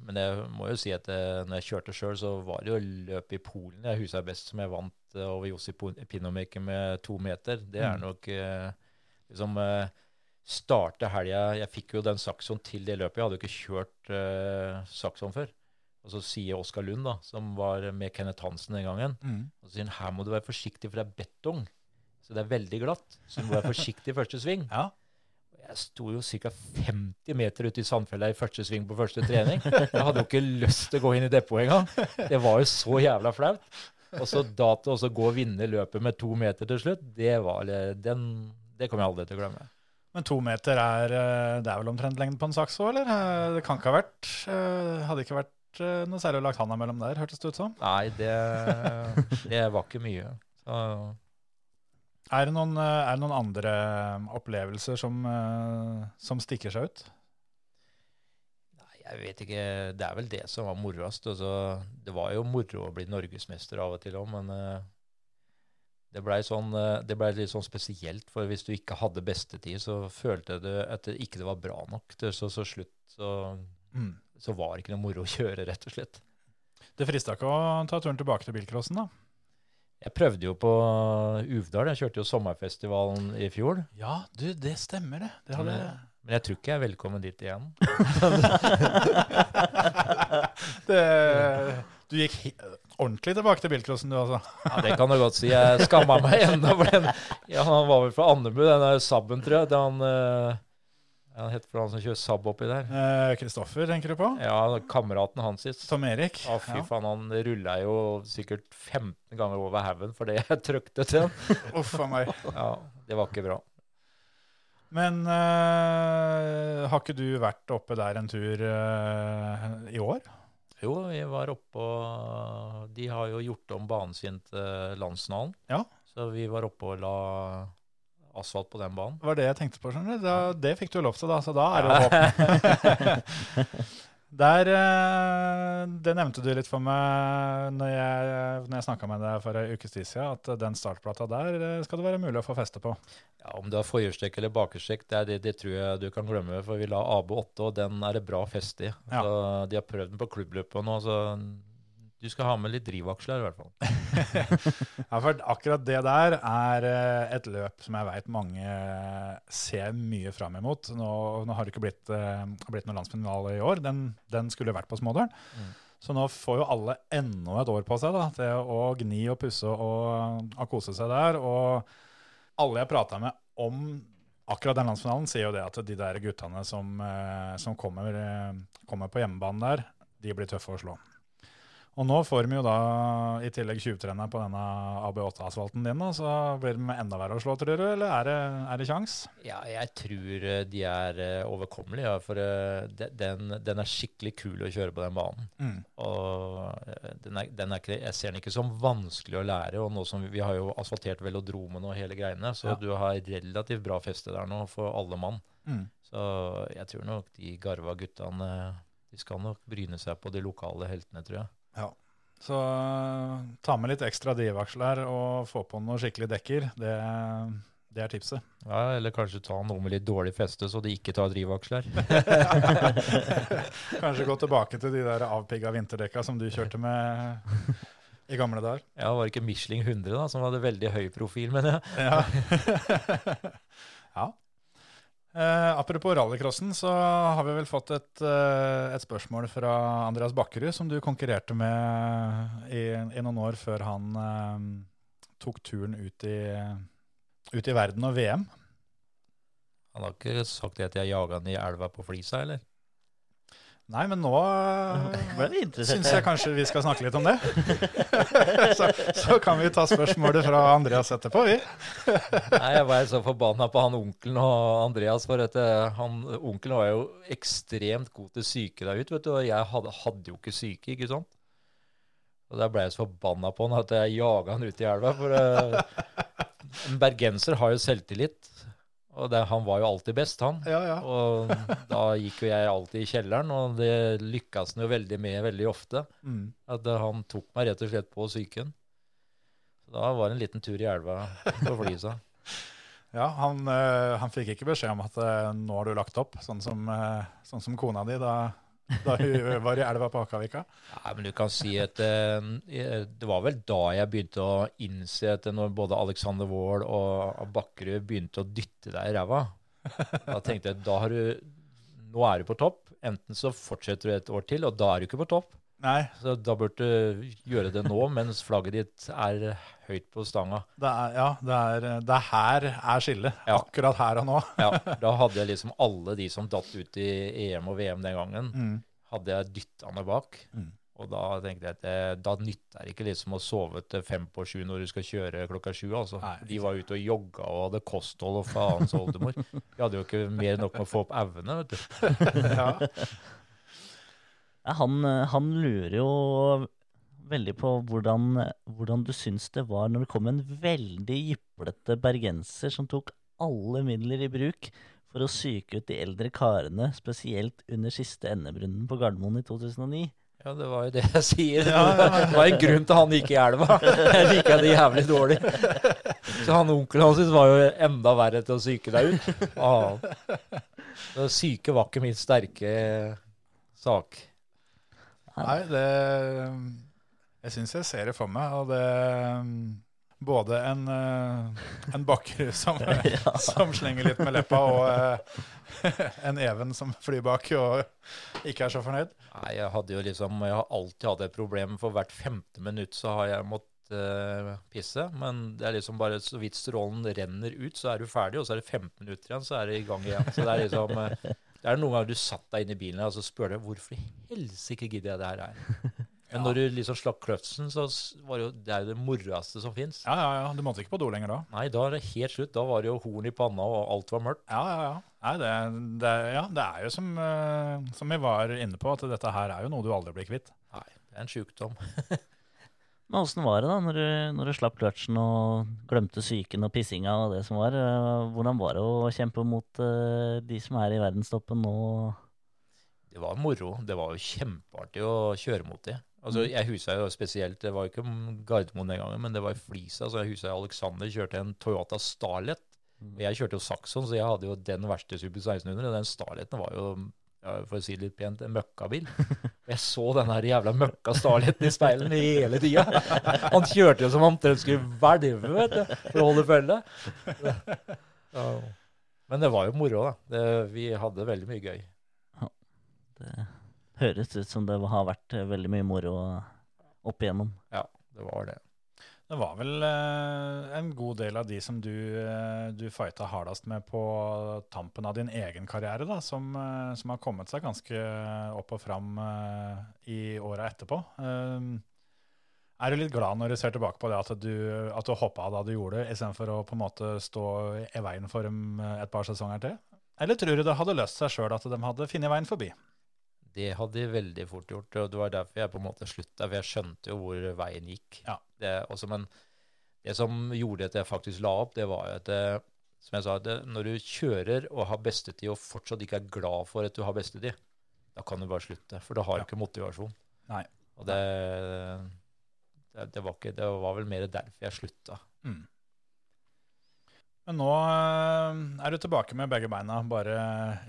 D: men jeg må jo si at eh, når jeg kjørte sjøl, så var det jo løp i Polen jeg huska best, som jeg vant eh, over Josip Pinomaker med to meter. Det er
A: Mm.
D: nok eh, liksom Starte helga Jeg fikk jo den saksoen til det løpet. Jeg hadde jo ikke kjørt uh, saksoen før. Og så sier Oskar Lund, da, som var med Kenneth Hansen den gangen,
A: Mm.
D: og så sier han her må du være forsiktig, for det er betong. Så det er veldig glatt. Så du må være forsiktig i første sving.
A: Ja.
D: Jeg sto jo ca. 50 meter ute i sandfella i første sving på første trening. Jeg hadde jo ikke lyst til å gå inn i depotet engang. Det var jo så jævla flaut. Og så da til å gå og vinne løpet med to meter til slutt, det, var, den, det kommer jeg aldri til å glemme.
A: Men to meter er eh, Det er vel omtrent lengden på en Saxo, eller? Eh, Det kan ikke ha vært eh, Hadde ikke vært noe særlig å lagt handa mellom der, hørtes det ut som.
D: Nei, det, det var ikke mye. Så,
A: Er det noen, eh, er det noen andre opplevelser som, eh, som stikker seg ut?
D: Nei, jeg vet ikke. Det er vel det som var moroast. Altså, det var jo moro å bli norgesmester av og til òg, men eh, det blei sånn, eh, ble litt sånn spesielt. For hvis du ikke hadde bestetid, så følte du at det ikke var bra nok. Så, så slutt så,
A: Mm.
D: så var det ikke noe moro å kjøre, rett og slett.
A: Det frista ikke å ta turen tilbake til bilcrossen, da?
D: Jeg prøvde jo på Uvdal. Jeg kjørte jo sommerfestivalen i fjor.
A: Ja, du, det stemmer, det. det hadde...
D: Men jeg tror ikke jeg er velkommen dit igjen.
A: det du gikk ordentlig tilbake til bilcrossen, du altså?
D: Ja, Det kan du godt si. Jeg skamma meg ennå. Ja, han var vel fra Andebu, den der Sabben, tror jeg. Det eh, han heter for han som kjører Saab oppi der.
A: Eh, Kristoffer, tenker du på?
D: Ja, kameraten hans sitt.
A: Tom Erik?
D: Ja, fy
A: Ja.
D: faen, han rulla jo sikkert 15 ganger over haugen fordi jeg trykte til han.
A: Uff a meg.
D: Ja, det var ikke bra.
A: Men eh, har ikke du vært oppe der en tur eh, i år?
D: Jo, vi var oppe og De har jo gjort om banen sin til landsfinalen.
A: Ja.
D: Så vi var oppe og la asfalt på den banen.
A: Det var det jeg tenkte på. skjønner du. Da, det fikk du lov til, da, så da er det håp. Der, eh, Det nevnte du litt for meg når jeg, når jeg snakka med deg for ei ukes tid siden, at den startplata der eh, skal det være mulig å få feste på.
D: Ja, Om du har forhjulstrekk eller bakhjulstrekk, det, det, det tror jeg du kan glemme. For vi la AB8, og den er det bra feste i.
A: Ja.
D: De har prøvd den på klubbløpet nå, så du skal ha med litt drivaksler i hvert fall.
A: Ja, for akkurat det der er eh, et løp som jeg veit mange ser mye fram imot. Nå, nå har det ikke blitt, eh, blitt noen landsfinale i år. Den, den skulle vært på Smådølen.
D: Mm.
A: Så nå får jo alle enda et år på seg da, til å gni og pusse og, og kose seg der. Og alle jeg prata med om akkurat den landsfinalen, sier jo det at de der guttene som, eh, som kommer, eh, kommer på hjemmebane der, de blir tøffe å slå. Og nå får de jo da i tillegg tjuvtrene på denne AB8-asfalten din, da, så blir det enda verre å slå, tror du, eller er det, er det kjangs?
D: Ja, jeg tror eh, de er eh, overkommelige, ja, for eh, den, den er skikkelig kul å kjøre på den banen.
A: Mm.
D: Og den er, den er jeg ser den ikke som vanskelig å lære. og nå som Vi, vi har jo asfaltert velodromen og hele greiene, så
A: Ja.
D: du har relativt bra feste der nå for alle mann.
A: Mm.
D: Så jeg tror nok de garva guttene de skal nok bryne seg på de lokale heltene, tror jeg.
A: Så uh, ta med litt ekstra drivaksler og få på noen skikkelig dekker. Det, det er tipset.
D: Ja, Eller kanskje ta noe med litt dårlig feste, så de ikke tar drivaksler.
A: Kanskje gå tilbake til de der avpigga vinterdekka som du kjørte med i gamle dager.
D: Ja, Var det ikke Michelin 100 da, som hadde veldig høy profil, mener jeg?
A: Ja. ja. Eh, apropos rallycrossen, så har vi vel fått et, eh, et spørsmål fra Andreas Bakkerud, som du konkurrerte med i, i noen år før han eh, tok turen ut i, ut i verden og VM.
D: Han har ikke sagt det at jeg jaga han i elva på Flisa, eller?
A: Nei, men nå syns jeg kanskje vi skal snakke litt om det. så, så kan vi ta spørsmålet fra Andreas etterpå, vi.
D: Nei, jeg var så forbanna på han onkelen og Andreas, for at eh, han, onkelen var jo ekstremt god til syke der ute, vet du, og jeg hadde, hadde jo ikke syke, ikke sant? Og der ble jeg så forbanna på han at jeg jaga han ut i elva, for uh, en bergenser har jo selvtillit, og det, han var jo alltid best, han.
A: Ja, ja.
D: Og da gikk jo jeg alltid i kjelleren, og det lykkes han jo veldig med veldig ofte.
A: Mm.
D: At eh, han tok meg rett og slett på psyken. Så da var det en liten tur i elva på Flisa.
A: Ja, han, eh, han fikk ikke beskjed om at eh, nå har du lagt opp, sånn som, sånn som kona di da, da hun var i elva på Akavika.
D: Nei, men du kan si at eh, det var vel da jeg begynte å innse at når både Alexander Wold og Bakkerud begynte å dytte deg i ræva, da tenkte jeg da har du Nå er du på topp. Enten så fortsetter du et år til, og da er du ikke på topp.
A: Nei,
D: Så da burde du gjøre det nå mens flagget ditt er høyt på stanga.
A: det er, ja, det er, det er her er skillet.
D: Ja.
A: Akkurat her og nå.
D: Ja, da hadde jeg liksom alle de som datt ut i EM og VM den gangen,
A: Mm.
D: hadde jeg dytta ned bak.
A: Mm.
D: Og da tenkte jeg at det, da nytter det ikke liksom å sove til fem på sju når du skal kjøre klokka sju. altså.
A: Nei.
D: De var ute og jogga og hadde kosthold og faens oldemor. De hadde jo ikke mer enn nok med å få opp evne, vet du.
A: Ja.
B: Ja, han, eh, han lurer jo veldig på hvordan, hvordan du syns det var når det kom en veldig vaklete bergenser som tok alle midler i bruk for å psyke ut de eldre karene, spesielt under siste NM-runden på Gardermoen i 2009.
D: Ja, det var jo det jeg sier. Det var en grunn til han gikk i elva. Jeg liker det jævlig dårlig. Så han onkelen hans var jo enda verre til å psyke deg ut. Ah. Så Syke var ikke min sterke sak.
A: Nei, det Jeg syns jeg ser det for meg, og det Både en, eh, en Bakkerud som, som slenger litt med leppa, og eh, en Even som flyr bak og ikke er så fornøyd.
D: Nei, jeg hadde jo liksom Jeg har alltid hatt et problem. For hvert femte minutt så har jeg måttet uh, pisse. Men det er liksom bare så vidt strålen renner ut, så er du ferdig. Og så er det 15 minutter igjen, så er det i gang igjen. Så det er liksom Det er noen ganger du satt deg inn i bilen og så spør deg hvorfor i helsike gidder jeg det her. Men når du liksom slapp kløtsen, så var det jo det det moroeste som fins.
A: Ja, ja, ja. Du måtte ikke på do lenger da.
D: Nei, da er det helt slutt. Da var det jo horn i panna, og alt var mørkt.
A: Ja, ja, ja. Nei, det, det, ja, det er jo som, uh, som vi var inne på, at dette her er jo noe du aldri blir kvitt.
D: Nei, det er en sjukdom.
B: Men åssen var det da, når du, når du slapp kløtsjen og glemte psyken og pissinga og det som var? eh, Hvordan var det å kjempe mot uh, de som er i verdenstoppen nå?
D: Det var moro. Det var jo kjempeartig å kjøre mot de. Altså, jeg husa jo spesielt, det var jo ikke Gardermoen den gangen, men det var i Flisa. Så jeg husa Alexander kjørte en Toyota Starlet. Og jeg kjørte jo Saxon, så jeg hadde jo den verste Super 1600. Og den Starleten var jo, ja, for å si det litt pent, en møkkabil. Og jeg så den her jævla møkka Starleten i speilen hele tida. Han kjørte jo som om omtrent skulle hvelve, vet du, for å holde følge. Men det var jo moro, da. Det, vi hadde veldig mye gøy.
B: Det høres ut som det har vært eh, veldig mye moro opp igjennom.
D: Ja, det var det.
A: Det var vel eh, en god del av de som du, eh, du fighta hardest med på tampen av din egen karriere, da, som, eh, som har kommet seg ganske opp og fram eh, i åra etterpå. Eh, er du litt glad når du ser tilbake på det at du, at du hoppa da du gjorde det, istedenfor å på en måte stå i veien for dem eh, et par sesonger til? Eller tror du det hadde løst seg sjøl at de hadde funnet veien forbi?
D: Det hadde de veldig fort gjort, og det var derfor jeg på en måte slutta. For jeg skjønte jo hvor veien gikk.
A: Ja.
D: Det, også, men det som gjorde at jeg faktisk la opp, det var jo at det, som jeg sa, det, når du kjører og har bestetid, og fortsatt ikke er glad for at du har bestetid, da kan du bare slutte. For da har du
A: Ja.
D: ikke motivasjon.
A: Nei.
D: Og det, det, det, var ikke, det var vel mer derfor jeg slutta.
A: Mm. Men nå eh, er du tilbake med begge beina, bare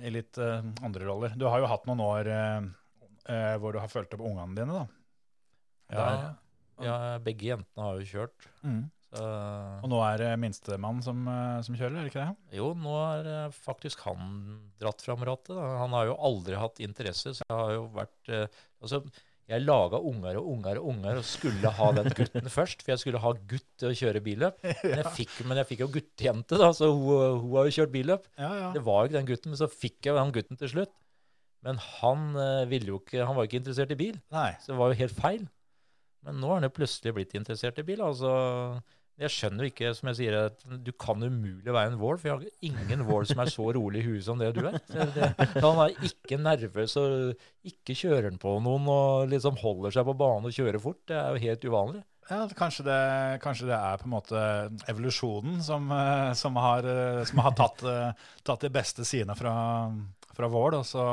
A: i litt eh, andre roller. Du har jo hatt noen år eh, hvor du har fulgt opp ungene dine, da.
D: Ja, ja, begge jentene har jo kjørt.
A: Mm.
D: Så
A: Og nå er det minstemann som, som kjører, er det ikke det?
D: Jo, nå er faktisk han dratt fram rattet. Da. Han har jo aldri hatt interesse, så jeg har jo vært Altså, jeg laga unger og unger og unger og skulle ha den gutten først, for jeg skulle ha gutt til å kjøre billøp. Men jeg fikk, men jeg fikk jo guttejente, da, så hun, hun har jo kjørt billøp.
A: Ja, ja.
D: Det var jo ikke den gutten, men så fikk jeg den gutten til slutt. Men han eh, ikke, han var jo ikke interessert i bil,
A: Nei.
D: så det var jo helt feil. Men nå er han jo plutselig blitt interessert i bil. altså... Jeg skjønner ikke, som jeg sier, at du kan umulig være en Wall, for jeg har ingen Wall som er så rolig i huet som det du er. Det, han er ikke nervøs og ikke kjører han på noen og liksom holder seg på banen og kjører fort. Det er jo helt uvanlig.
A: Ja, kanskje det, kanskje det er på en måte evolusjonen som, eh, som har, eh, som har tatt, eh, tatt de beste sidene fra, fra Vål, og så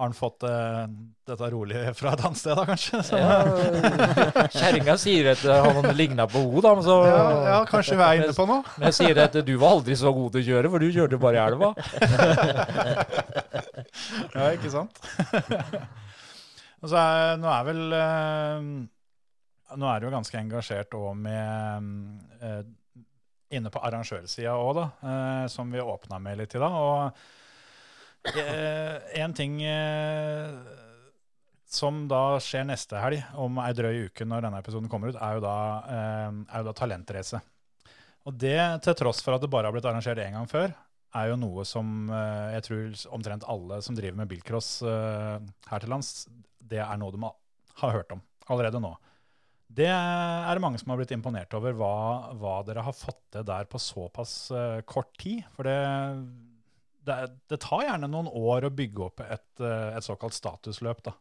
A: har han fått eh, dette rolig fra et annet sted, da, kanskje? Så,
D: Ja, Kjerringa sier at han ligna på henne, da, så
A: ja, ja, kanskje vi er inne på noe?
D: Men jeg sier at du var aldri så god til å kjøre, for du kjørte bare i elva.
A: Ja, ikke sant? Og så er, nå er vel eh, Nå er du jo ganske engasjert òg med eh, Inne på arrangørsida òg, da, eh, som vi åpna med litt i dag. Og én ting eh, som da skjer neste helg, om ei drøy uke når denne episoden kommer ut, er jo da, eh, er jo da talentrace. Og det til tross for at det bare har blitt arrangert én gang før, er jo noe som eh, jeg tror omtrent alle som driver med bilcross eh, her til lands, det er noe de har- hørt om allerede nå. Det er det mange som har blitt imponert over, hva, hva dere har fått til der på såpass eh, kort tid. For det, det, det tar gjerne noen år å bygge opp et, eh, et såkalt statusløp. da.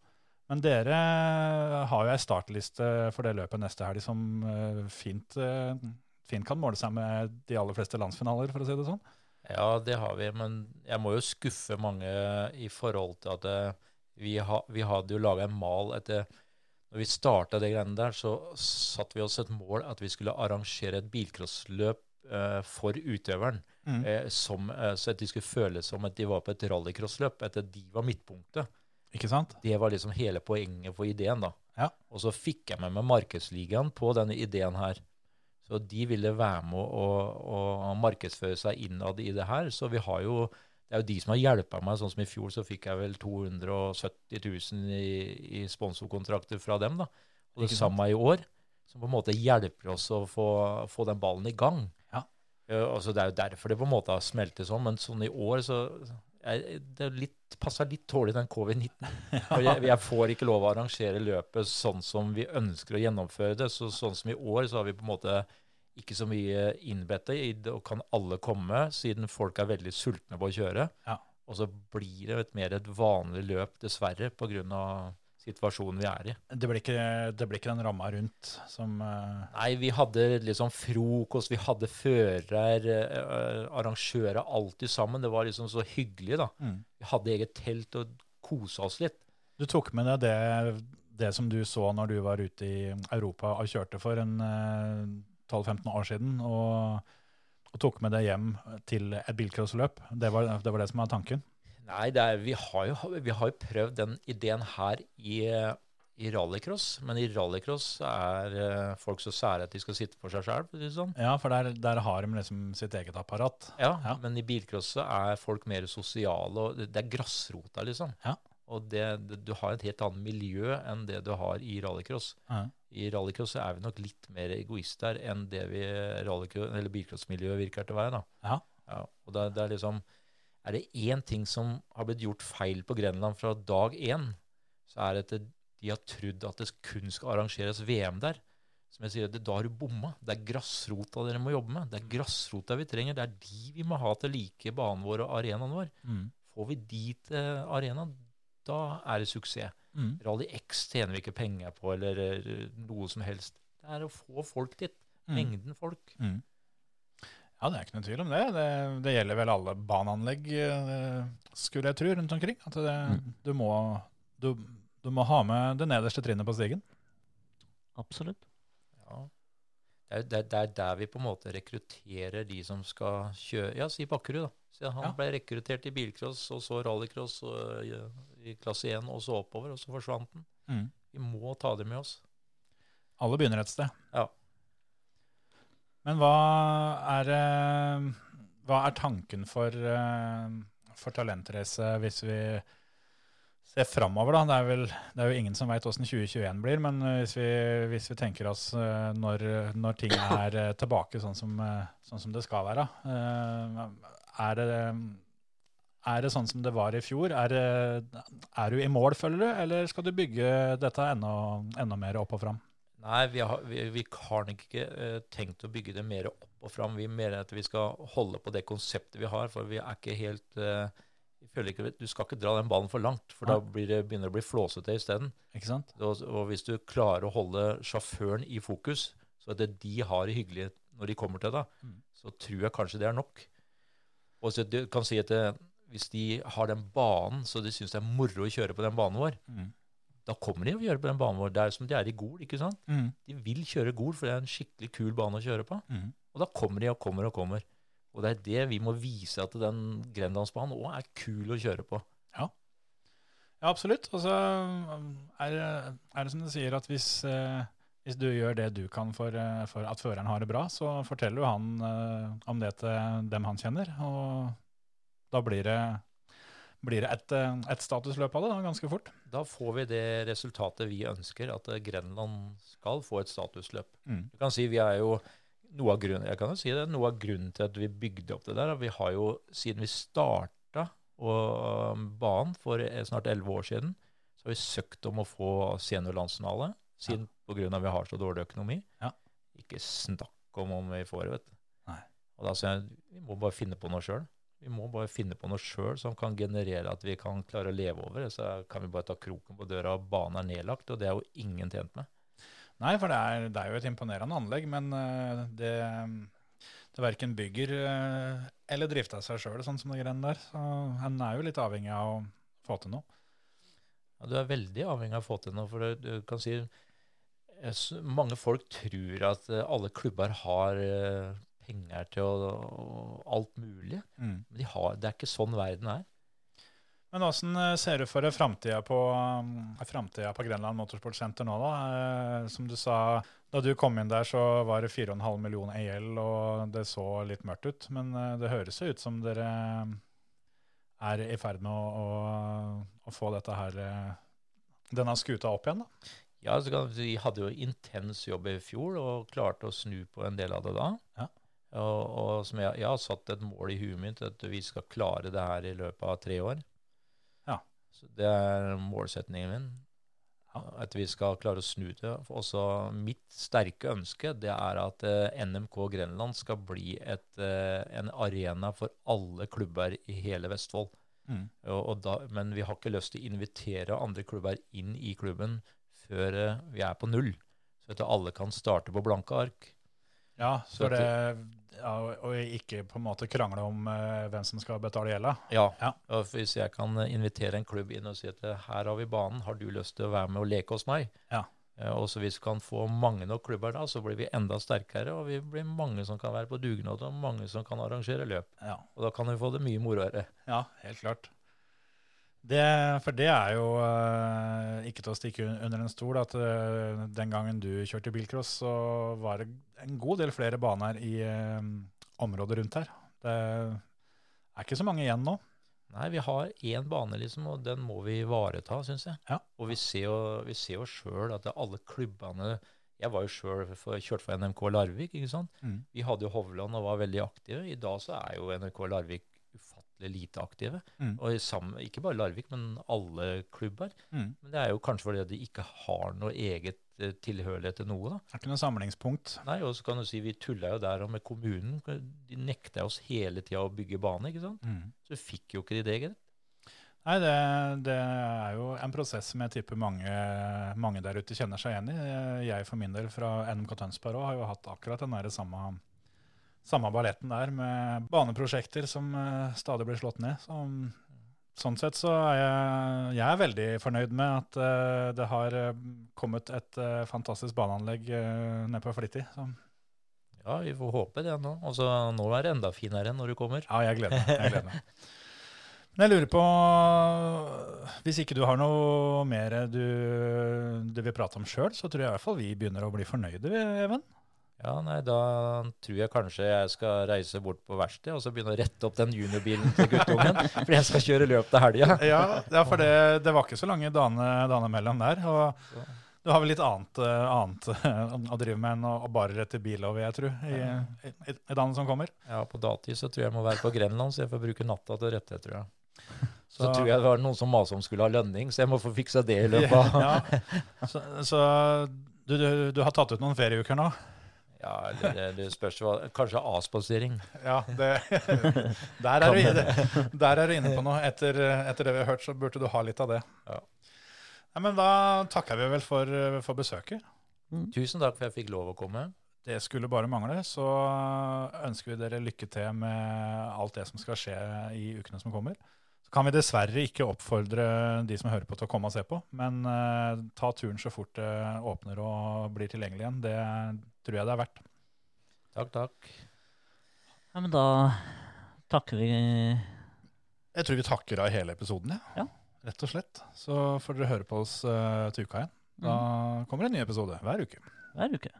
A: Men dere har jo ei startliste for det løpet neste helg som eh, fint, eh, fint kan måle seg med de aller fleste landsfinaler, for å si det sånn.
D: Ja, det har vi, men jeg må jo skuffe mange i forhold til at vi, ha, vi hadde jo laga en mal etter Når vi starta det greiene der, så satte vi oss et mål at vi skulle arrangere et bilcrossløp for utøveren.
A: Mm.
D: Eh, som, eh, så at de skulle føle som at de var på et rallycrossløp, at de var midtpunktet.
A: Ikke sant?
D: Det var liksom hele poenget for ideen, da.
A: Ja.
D: Og så fikk jeg med meg Markedsligaen på denne ideen her. Så de ville være med å, å, å markedsføre seg innad i det her. Så vi har jo Det er jo de som har hjulpet meg. Sånn som i fjor, så fikk jeg vel 270 000 i, i sponsorkontrakter fra dem, da. Og det samme i år. Som på en måte hjelper oss å få, få den ballen i gang. Altså det er jo derfor det på en måte har smeltet sånn, men sånn i år så jeg, det litt, passer litt dårlig den covid-19. Jeg, jeg får ikke lov å arrangere løpet sånn som vi ønsker å gjennomføre det. Så sånn som i år, så har vi på en måte ikke så mye innbedte i det, og kan alle komme, siden folk er veldig sultne på å kjøre.
A: Ja.
D: Og så blir det et mer et vanlig løp, dessverre, pga. Situasjonen vi er i.
A: Det blir ikke, det blir ikke den ramma rundt som uh...
D: Nei, vi hadde liksom frokost, vi hadde fører, uh, arrangører, alltid sammen. Det var liksom så hyggelig, da.
A: mm.
D: Vi hadde eget telt og kosa oss litt.
A: Du tok med deg det, det som du så når du var ute i Europa og kjørte for en uh, 12-15 år siden, og, og tok med det hjem til et bilcrossløp. Det, det var det som var tanken.
D: Nei, er, vi, har jo, vi har jo prøvd den ideen her i, i rallycross, men i rallycross er eh, folk så sære at de skal sitte for seg sjøl. Sånn.
A: Ja, for der, der har de liksom sitt eget apparat.
D: Ja,
A: Ja.
D: men i bilcross er folk mer sosiale, og det er grasrota, liksom.
A: Ja.
D: Og det, du har et helt annet miljø enn det du har i rallycross.
A: Ja.
D: I rallycross er vi nok litt mer egoister enn det vi eller bilcrossmiljøet virker til å være. da.
A: Ja.
D: og det, det er liksom Er det én ting som har blitt gjort feil på Grenland fra dag én, så er det at de har trodd at det kun skal arrangeres VM der. Som jeg sier, det, Da har du bomma. Det er grasrota dere må jobbe med. Det er grasrota vi trenger. Det er de vi må ha til like banen vår og arenaen vår.
A: Mm.
D: Får vi de til arenaen, da er det suksess.
A: Mm.
D: Rally X tjener vi ikke penger på, eller eh, noe som helst. Det er å få folk dit.
A: Mm.
D: Mengden folk.
A: Mm. Ja, det er ikke noe tvil om det. Det, det gjelder vel alle baneanlegg, eh, skulle jeg tro, rundt omkring. At det,
B: Mm.
A: du, må, du, du må ha med det nederste trinnet på stigen.
B: Absolutt.
D: Ja. Det er, det, er, det er der vi på en måte rekrutterer de som skal kjøre Ja, si Bakkerud, da. Så han
A: Ja.
D: ble rekruttert i bilcross, og så rallycross og, i, i klasse 1, og så oppover, og så forsvant han.
A: Mm.
D: Vi må ta det med oss.
A: Alle begynner et sted.
D: Ja.
A: Men hva er, eh, hva er tanken for, eh, for talentrace hvis vi ser framover? Da? Det, er vel, det er jo ingen som veit åssen 2021 blir, men eh, hvis vi, hvis vi tenker oss når, når ting er tilbake sånn som, sånn som det skal være, er det, er det sånn som det var i fjor? Er, det- er du i mål, føler du, eller skal du bygge dette enda, enda mer opp og fram?
D: Nei, vi har, vi, vi har ikke uh, tenkt å bygge det mer opp og fram. Vi mener at vi skal holde på det konseptet vi har, for vi er ikke helt uh, ikke, Du skal ikke dra den ballen for langt, for da blir det, begynner det å bli flåsete isteden. Og, og hvis du klarer å holde sjåføren i fokus, så at det de har det hyggelig når de kommer til deg,
A: Mm.
D: så tror jeg kanskje det er nok. Og så du kan si at det, hvis de har den banen, så de syns det er moro å kjøre på den banen vår,
A: Mm.
D: Da kommer de å gjøre på den banen vår. Det er som de er i Gol, ikke sant?
A: Mm.
D: De vil kjøre Gol, for det er en skikkelig kul bane å kjøre på.
A: Mm.
D: Og da kommer de og kommer og kommer. Og det er det vi må vise at den Grenlandsbanen òg er kul å kjøre på.
A: Ja, absolutt. Og så er, det- er det som du sier, at hvis, eh, hvis du gjør det du kan for, eh, for at føreren har det bra, så forteller jo han eh, om det til dem han kjenner. Og da blir det, blir det et, eh, et statusløp av det da, ganske fort.
D: Da får vi det resultatet vi ønsker, at eh, Grenland skal få et statusløp.
A: Mm.
D: Du kan si vi er jo noe av grunnen, jeg kan jo si det, noe av grunnen til at vi bygde opp det der. Vi har jo, siden vi starta um, banen for eh, snart elleve år siden, så har vi søkt om å få seniorlandsfinale, siden ja. pga. vi har så dårlig økonomi.
A: Ja.
D: Ikke snakk om om vi får det, vet du.
A: Nei.
D: Og da sier jeg, vi må bare finne på noe sjøl. Vi må bare finne på noe sjøl som kan generere at vi kan klare å leve over. Så kan vi bare ta kroken på døra, og banen er nedlagt, og det er jo ingen tjent med.
A: Nei, for det er, det er jo et imponerende anlegg, men eh, det, det verken bygger eh, eller drifter seg sjøl, sånn som de greiene der. Så han er jo litt avhengig av å få til noe.
D: Ja, du er veldig avhengig av å få til noe. For det, du kan si Mange folk tror at eh, alle klubber har penger til å, og alt mulig. Men de har, det er ikke sånn verden er.
A: Men åssen eh, ser du for deg framtida på, um, fremtiden på Grenland Motorsportsenter nå, da? Eh, Som du sa, da du kom inn der, så var det 4,5 millioner EL, og det så litt mørkt ut. Men eh, det høres jo ut som dere eh, er i ferd med å, å, å få her eh, denne skuta opp igjen, da.
D: Ja, Vi hadde jo intens jobb i fjor og klarte å snu på en del av det da.
A: Ja.
D: Og, og som jeg, jeg har satt et mål i huet mitt at vi skal klare det her i løpet av tre år.
A: Ja.
D: Så Det er målsetningen min.
A: Ja.
D: At vi skal klare å snu det. Også mitt sterke ønske det er at eh, NMK Grenland skal bli et, eh, en arena for alle klubber i hele Vestfold.
A: Mm.
D: Og, og da, men vi har ikke lyst til å invitere andre klubber inn i klubben før eh, vi er på null. Så at alle kan starte på blanke ark.
A: Ja,
D: Så
A: det, ja, og ikke på en måte krangle om uh, hvem som skal betale gjelda.
D: Ja.
A: Ja.
D: Og hvis jeg kan eh, invitere en klubb inn og si at eh, her har vi banen, har du lyst til å være med og leke hos meg?
A: Ja.
D: Uh, Og så hvis vi kan få mange nok klubber da, så blir vi enda sterkere, og vi blir mange som kan være på dugnad, og mange som kan arrangere løp.
A: Ja.
D: Og da kan vi få det mye moroere.
A: Ja, helt klart. Det, for det er jo uh, ikke til å stikke under en stol at uh, den gangen du kjørte bilcross, så var det en god del flere baner i uh, området rundt her. Det er ikke så mange igjen nå.
D: Nei, vi har én bane, liksom, og den må vi ivareta, syns jeg.
A: Ja.
D: Og vi ser jo, vi ser jo sjøl at alle klubbene Jeg var jo sjøl kjørt for NMK Larvik, ikke sant.
A: Mm.
D: Vi hadde jo Hovland og var veldig aktive. I dag så er jo NRK Larvik lite aktive.
A: Mm.
D: Og sammen, ikke bare Larvik, men alle klubber.
A: Mm.
D: Men det er jo kanskje fordi de ikke har noe eget eh, tilhørighet til noe, da.
A: Det er ikke noe samlingspunkt.
D: Nei, og så kan du si vi tulla jo der og med kommunen. De nekta oss hele tida å bygge bane, ikke sant.
A: Mm.
D: Så fikk jo ikke de det, gitt.
A: Nei, det, det er jo en prosess som jeg tipper mange, mange der ute kjenner seg igjen i. Jeg for min del fra NMK Tønsberg òg har jo hatt akkurat den der samme, samme balletten der med baneprosjekter som eh, stadig blir slått ned. Så, sånn sett så er jeg, jeg er veldig fornøyd med at uh, det har eh, kommet et uh, fantastisk baneanlegg uh, nede på Flittig.
D: Ja, vi får håpe det nå. Og så nå er det enda finere når du kommer.
A: ja, jeg gleder meg. Jeg gleder meg. Men jeg lurer på, hvis ikke du har noe mer du, du vil prate om sjøl, så tror jeg i hvert fall vi begynner å bli fornøyde, vi, Even.
D: Ja, nei, da tror jeg kanskje jeg skal reise bort på verkstedet og så begynne å rette opp den juniorbilen til guttungen. For jeg skal kjøre løp til helga.
A: Ja, ja for det, det var ikke så lange dagene imellom der. Og du har vel litt annet, eh, annet eh, å drive med enn å, bare rette bil over, jeg tror, i, i, i, i som kommer.
D: Ja, på datid så tror jeg jeg må være på Grenland, så jeg får bruke natta til å rette, tror jeg. Så,
A: Så-
D: tror jeg det var noen som maste om skulle ha lønning, så jeg må få fiksa det i løpet av
A: Ja, så så du, du, du har tatt ut noen ferieuker nå?
D: Ja, det, det, spørs hva Kanskje avspasering.
A: Ja, det, der, er du, inne- der er du inne på noe. Etter, etter det vi har hørt, så burde du ha litt av det.
D: Ja.
A: Nei, men da takker vi vel for, for besøket.
D: Tusen takk for at jeg fikk lov å komme.
A: Det skulle bare mangle. Så ønsker vi dere lykke til med alt det som skal skje i ukene som kommer. Så kan vi dessverre ikke oppfordre de som hører på til å komme og se på, men uh, ta turen så fort det åpner og blir tilgjengelig igjen. Det tror jeg det er verdt.
D: Takk, takk.
B: Ja, men da takker vi
A: Jeg tror vi takker av hele episoden,
B: Ja.
A: Rett og slett. Så får dere høre på oss uh, til uka igjen. Da kommer en ny episode hver uke.
B: hver uke.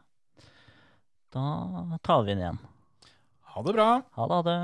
B: Da tar vi den igjen.
A: Ha det bra!
B: Ha det. Ha det.